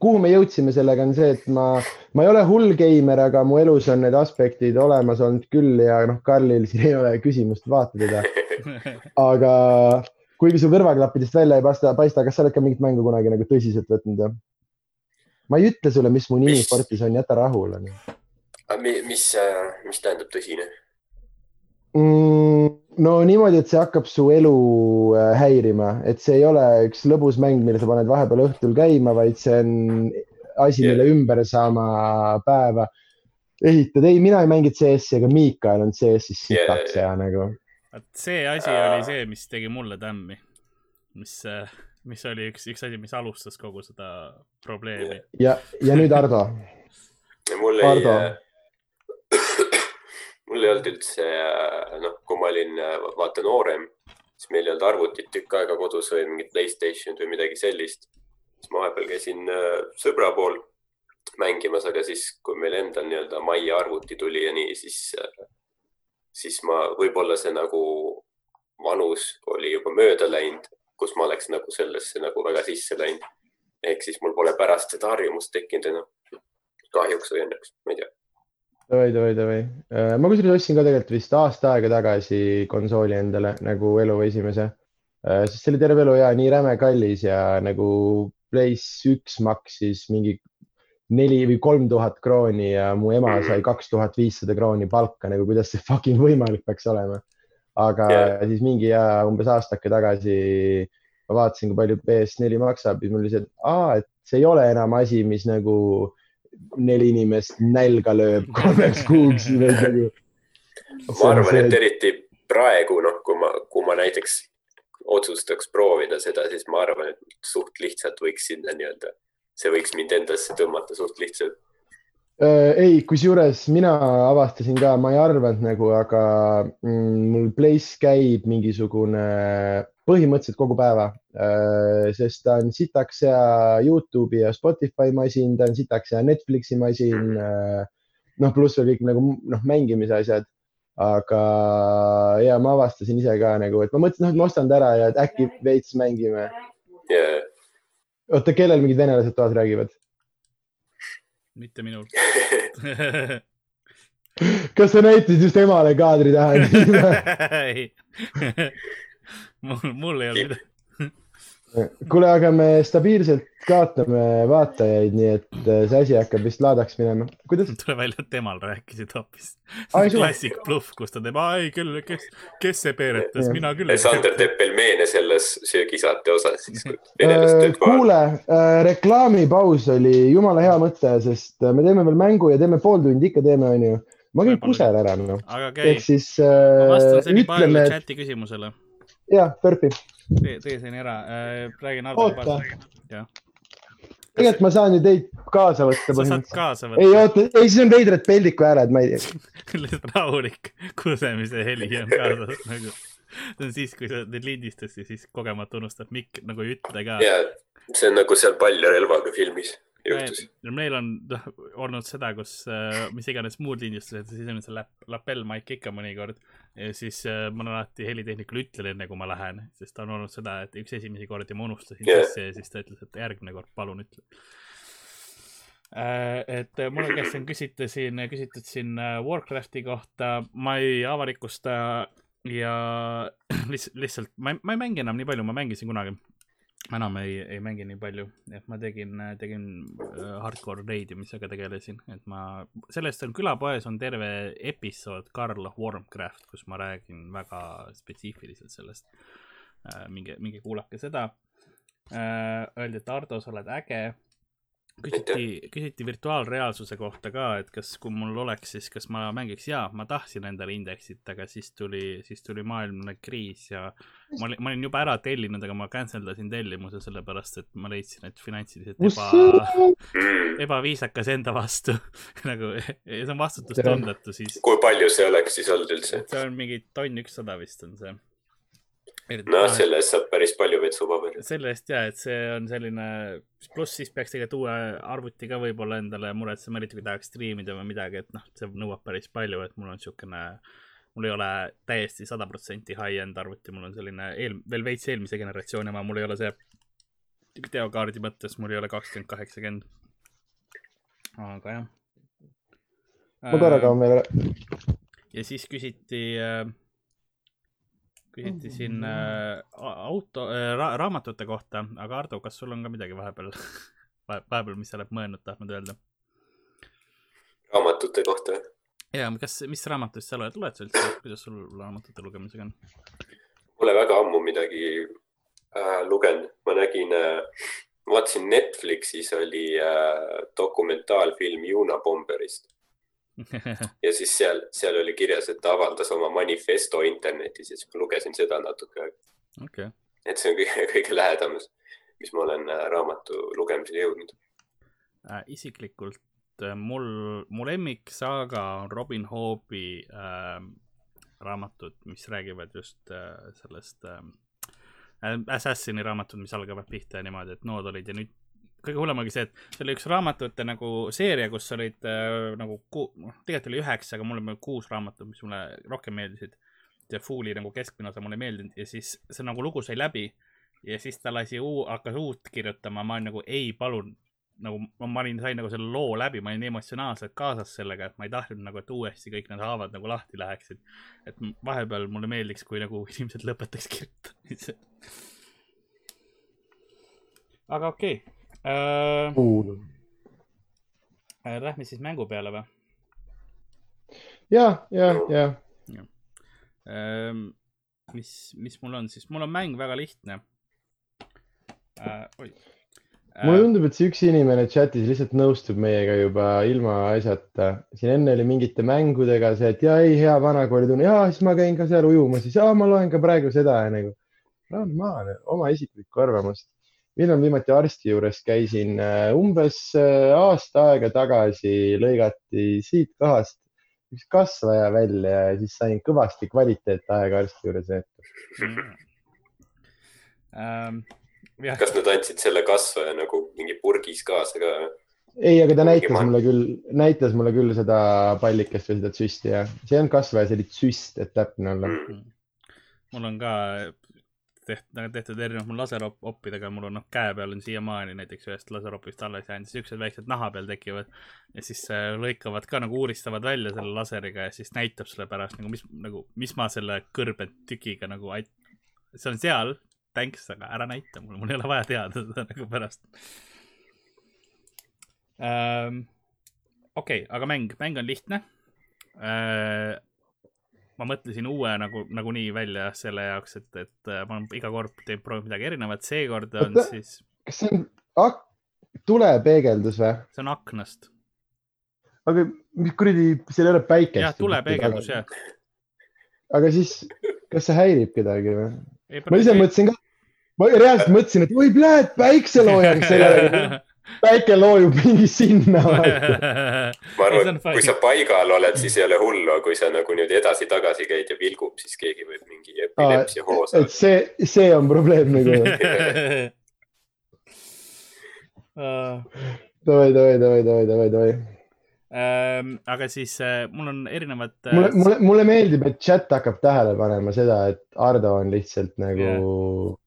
kuhu me jõudsime sellega on see, et ma, ma ei ole hull geimer, aga mu elus on need aspektid olemas olnud küll ja noh, Karlil siin ei ole küsimust, vaata teda, aga kuigi su kõrvaklappidest välja ei paista, paista, kas sa oled ka mingit mängu kunagi nagu tõsiselt võtnud või? Ma ei ütle sulle, mis mu nimi Mis? spordis on, jäta rahule. mis, mis tähendab tõsine? Mm, no niimoodi, et see hakkab su elu äh, häirima, et see ei ole üks lõbus mäng, mille sa paned vahepeal õhtul käima, vaid see on asi, Jah. mille ümber sa oma päeva ehitad. ei, mina ei mänginud CS-i, aga Miikael on CS-is sitaks ja nagu. vot see asi oli see, mis tegi mulle tämmi. mis, mis oli üks, üks asi, mis alustas kogu seda probleemi. ja, ja nüüd Ardo. mul ei Ardo. mul ei olnud üldse, noh, kui ma olin vaata noorem, siis meil ei olnud arvutit tükk aega kodus või mingit Playstationit või midagi sellist. siis ma vahepeal käisin äh, sõbra pool mängimas, aga siis, kui meil endal nii-öelda majja arvuti tuli ja nii, siis, siis ma, võib-olla see nagu vanus oli juba mööda läinud, kus ma oleks nagu sellesse nagu väga sisse läinud. ehk siis mul pole pärast seda harjumust tekkinud enam. kahjuks või õnneks, ma ei tea. davai, davai, davai. ma kusjuures ostsin ka tegelikult vist aasta aega tagasi konsooli endale nagu elu esimese, sest see oli terve elu ja nii räme kallis ja nagu Playstation üks maksis mingi neli või kolm tuhat krooni ja mu ema sai kaks tuhat viissada krooni palka, nagu kuidas see fucking võimalik peaks olema. Aga yeah. siis mingi ja umbes aastake tagasi ma vaatasin, kui palju PS4 maksab siis mul oli see, et aa, et see ei ole enam asi, mis nagu neli inimest nälga lööb kolmeks kuuks. nagu. ma arvan, et eriti praegu, noh, kui ma, kui ma näiteks otsustaks proovida seda, siis ma arvan, et suht lihtsalt võiks sinna nii-öelda, see võiks mind endasse tõmmata suht lihtsalt. Äh, ei, kusjuures mina avastasin ka, ma ei arvanud nagu, aga mm, mul Place käib mingisugune põhimõtteliselt kogu päeva, sest ta on sitaks hea Youtube'i ja Spotify masin, ta on sitaks hea Netflixi masin. noh, pluss veel kõik nagu noh, mängimise asjad. aga ja ma avastasin ise ka nagu, et ma mõtlesin, noh, et ma ostan ta ära ja et äkki veits mängime. ja oota, kellel mingid venelased toas räägivad? Mitte minul. kas sa näitasid just emale kaadri taha? ei, mul, mul ei olnud midagi. kuule, aga me stabiilselt kaotame vaatajaid, nii et äh, see asi hakkab vist laadaks minema. kuidas? tuleb välja, et temal rääkisid hoopis. Klassik bluff, kus ta teeb, ei küll, kes, kes see peeretas, mina küll. Sander teeb pelmeene selles söögisaate osas, siis Äh, kuule, reklaamipaus oli jumala hea mõte, sest äh, me teeme veel mängu ja teeme pool tundi ikka teeme, onju. ma käin kusel ära, noh. ehk, siis ma vastan äh, seni Paelile ütleme, chati küsimusele. jah, Perpi, tee, tee seni ära, räägin Hardole Oota. paar. jah. tegelikult ma saan ju teid kaasa võtta sa saad kaasa ei võtta, oota, ei siis on veidrad peldiku hääled, ma ei tea. lihtsalt rahulik kusemise heli on kaasas nagu. see on siis, kui sa teed lindistust ja siis kogemata unustad mikk nagu ei ütle ka. ja see on nagu seal pall ja relvaga filmis juhtus. meil on olnud seda, kus äh, mis iganes muud lindistused, siis on see lap-, lapellmaik ikka mõnikord. ja siis äh, ma alati helitehnikule ütlen enne, kui ma lähen, sest on olnud seda, et üks esimesi kordi ma unustasin Jah. sisse ja siis ta ütles, et järgmine kord palun ütle. et äh, minu käest on küsitud siin, küsitud siin äh, Warcrafti kohta, ma ei avalikusta ja lihtsalt, lihtsalt ma ei, ma ei mängi enam nii palju, ma mängisin kunagi enam ei, ei mängi nii palju, et ma tegin, tegin äh, hardcore reidimisega tegelesin, et ma, sellest on külapoes on terve episood Karl Wormcraft, kus ma räägin väga spetsiifiliselt sellest. minge, minge kuulake seda. Öeldi, et Ardo, sa oled äge. küsiti, küsiti virtuaalreaalsuse kohta ka, et kas, kui mul oleks, siis kas ma mängiks ja ma tahtsin endale indeksit, aga siis tuli, siis tuli maailmne kriis ja ma olin, ma olin juba ära tellinud, aga ma cancel dasin tellimuse sellepärast, et ma leidsin, et finantsiliselt eba, ebaviisakas enda vastu nagu ja see on vastutustundetu siis. kui palju see oleks siis olnud üldse? see on mingi tonn ükssada vist on see. noh, selle eest saab päris palju vetsupaberi. selle eest ja, et see on selline, pluss siis peaks tegelikult uue arvuti ka võib-olla endale muretsema, eriti kui tahaks striimida või midagi, et noh, see nõuab päris palju, et mul on siukene, mul ei ole täiesti sada protsenti high-end arvuti, mul on selline eel-, veel veits eelmise generatsiooni oma, mul ei ole see videokaardi mõttes, mul ei ole kakskümmend kaheksakümmend. aga jah. ma korra kaon veel ja siis küsiti äh,, küsiti siin äh, auto äh, ra,, raamatute kohta, aga Ardo, kas sul on ka midagi vahepeal, vahepeal, mis sa oled mõelnud, tahtnud öelda? raamatute kohta. ja kas, mis raamatust sa loed, loed sa üldse, kuidas sul raamatute lugemisega on? Pole väga ammu midagi äh, lugenud, ma nägin äh,, vaatasin Netflixis oli äh, dokumentaalfilm Juuna Bomberist ja siis seal, seal oli kirjas, et ta avaldas oma manifesto internetis ja siis ma lugesin seda natuke, okei, et see on kõige, kõige lähedamas, mis ma olen äh, raamatu lugemisele jõudnud. isiklikult äh, mul, mu lemmiksaaga on Robin Hoobi äh, raamatud, mis räägivad just äh, sellest äh, Assassini raamatud, mis algavad pihta niimoodi, et nood olid ja nüüd kõige hullem oli see, et see oli üks raamatute nagu seeria, kus olid äh, nagu ku-, noh, tegelikult oli üheksa, aga mulle kuus raamatut, mis mulle rohkem meeldisid. ja Foole'i nagu keskmine osa mulle ei meeldinud ja siis see nagu lugu sai läbi ja siis ta lasi uu-, hakkas uut kirjutama, ma olin nagu ei, palun, nagu ma olin, sain nagu selle loo läbi, ma olin emotsionaalselt kaasas sellega, et ma ei tahtnud nagu, et uuesti kõik need haavad nagu lahti läheksid. et vahepeal mulle meeldiks, kui nagu inimesed lõpetaks kirjutamise. aga okei okay. uh,. Lähme siis mängu peale või ja, ja, ja uh,? mis, mis mul on siis, mul on mäng väga lihtne uh,. oi mulle tundub, et see üks inimene chatis lihtsalt nõustub meiega juba ilma asjata. siin enne oli mingite mängudega see, et ja ei, hea vanakooli tunne, ja siis ma käin ka seal ujumas, siis ja ma loen ka praegu seda ja nagu. maha oma isiklikku arvamust. Millal viimati arsti juures käisin, umbes äh, aasta aega tagasi lõigati siit kohast üks kasvaja välja ja siis sain kõvasti kvaliteetaega arsti juures veeta. jah, kas nad andsid selle kasvaja nagu mingi purgis kaasa ka? ei, aga ta näitas ma- mulle küll, näitas mulle küll seda pallikest või seda tsüsti ja see olnud kasvaja, see oli tsüst, et täpne olla. Mm. mul on ka tehtud, tehtud erinevad mul laseroppidega, mul on noh, käe peal on siiamaani näiteks ühest laseropist alles jäänud, siuksed väiksed naha peal tekivad ja siis äh, lõikavad ka nagu uuristavad välja selle laseriga ja siis näitab sulle pärast nagu, mis nagu, mis ma selle kõrbetükiga nagu see on seal, thanks, aga ära näita mulle, mul ei ole vaja teada seda nagu pärast ähm,. okei okay,, aga mäng, mäng on lihtne äh, ma mõtlesin uue nagu, nagunii välja selle jaoks, et, et äh, ma iga kord teen, proovin midagi erinevat, seekord on Oota. siis, kas see on ak-, tulepeegeldus või? see on aknast. aga mis kuradi, seal ei ole päikest. jah, tulepeegeldus jah. aga siis, kas see häirib kedagi või? ma ise mõtlesin ka, ma reaalselt mõtlesin, et oi, pljääd, päikseloojang sellega. päike loojub mingi sinna. ma arvan on, et kui sa paigal oled, siis ei ole hullu, aga kui sa nagu niimoodi edasi-tagasi käid ja vilgub, siis keegi võib mingi epilepsia hoo et saada. see, see on probleem nagu. Davai, davai, davai, davai, davai, davai. ähm, aga siis äh, mul on erinevad äh, mulle, mulle, mulle meeldib, et chat hakkab tähele panema seda, et Ardo on lihtsalt nagu noh,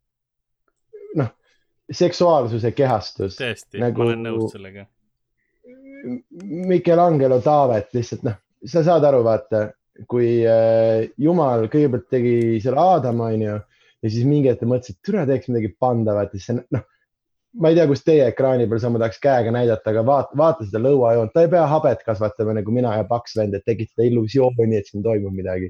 seksuaalsuse kehastus. tõesti nagu- ma olen nõus sellega. Michelangelo Taavet lihtsalt noh, sa saad aru, vaata, kui äh, Jumal kõigepealt tegi selle Aadama, onju, ja siis mingi hetk ta mõtles, et türa teeks midagi pandavat ja siis noh, ma ei tea, kus teie ekraani peal, sama tahaks käega näidata, aga vaata, vaata seda lõuajoont, ta ei pea habet kasvatama nagu mina ja paks vend, et tekitada illusiooni, et siin toimub midagi.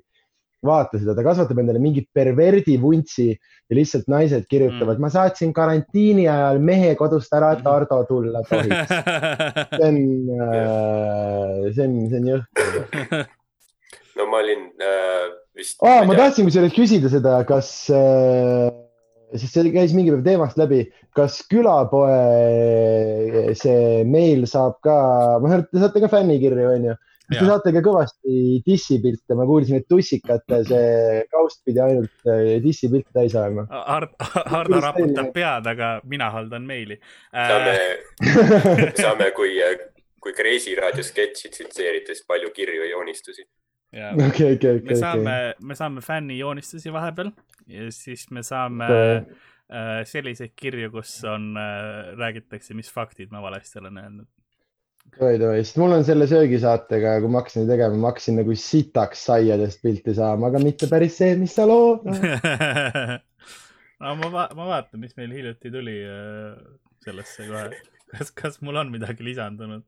Vaata seda, ta kasvatab endale mingi perverdi vuntsi ja lihtsalt naised kirjutavad mm., ma saatsin karantiini ajal mehe kodust ära, et Ardo tulla tohiks. see on, see on, see on jõhker. no ma olin äh, vist. aa, ma tahtsin kusjuures küsida seda, kas äh,, sest see käis mingi päev teemast läbi, kas külapoe see meil saab ka, ma aru, et te saate ka fännikirju, onju. Kas te saate ka kõvasti dissipilte, ma kuulsin, et tussikate see kaust pidi ainult äh, dissipilte täis olema. Hard, Hardo raputab pead, aga mina haldan meili saame äh,. saame, kui, kui Kreisi raadio sketši tsiteerides palju kirju ja joonistusi. ja okei, okei, me okei, saame okei., me saame fännijoonistusi vahepeal ja siis me saame Okei. äh, selliseid kirju, kus on äh,, räägitakse, mis faktid ma valesti olen öelnud. oi, oi, sest mul on selle söögisaatega, kui ma hakkasin tegema, ma hakkasin nagu sitaks saiadest pilti saama, aga mitte päris see, mis sa lood. no ma ma vaatan, mis meil hiljuti tuli äh, sellesse kohe. kas, kas mul on midagi lisandunud?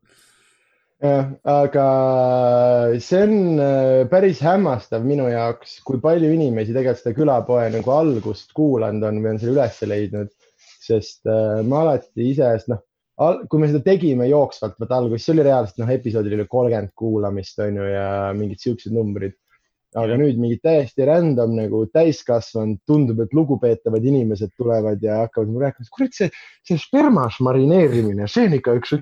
jah, aga see on äh, päris hämmastav minu jaoks, kui palju inimesi tegelikult seda külapoe nagu algust kuulanud on või on selle üles leidnud, sest äh, ma alati ise, noh, kui me seda tegime jooksvalt, vaata alguses, oli reaalselt noh, episoodil oli kolmkümmend kuulamist on ju ja mingid siuksed numbrid. Aga nüüd mingi täiesti random nagu täiskasvanud, tundub, et lugupeetavad inimesed tulevad ja hakkavad mulle rääkima, kurat see, see spermas marineerimine, see on ikka üks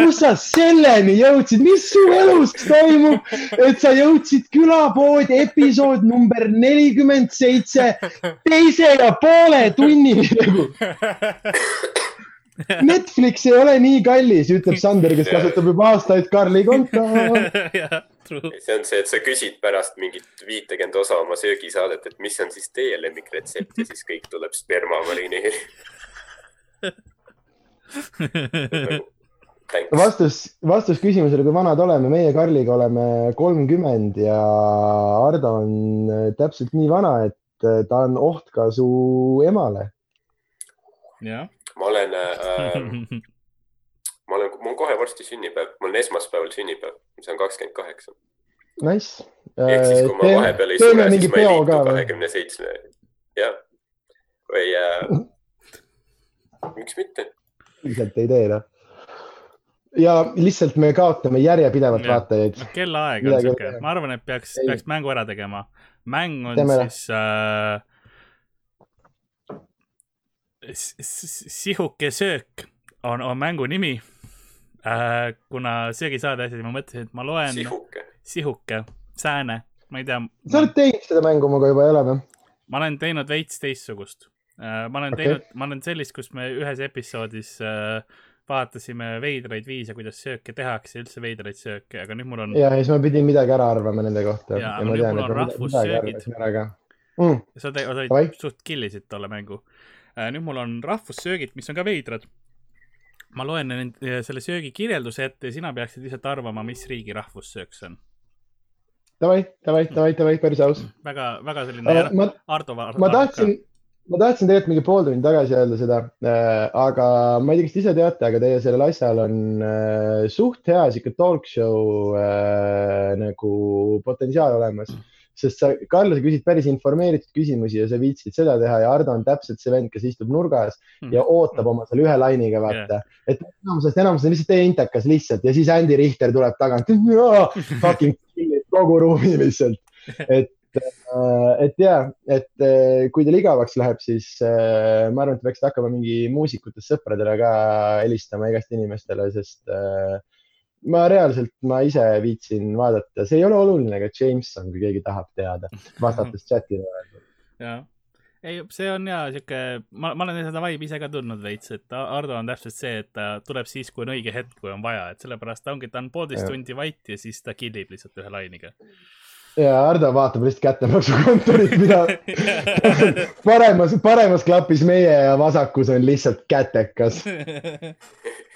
kus sa selleni jõudsid, mis su elus toimub, et sa jõudsid külapoodi episood number nelikümmend seitse teise ja poole tunnini nagu. Netflix ei ole nii kallis, ütleb Sander, kes kasutab juba aastaid Karli konto. true. see on see, et sa küsid pärast mingit viitekümmet osa oma söögisaadet, et mis on siis teie lemmikretsept ja siis kõik tuleb sperma marineerimine. vastus, vastus küsimusele, kui vanad oleme, meie Karliga oleme kolmkümmend ja Ardo on äh, täpselt nii vana, et äh, ta on oht ka su emale. jah. Ma olen äh, ma olen, mul on kohe varsti sünnipäev, mul on esmaspäeval sünnipäev, see on kakskümmend kaheksa. Nice. ehk siis, kui ma vahepeal ei Äh, teeme sure, mingi siis ma ei peo liitu kahekümne seitsme. jah, või äh, miks mitte? ilmselt ei tee noh. ja lihtsalt me kaotame järjepidevalt vaatajaid. noh, kellaaeg on ei siuke ma arvan, et peaks, Ei. peaks mängu ära tegema. mäng on Teeme siis äh, sihuke söök on, on mängu nimi äh,. kuna söögisaade asjad, ma mõtlesin, et ma loen sihuke. sihuke, sääne, ma ei tea. sa oled teinud seda mängu minuga juba, ei ole või? ma olen teinud veits teistsugust. ma olen okay. teinud, ma olen sellist, kus me ühes episoodis äh, vaatasime veidraid viise, kuidas sööke tehakse, üldse veidraid sööke, aga nüüd mul on, ja, ja siis ma pidin midagi ära arvama nende kohta. Jaa, aga nüüd mul on rahvussöögid. Mm, sa te, sa olid suht killisid tolle mängu. Nüüd mul on rahvussöögid, mis on ka veidrad. ma loen nend- selle söögi kirjelduse ette ja sina peaksid lihtsalt arvama, mis riigi rahvussöök see on. davai, davai, davai, davai, päris aus. väga, väga selline ma, Ardo. ma tahtsin, ma tahtsin tegelikult mingi pool tundi tagasi öelda seda, aga ma ei tea, kas te ise teate, aga teie sellel asjal on äh, suht hea sihuke talk show äh, nagu potentsiaal olemas. Sest sa, Karl, sa küsid päris informeeritud küsimusi ja sa viitsid seda teha ja Ardo on täpselt see vend, kes istub nurgas ja ootab oma selle ühe lainiga, vaata yeah.. et enamusest, enamus on lihtsalt teie intekas lihtsalt ja siis Andy Richter tuleb tagant. Fucking kogu ruumi lihtsalt. et et, et ja, et äh, kui teil igavaks läheb, siis äh, ma arvan, et peaksite hakkama mingi muusikutest sõpradele ka helistama igast inimestele, sest äh, ma reaalselt, ma ise viitsin vaadata, see ei ole oluline ka Jameson, kui keegi tahab teada, vastates chat'ile. jah, ei, see on ja sihuke, ma, ma olen seda vibe'i ise ka tundnud veits, et Ardo on täpselt see, et ta tuleb siis, kui on õige hetk, kui on vaja, et sellepärast ta ongi, ta on poolteist tundi vait ja siis ta killib lihtsalt ühe lainiga. ja Ardo vaatab lihtsalt kättemaksukontorit, mida paremas, paremas klapis meie ja vasakus on lihtsalt kätekas.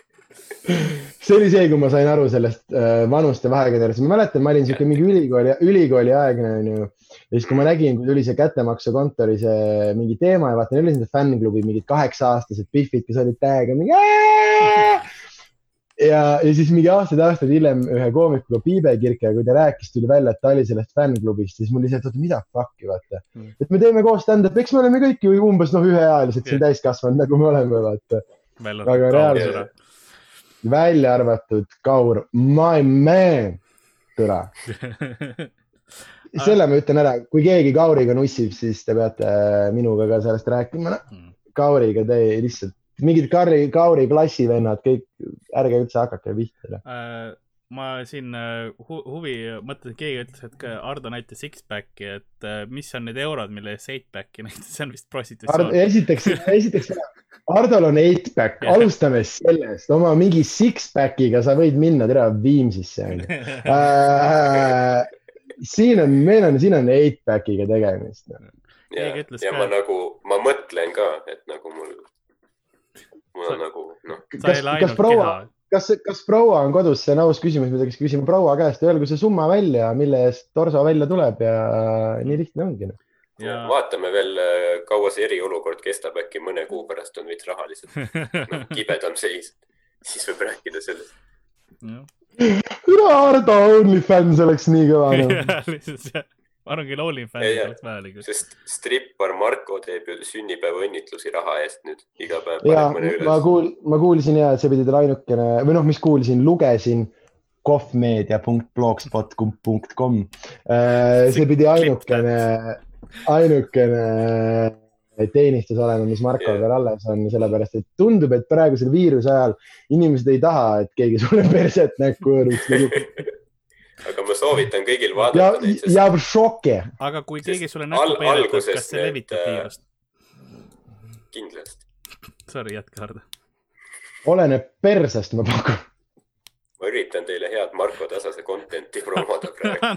see oli see, kui ma sain aru sellest äh, vanuste vahekõnelest, ma mäletan, ma olin siuke mingi ülikooli, ülikooli aegne onju. ja siis, kui ma nägin, kui tuli see kättemaksukontori see mingi teema ja vaata, neil olid need fännklubi mingid kaheksa-aastased pihvid, kes olid täiega mingi. ja, ja siis mingi aastaid-aastaid hiljem ühe koomikuga Piibe Kirke, kui ta rääkis, tuli välja, et ta oli sellest fännklubist, siis mul lihtsalt, oota, mida fuck'i vaata Mm. et me teeme koos stand-up'i, eks me oleme kõik ju umbes noh, üheealised siin täiskasvanud, nagu me oleme, vaata. Väga reaalselt. Välja arvatud Kaur, my man, türa. selle ma ütlen ära, kui keegi Kauriga nussib, siis te peate minuga ka sellest rääkima. Kauriga te lihtsalt, mingid Karri, Kauri klassivennad, kõik, ärge üldse hakake pihta. Äh, ma siin äh, hu huvi mõtlesin, keegi ütles, et Ardo näitas six-pack'i, et äh, mis on need eurod, mille eest eight-pack'i näitas, see on vist prostitutsioon. esiteks, esiteks, Hardol on eight-pack, Jah. alustame sellest, oma mingi six-pack'iga sa võid minna tere Viimsisse onju. äh, siin on, meil on, siin on eight-pack'iga tegemist. noh. ja ja ka, ma nagu, ma mõtlen ka, et nagu mul, mul Sa- on nagu noh, sa kas kas proua keha,. kas, kas proua on kodus, see on aus küsimus, mida peaks küsima proua käest, öelgu see summa välja, mille eest torso välja tuleb ja nii lihtne ongi no.. ja vaatame veel, kaua see eriolukord kestab, äkki mõne kuu pärast on veits rahaliselt noh, kibedam seis, siis võib rääkida sellest. üle Ardo OnlyFans oleks nii kõva no.. lihtsalt see, ma arvan küll, Ei, ei. oleks vajalik. sest strippar Marko teeb ju sünnipäevaõnnitlusi raha eest nüüd iga päev ja ma kuul-, ma kuulsin ja, et see pidi teil ainukene või noh, mis kuulsin, lugesin kohvmeedia.blogspot.com. see pidi ainukene, ainukene teenistus olema, mis Markol veel alles on, sellepärast et tundub, et praegusel viiruse ajal inimesed ei taha, et keegi sulle perset näkku hõõruks. aga ma soovitan kõigil ja vaadata neid,, sest ja šokke. aga kui keegi sulle näkku peidetab, kas see levitab äh, viirust? kindlasti. Sorry, jätke Hardo. oleneb persest, ma pakun. ma üritan teile head Marko Tasase content'i promoda praegu.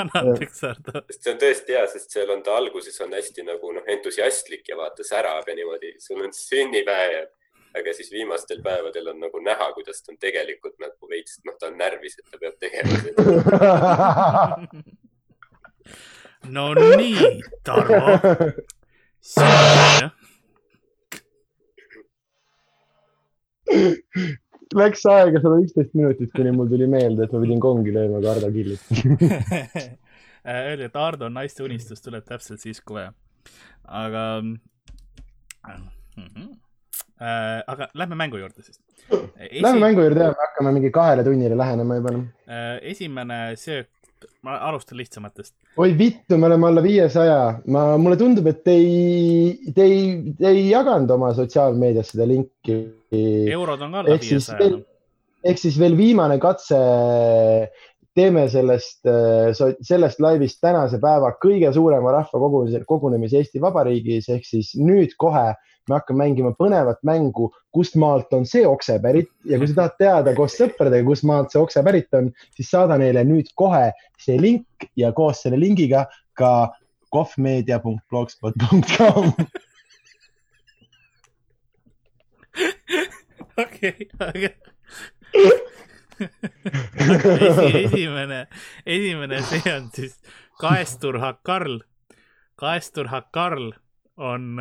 anna, andeks, Hardo. see on tõesti hea, sest seal on ta alguses on hästi nagu noh, entusiastlik ja vaata särab ja niimoodi, sul on sünnipäev. Aga siis viimastel päevadel on nagu näha, kuidas ta on tegelikult nagu veits, noh, ta on närvis, et ta peab tegema seda. no nii, Tarmo. Läks aega sada üksteist minutit, kuni mul tuli meelde, et ma pidin kongi lööma, kui Ardo killis. öeldi, et Ardo naiste unistus tuleb täpselt siis, kui vaja. aga mm, -hmm. Aga lähme mängu juurde siis. Lähme mängu juurde ja me hakkame mingi kahele tunnile lähenema juba. noh. esimene söök, ma alustan lihtsamatest. oi vittu, me oleme alla viiesaja, ma, mulle tundub, et te ei, te ei, te ei jaganud oma sotsiaalmeedias seda linki. eurod on ka alla viiesaja veel, ehk siis veel viimane katse. teeme sellest, sellest laivist tänase päeva kõige suurema rahvakogunemise, kogunemise Eesti Vabariigis ehk siis nüüd kohe me hakkame mängima põnevat mängu, kust maalt on see okse pärit ja kui sa tahad teada koos sõpradega, kust maalt see okse pärit on, siis saada neile nüüd kohe see link ja koos selle lingiga ka kohvmeedia.blogspot.com. okei, aga esi, esimene, esimene, see on siis Kaestur Hakarl. Kaestur Hakarl on,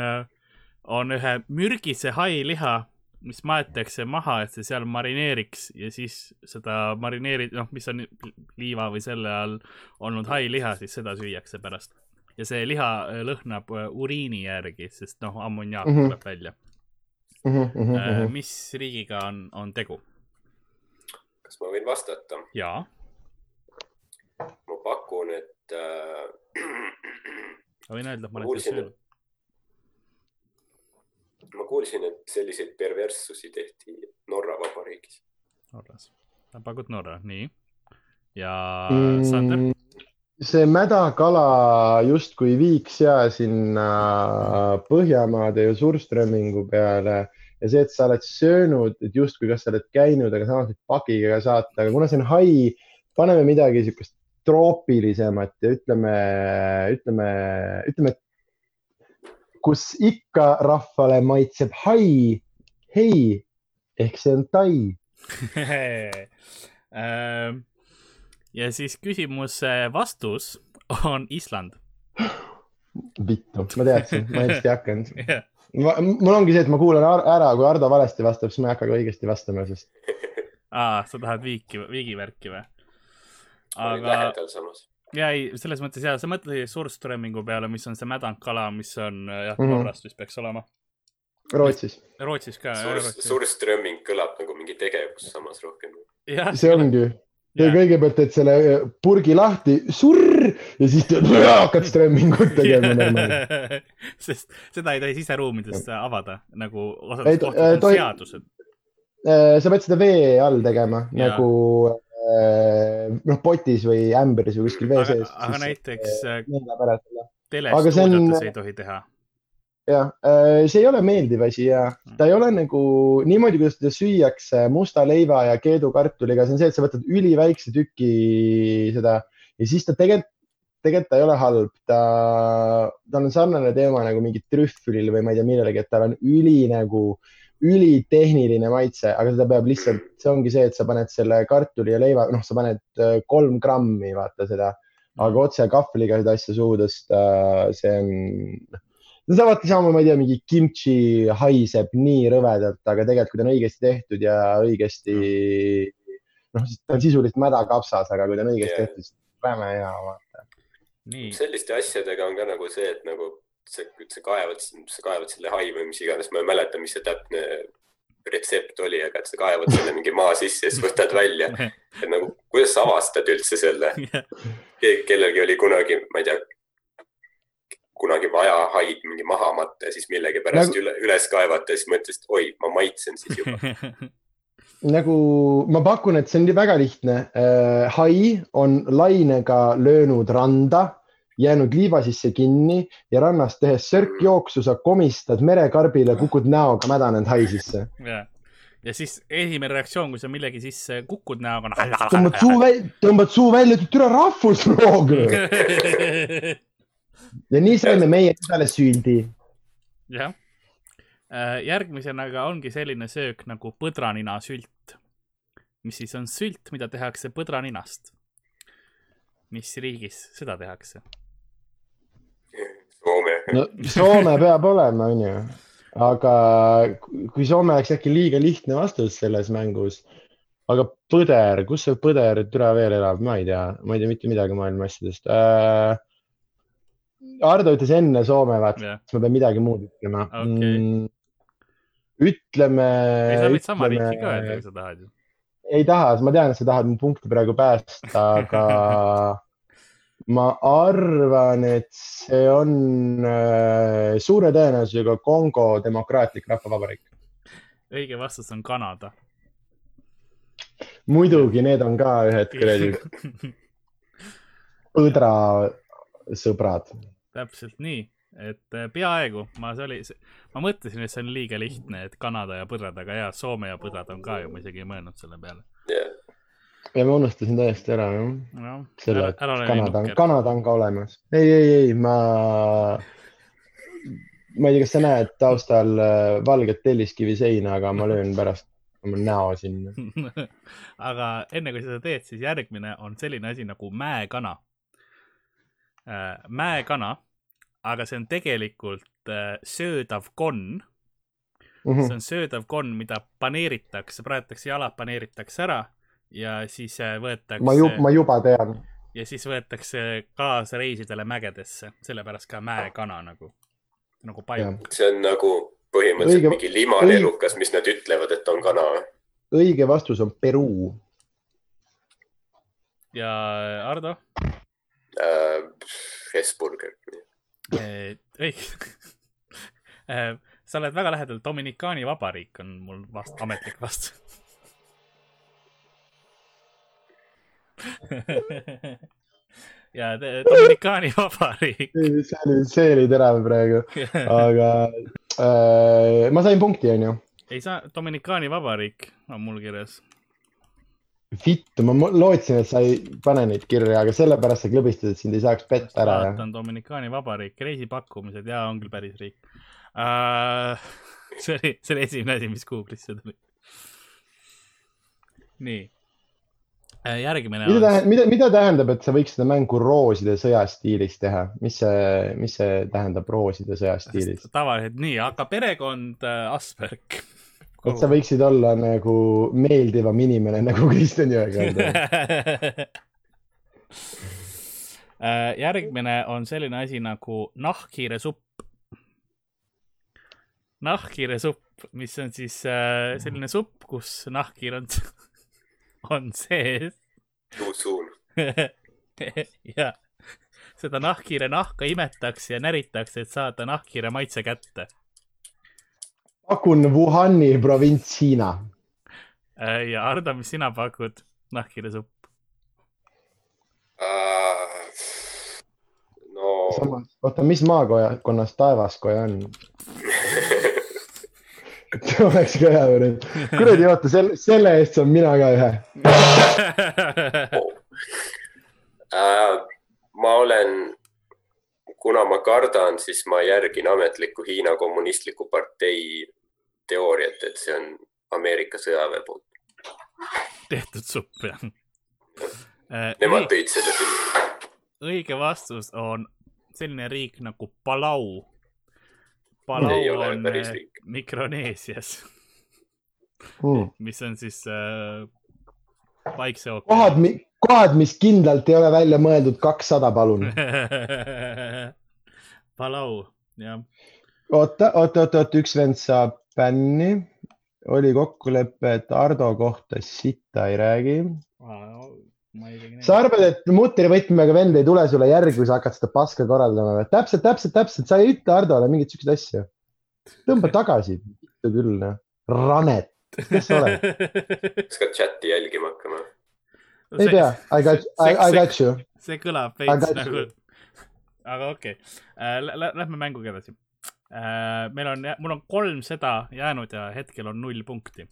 on ühe mürgise hailiha, mis maetakse maha, et see seal marineeriks ja siis seda marineeri-, noh, mis on liiva või selle all olnud hailiha, siis seda süüakse pärast. ja see liha äh, lõhnab äh, uriini järgi, sest noh, ammoniaak Mhm. tuleb välja. Äh, mis riigiga on, on tegu? kas ma võin vastata? jaa, ma pakun, et äh, ma võin öelda, et ma olen seda kuulsin, söönud. Ma kuulsin, et selliseid perverssusi tehti Norra Vabariigis. Norras. pakud Norra, nii. ja Sander? Mm, see mädakala justkui viiks ja sinna Põhjamaade ja Surströmmingu peale ja see, et sa oled söönud, et justkui kas sa oled käinud, aga samas võib pakiga ka saata, aga kuna see on hai, paneme midagi siukest troopilisemat ja ütleme, ütleme, ütleme, kus ikka rahvale maitseb hai, hei ehk see on tai Ähm, ja siis küsimuse vastus on Island. vittu, ma teadsin, ma hästi ei hakanud. mul ongi see, et ma kuulan ära, kui Ardo valesti vastab, siis ma ei hakka ka õigesti vastama, sest aa, sa tahad viiki, viigivärki või? aga lähedal samas. Ja ei, selles mõttes ja sa mõtlesid Surströmmingu peale, mis on see mädankala, mis on jah, Mhm. Norrast vist peaks olema. Rootsis. Rootsis ka. suur, suur strömming kõlab nagu mingi tegevus samas rohkem. see ongi. ja kõigepealt teed selle purgi lahti, surr ja siis teed, hakkad strömmingut tegema sest seda ei tohi siseruumides avada nagu Ei osades kohtades on seadused. Äh, sa pead seda vee all tegema Jaa. nagu äh, noh, potis või ämbris või kuskil vee sees., aga näiteks äh, ära selle. telestuudiotes on- ei tohi teha. jah, see ei ole meeldiv asi ja ta ei ole nagu niimoodi, kuidas teda süüakse musta leiva ja keedukartuliga, see on see, et sa võtad üliväikse tüki seda ja siis ta tegelikult, tegelikult ta ei ole halb, ta, tal on sarnane teema nagu mingi trühvlil või ma ei tea millelegi, et tal on üli nagu, ülitehniline maitse, aga seda peab lihtsalt, see ongi see, et sa paned selle kartuli ja leiva, noh, sa paned äh, kolm grammi, vaata seda, aga otse kahvliga seda asja suhu tõsta, see on, no sa vaata sama, ma ei tea, mingi kimchi haiseb nii rõvedalt, aga tegelikult, kui ta on õigesti tehtud ja õigesti, noh, ta on sisuliselt mädakapsas, aga kui ta on õigesti Jah. tehtud, siis räme hea, vaata. selliste asjadega on ka nagu see, et nagu sa, sa kaevad, sa kaevad selle hai või mis iganes, ma ei mäleta, mis see täpne retsept oli, aga et sa kaevad selle mingi maa sisse ja siis võtad välja. et nagu, kuidas sa avastad üldse selle? kellelgi oli kunagi, ma ei tea, kunagi vaja haid mingi maha matta ja siis millegipärast Nagu- üle, üles kaevata ja siis mõtlesid, et oi, ma maitsen siis juba. nagu ma pakun, et see on väga lihtne. hai on lainega löönud randa, jäänud liiva sisse kinni ja rannast tehes sörkjooksu sa komistad merekarbile, kukud näoga mädanenud hai sisse. ja, ja siis esimene reaktsioon, kui sa millegi sisse kukud näoga tõmbad suu välja, tõmbad suu välja, ütled türa rahvusloog. ja nii saime meie endale süüdi. jah. järgmisena aga ongi selline söök nagu põdraninasült, mis siis on sült, mida tehakse põdraninast. mis riigis seda tehakse? Soome. no Soome peab olema, onju. aga kui Soome oleks äkki liiga lihtne vastus selles mängus, aga põder, kus see põder türa veel elab, ma ei tea, ma ei tea mitte midagi maailma asjadest äh,. Ardo ütles enne Soome, vaata, jah, siis ma pean midagi muud ütlema Okei. mm,. ütleme. ei sa võid sama riiki ka öelda, kui sa tahad ju. ei taha, ma tean, et sa tahad mu punkti praegu päästa, aga ma arvan, et see on äh, suure tõenäosusega Kongo Demokraatlik Rahvavabariik. õige vastus on Kanada. muidugi, need on ka ühed kuradi põdra sõbrad. täpselt nii, et äh, peaaegu, ma, see oli, ma mõtlesin, et see on liiga lihtne, et Kanada ja põdrad, aga jaa, Soome ja põdrad on ka ju, ma isegi ei mõelnud selle peale. Ja ma unustasin täiesti ära, jah, noh, selle, et, Kanada on. Kanada on ka olemas. ei, ei, ei, ma, ma ei tea, kas sa näed taustal äh, valget telliskivi seina, aga ma löön pärast oma näo sinna. aga enne kui sa seda teed, siis järgmine on selline asi nagu mäekana. mäekana, aga see on tegelikult äh, söödav konn. Mhm. see on söödav konn, mida paneeritakse, praetakse jalad paneeritakse ära ja siis äh, võetakse ma ju, ma juba tean. ja siis võetakse kaasa reisidele mägedesse, sellepärast ka mäekana nagu, nagu pajuk. see on nagu põhimõtteliselt Õige- mingi limanelukas, mis nad ütlevad, et on kana. õige vastus on Peruu. ja Ardo, äh, Hesburger. õige. sa oled väga lähedal, Dominikaani Vabariik on mul vast-, ametlik vastus. ja Dominikaani Vabariik. see oli, see oli terav praegu, aga äh, ma sain punkti, onju. ei saa, Dominikaani Vabariik on mul kirjas. vittu, ma lootsin, et sa ei pane neid kirja, aga sellepärast sa klõbistasid, et sind ei saaks petta ära. vaatan Dominikaani Vabariik, reisipakkumised ja on küll päris riik uh,. see oli, see oli esimene asi, mis Google'isse tuli. nii. Järgmine mida tähendab, mida, mida tähendab, et sa võiks seda mängu rooside sõja stiilis teha, mis see, mis see tähendab rooside sõja stiilis? tavaliselt nii, aga perekond äh, Asperg. et sa võiksid olla nagu meeldivam inimene nagu Kristjan Jõekalda. Äh, järgmine on selline asi nagu nahkhiiresupp. nahkhiiresupp, mis on siis äh, selline supp, kus nahkhiir on, on sees Too soon. ja seda nahkhiire nahka imetakse ja näritakse, et saada nahkhiire maitse kätte. pakun Wuhani provints Hiina. Äh, ja Ardo, mis sina pakud? nahkhiiresupp. no samas, oota, mis maakonnas Taevaskoja on? see oleks ka hea variant. kuradi, oota, selle, selle eest saan mina ka ühe. äh, ma olen, kuna ma kardan, siis ma järgin ametlikku Hiina kommunistliku partei teooriat, et see on Ameerika sõjaväe poolt. tehtud supp jah. Nemad tõid selle sinna. õige vastus on selline riik nagu Palau. Palau Ei ole on päris äh, riik. Mikroneesias, Hmm. mis on siis äh, Vaikse kohad, kohad, mis kindlalt ei ole välja mõeldud, kakssada, palun. Palau, jah. oota, oota, oota, oota, üks vend saab bänni. oli kokkulepe, et Ardo kohta sitta ei räägi. Sa arvad, et mutrivõtmega vend ei tule sulle järgi, kui sa hakkad seda paska korraldama või? täpselt, täpselt, täpselt, sa ei ütle Hardole mingeid siukseid asju. tõmba tagasi, küll, noh. ranet, kes sa oled? kas ka chati jälgima hakkama? ei pea, I got, I, I got you. see kõlab I veits got nagu aga okei okay., lähme mänguga edasi. meil on, mul on kolm seda jäänud ja hetkel on null punkti.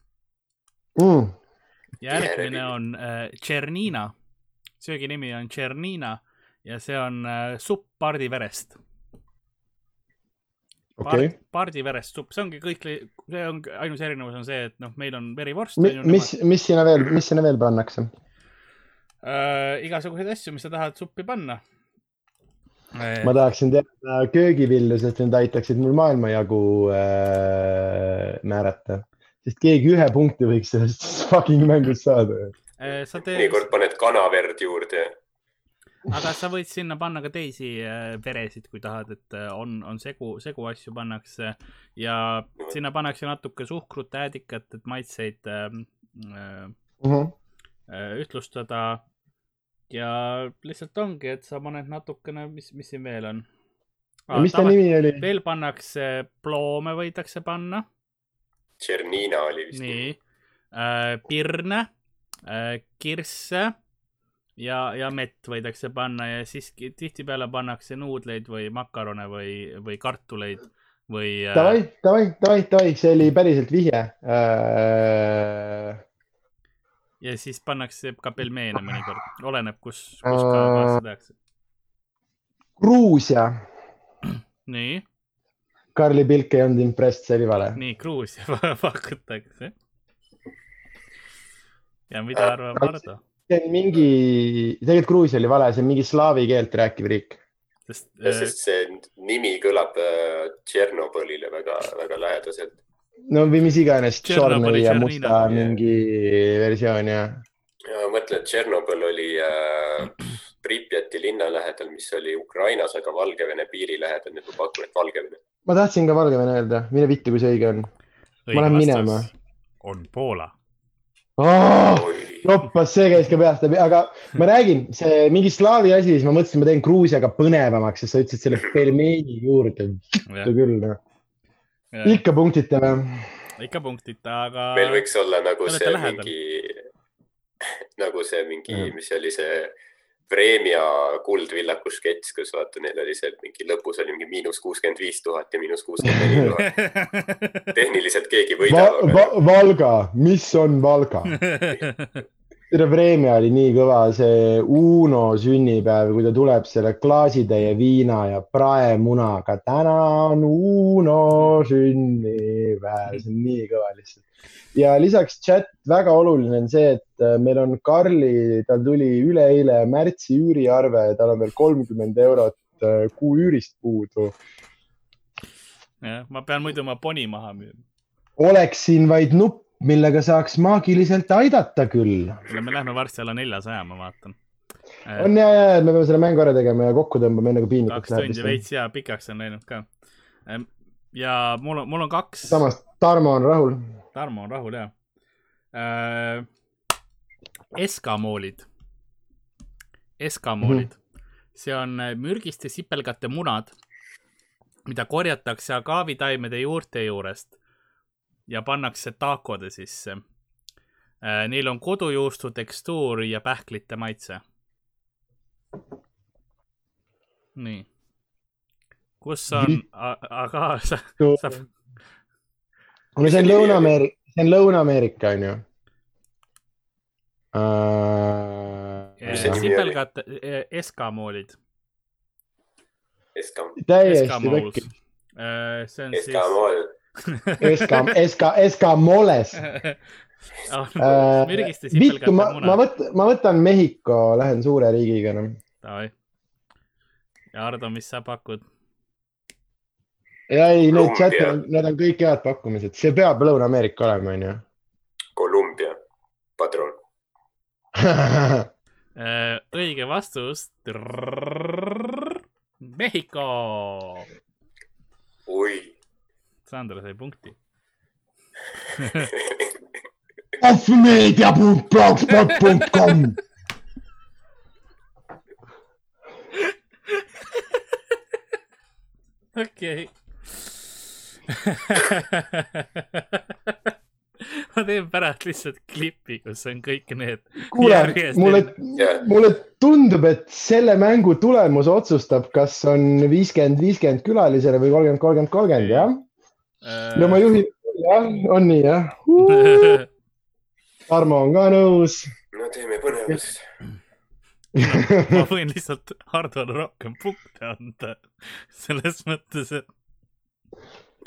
Mm. Järgmine on äh, Tšernina, söögi nimi on Tšernina ja see on äh, supp pardiverest. okei, pardiverest supp, see ongi kõik, see on ainus erinevus on see, et noh, meil on verivorst. mis, mis sinna veel, mis sinna veel pannakse? äh, igasuguseid asju, mis sa tahad suppi panna äh, ma. tahaksin teada köögivilju, sest need aitaksid mul maailmajagu äh, määrata, sest keegi ühe punkti võiks sellest fucking mängust saada. äh, sa teed, mõnikord paned kanaverd juurde. aga sa võid sinna panna ka teisi äh, veresid, kui tahad, et äh, on, on segu, seguasju pannakse ja sinna pannakse natuke suhkrut, äädikat, et maitseid äh, äh, Mhm. äh, ühtlustada. ja lihtsalt ongi, et sa paned natukene, mis, mis siin veel on? mis ta nimi oli? veel pannakse ploome võidakse panna, Tšernina oli vist. nii äh,, pirne äh,, kirsse ja, ja mett võidakse panna ja siis tihtipeale pannakse nuudleid või makarone või, või kartuleid või äh, Davai, davai, davai, davai, see oli päriselt vihje äh,. ja siis pannakse ka pelmeene mõnikord, oleneb, kus, kus ka kohas seda tehakse. Gruusia, nii, Karli Pilk ei olnud impressed, see oli vale. nii Gruusia pakutakse. ja mida arvab Hardo? see on mingi, tegelikult Gruusia oli vale, see on mingi slaavi keelt rääkiv riik. sest äh, sest see nimi kõlab äh, Tšernobõlile väga, väga lähedaselt. no või mis iganes, Tšernobõli Tšorni ja Musta jah. mingi versioon ja. ja ma mõtlen, et Tšernobõl oli äh, Pripjati linna lähedal, mis oli Ukrainas, aga Valgevene piiri lähedal, et ma pakun, et Valgevene. Ma tahtsin ka Valgevene öelda, mine vittu, kui see õige on. õige lähen minema. on Poola. oh,. oi, joppas, see käis ka peast läbi, aga ma räägin, see mingi slaavi asi, siis ma mõtlesin, ma teen Gruusiaga põnevamaks, sest sa ütlesid selle pelmeeni juurde. küll, noh. ikka punktita või? ikka punktita, aga. meil võiks olla nagu see lähedal. mingi, nagu see mingi mis see oli see Vremja Kuldvillaku sketš, kus vaata, neil oli see mingi lõpus oli mingi miinus kuuskümmend viis tuhat ja miinus kuuskümmend neli tuhat. tehniliselt keegi Va võidab, aga Va Valga, mis on Valga? tere, Vremja oli nii kõva, see Uno sünnipäev, kui ta tuleb selle klaasitäie viina ja praemunaga. täna on Uno sünnipäev, see on nii kõva lihtsalt. ja lisaks chat, väga oluline on see, et äh, meil on Karli, tal tuli üleeile märtsi üüriarve, tal on veel kolmkümmend eurot äh, kuu üürist puudu. jah, ma pean muidu oma poni maha müüma. oleks siin vaid nupp, millega saaks maagiliselt aidata küll me lähme varsti alla neljasaja, ma vaatan. on ja, ja, et me peame selle mängu ära tegema ja kokku tõmbama, enne kui piinlikuks kaks tundi läheb. veits ja pikaks on läinud ka. ja mul on, mul on kaks. samas Tarmo on rahul. Tarmo on rahul ja äh,. eskamoolid, eskamoolid mm, -hmm. see on äh, mürgiste sipelgate munad, mida korjatakse agaavitaimede juurte juurest ja pannakse taakode sisse. Äh,. Neil on kodujuustu tekstuur ja pähklite maitse. nii, kus on, aga sa, sa no see on Lõuna-Ameerika, see on Lõuna-Ameerika, onju. Äh, Mis see nimi oli? sipelgate, eskamoolid, Eskam, täiesti see on siis Eskamool, Eska, Eska, Eskamoles. Oh, mürgiste vittu, sipelgate ma, ma võtan, ma võtan Mehhiko, lähen suure riigiga. Davai. ja Ardo, mis sa pakud? ja ei, need chat'id, need on kõik head pakkumised, see peab Lõuna-Ameerika olema, onju. Kolumbia, padrun. Äh, õige vastus. Mehhiko. oi, Sandra sai punkti. offmeedia.blogspot.com okei. ma teen pärast lihtsalt klipi, kus on kõik need. kuule mulle mulle tundub, et selle mängu tulemus otsustab, kas on viiskümmend, viiskümmend külalisele või kolmkümmend, kolmkümmend, kolmkümmend, jah? No ma juhin, jah, on nii, jah. Tarmo on ka nõus. no teeme põnevust. ma võin lihtsalt Hardole rohkem punkte anda. selles mõttes, et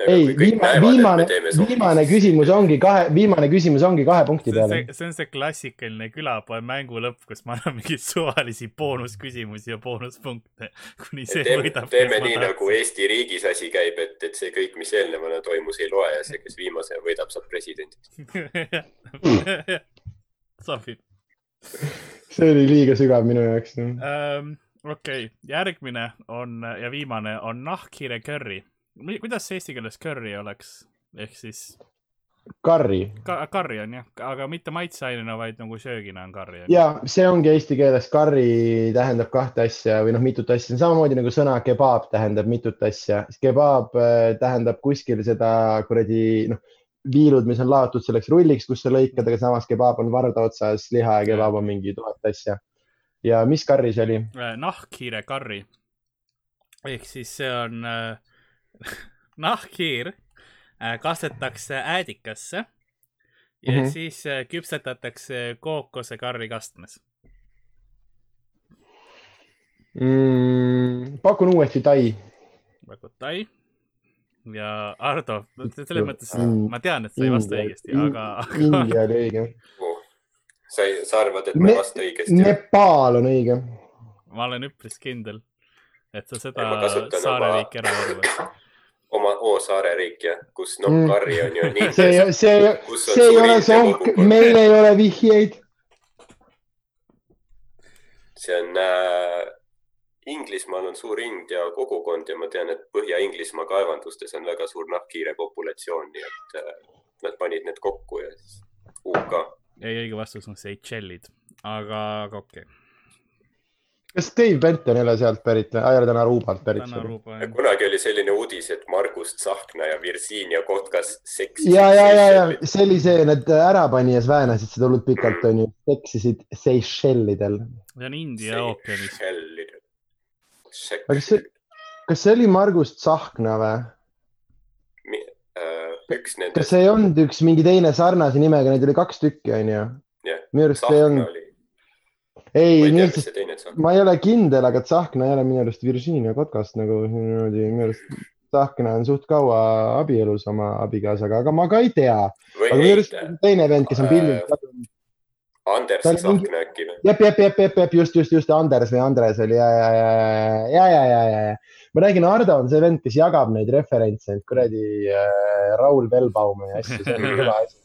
ei, viimane, viimane, viimane. küsimus ongi kahe, viimane küsimus ongi kahe punkti see on peale see,. on see klassikaline külapoe mängu lõpp, kus ma annan mingeid suvalisi boonusküsimusi ja boonuspunkte, kuni see teeme, võidab. teeme nii nagu Eesti riigis asi käib, et, et see kõik, mis eelnevana toimus, ei loe ja see, kes viimase võidab, saab presidendiks. sobib see oli liiga sügav minu jaoks no.. um,. okei okay., järgmine on ja viimane on nahkhiire curry. Kuidas see eesti keeles curry oleks, ehk siis Karri ka, curry on jah, aga mitte maitseainena, vaid nagu söögina on curry. ja see ongi eesti keeles karri tähendab kahte asja või noh, mitut asja, samamoodi nagu sõna kebaab tähendab mitut asja. kebaab äh, tähendab kuskil seda kuradi noh, viilud, mis on laotud selleks rulliks, kus sa lõikad, aga samas kebaab on varda otsas liha ja kebaab on mingi tuhat asja. ja mis karri see oli? nahkhiire curry ehk siis see on äh, nahkhiir äh, kastetakse äädikasse ja mm. -hmm. siis äh, küpsetatakse kookosekarri kastmes. mm,? pakun uuesti tai. Vakutai ja Ardo, selles mõttes Mm. ma tean, et sa ei vasta õigesti, aga, India oli õige. sa, sa arvad, et ma ei vasta õigesti? Nepaal on õige. ma olen üpris kindel, et sa Ei, seda saareriiki ära arvad. Oma O saareriik ja kus noh Mm., karri on ju nii. see, see, kus on see ei ole sonk, kogukond. meil ei ole vihjeid. see on äh,, Inglismaal on suur India kogukond ja ma tean, et Põhja-Inglismaa kaevandustes on väga suur nahkhiire populatsioon, nii et äh, nad panid need kokku ja siis UK. ei, õige vastus on Seychellid, aga, aga okei okay.. Kas Dave Benton ei ole sealt pärit või? aa, ei ole täna Aruubalt pärit. Kunagi oli selline uudis, et Margus Tsahkna ja Virginia Kotkas seksisid. ja, ja, ja, ja see oli see, need ärapanijas väänasid seda hullult pikalt, onju, eksisid Seychellidel. see on India ookeanis. Kas see- kas see oli Margus Tsahkna või? äh, üks kas nendest, see ei olnud üks mingi teine sarnase nimega, neid oli kaks tükki, onju? minu arust ei Tsahkna olnud, ei, ma ei ole kindel, aga Tsahkna ei ole minu arust Virginia Kotkast nagu niimoodi, minu arust Tsahkna on suht kaua abielus oma abikaasaga, aga ma ka ei tea. aga minu arust, teine vend, kes on Äh, pildil. Anders Tsahkna äkki või? jep, jep, jep, jep, jep, just, just, just Anders või Andres oli ja, ja, ja, ja, ja, ja, ja, ja. ma räägin, Ardo on see vend, kes jagab neid referentse, kuradi äh, Raul Velbaumi ja asju, see on kõva asi.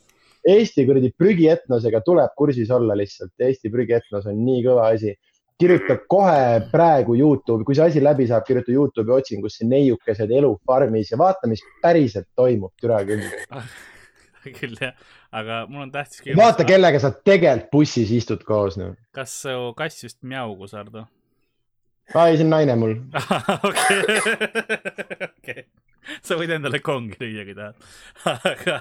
Eesti kuradi prügietnosega tuleb kursis olla lihtsalt, Eesti prügietnos on nii kõva asi. kirjuta kohe praegu Youtube'i, kui see asi läbi saab, kirjuta Youtube'i otsingusse neiukesed elu farmis ja vaata, mis päriselt toimub, türa küll. küll jah, aga mul on tähtis vaata, kellega sa tegelikult bussis istud koos, noh. kas su kass just mjaugus, Ardo? aa, ei, see on naine mul. okei. sa võid endale kongi lüüa, kui tahad. aga.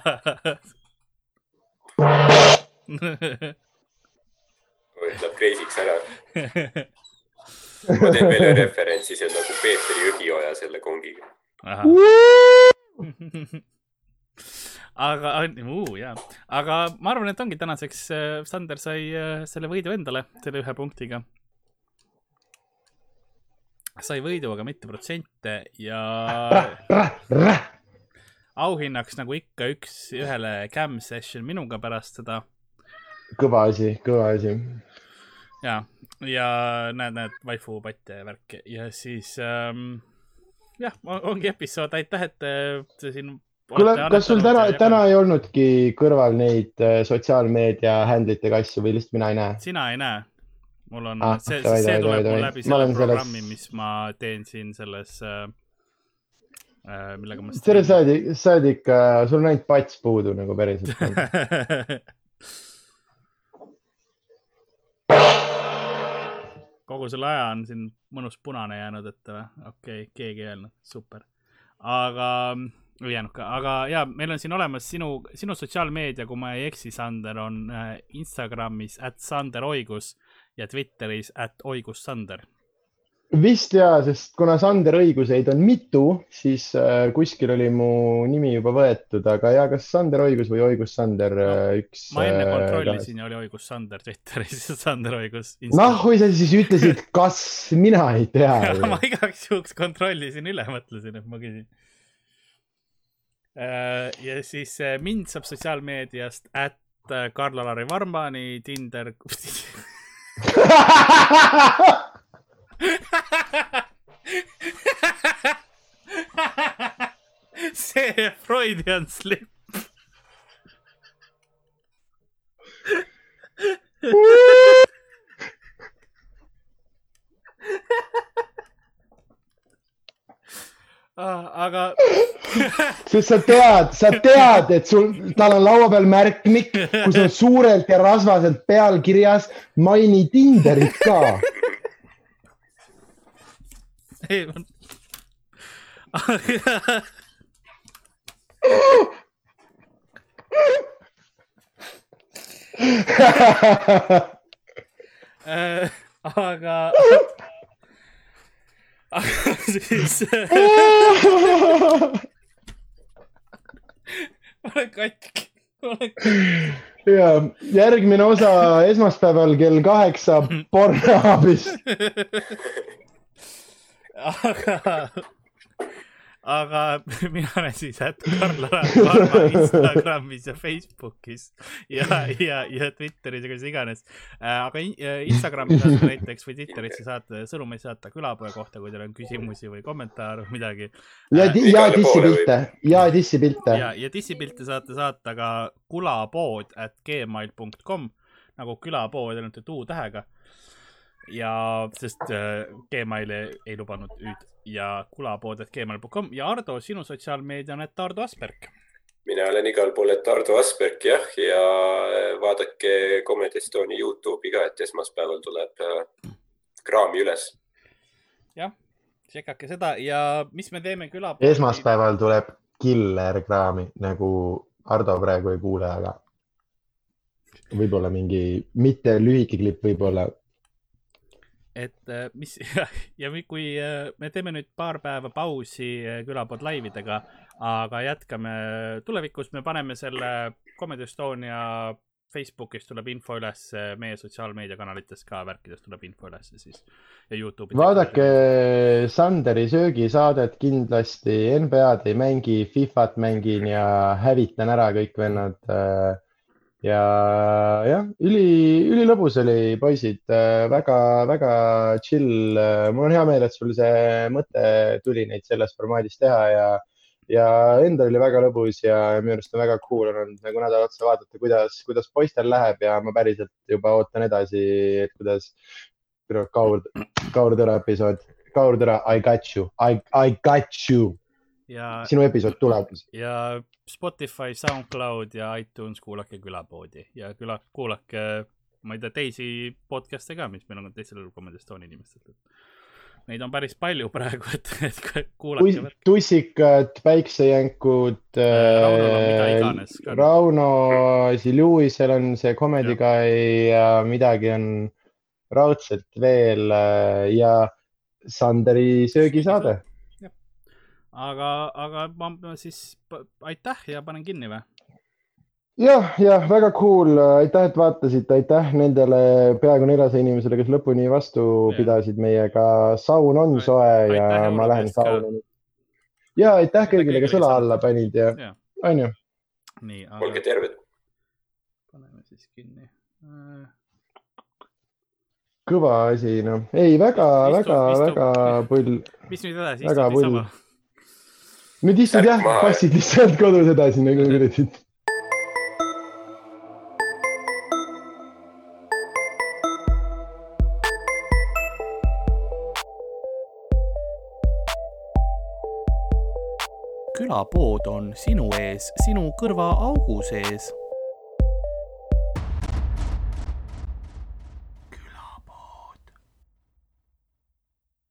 Läheb crazy'ks ära. ma teen veel ühe referentsi, see on nagu Peeter Jõgioja selle kongiga. aga, jaa, aga ma arvan, et ongi tänaseks, Sander sai äh, selle võidu endale, selle ühe punktiga. sai võidu, aga mitte protsente ja auhinnaks nagu ikka üks ühele cam session minuga pärast seda kõva asi, kõva asi. ja, ja näed, näed, waifu patte ja värki ja siis ähm, jah, ongi episood, aitäh, et äh, te siin. kuule, kas sul täna, täna ei olnudki kõrval neid äh, sotsiaalmeedia handle itega asju või lihtsalt mina ei näe? sina ei näe? mul on Ah, see, see davai, tuleb mul läbi selle programmi, mis ma teen siin selles äh,, äh, millega ma. tere, sa oled, sa oled ikka, sul on ainult pats puudu nagu päriselt. kogu selle aja on siin mõnus punane jäänud ette või? okei okay,, keegi ei öelnud, super. aga, ei jäänud ka, aga ja meil on siin olemas sinu, sinu sotsiaalmeedia, kui ma ei eksi, Sander, on äh, Instagramis at Sander Oigus ja Twitteris at Oigus Sander. Vist ja, sest kuna Sander õiguseid on mitu, siis äh, kuskil oli mu nimi juba võetud, aga ja kas Sander Õigus või Oigus Sander No, äh, üks. ma enne kontrollisin ja oli Oigus Sander Twitteris ja Sander Oigus. noh, kui sa siis ütlesid, kas mina ei tea ma. igaks juhuks kontrollisin üle, mõtlesin, et ma küsin. ja siis äh, mind saab sotsiaalmeediast at äh, Karl-Alari Varmani, Tinder. See Freudian slip. aga sest sa tead, sa tead, et sul, tal on laua peal märkmik, kus on suurelt ja rasvaselt peal kirjas maini Tinderit ka. ei, Äh, aga, aga siis ma olen katki, ma olen katki. ja järgmine osa esmaspäeval kell kaheksa Pornhubis. aga, aga mina olen siis at Karl Varma Instagramis ja Facebookis ja, ja, ja Twitteris ja kus iganes. aga in- äh, Instagramis saate näiteks või Twitterisse saate sõnumeid saata külapoe kohta, kui teil on küsimusi või kommentaare või midagi. ja, ja Igale poole dissipilte ja dissipilte. ja, ja dissipilte saate saata ka kulapood at gmail.com nagu külapood ainult et U-tähega. ja sest äh, Gmail ei, ei lubanud ü-d ja kulapood at gmail.com ja Ardo, sinu sotsiaalmeedia on, et Ardo Asperg. mina olen igal pool, et Ardo Asperg jah, ja vaadake Comedy Estonia Youtube'i ka, et esmaspäeval tuleb äh, kraami üles. jah, tšekake seda ja mis me teeme küla. esmaspäeval tuleb killer kraami, nagu Ardo praegu ei kuule, aga võib-olla mingi, mitte lühike klipp, võib-olla et äh, mis ja, ja kui äh, me teeme nüüd paar päeva pausi äh, külapood laividega, aga jätkame tulevikus, me paneme selle Comedy Estonia Facebookis tuleb info üles, meie sotsiaalmeediakanalites ka värkides tuleb info üles siis ja Youtube'is. vaadake Sanderi söögisaadet kindlasti, NBA-d ei mängi, Fifat mängin ja hävitan ära kõik vennad äh, ja jah, üli, ülilõbus oli, poisid väga,, väga-väga chill. mul on hea meel, et sul see mõte tuli neid selles formaadis teha ja, ja endal oli väga lõbus ja minu arust on väga cool olnud nagu nädal otsa vaadata, kuidas, kuidas poistel läheb ja ma päriselt juba ootan edasi, et kuidas Kaur, Kaur Tõra episood, Kaur Tõra, I got you, I, I got you ja, sinu episood tuleb. ja Spotify, SoundCloud ja iTunes kuulake külapoodi ja küla, kuulake, ma ei tea, teisi podcast'e ka, mis meil on teistel Comedy Estonia inimestel. Neid on päris palju praegu, et, et kuulake. tussikad, päiksejänkud äh,. Rauno, siis Lewisel on see Comedy Guy ja midagi on raudselt veel äh, ja Sanderi söögisaade aga, aga ma siis aitäh ja panen kinni või? jah, jah, väga cool, aitäh, et vaatasite, aitäh nendele peaaegu neljasaja inimesele, kes lõpuni vastu ja. pidasid meiega. saun on soe ja aitäh, ma lähen sauna. ja aitäh kõigile, kes õla alla panid ja, ja., onju. nii aga.... olge terved. paneme siis kinni äh kõva asi, noh, ei väga, väga, väga pull. mis nüüd edasi, istud niisama? Nüüd istud jah, passid lihtsalt kodus edasi nagu kuradi. külapood on sinu ees, sinu kõrvaaugu sees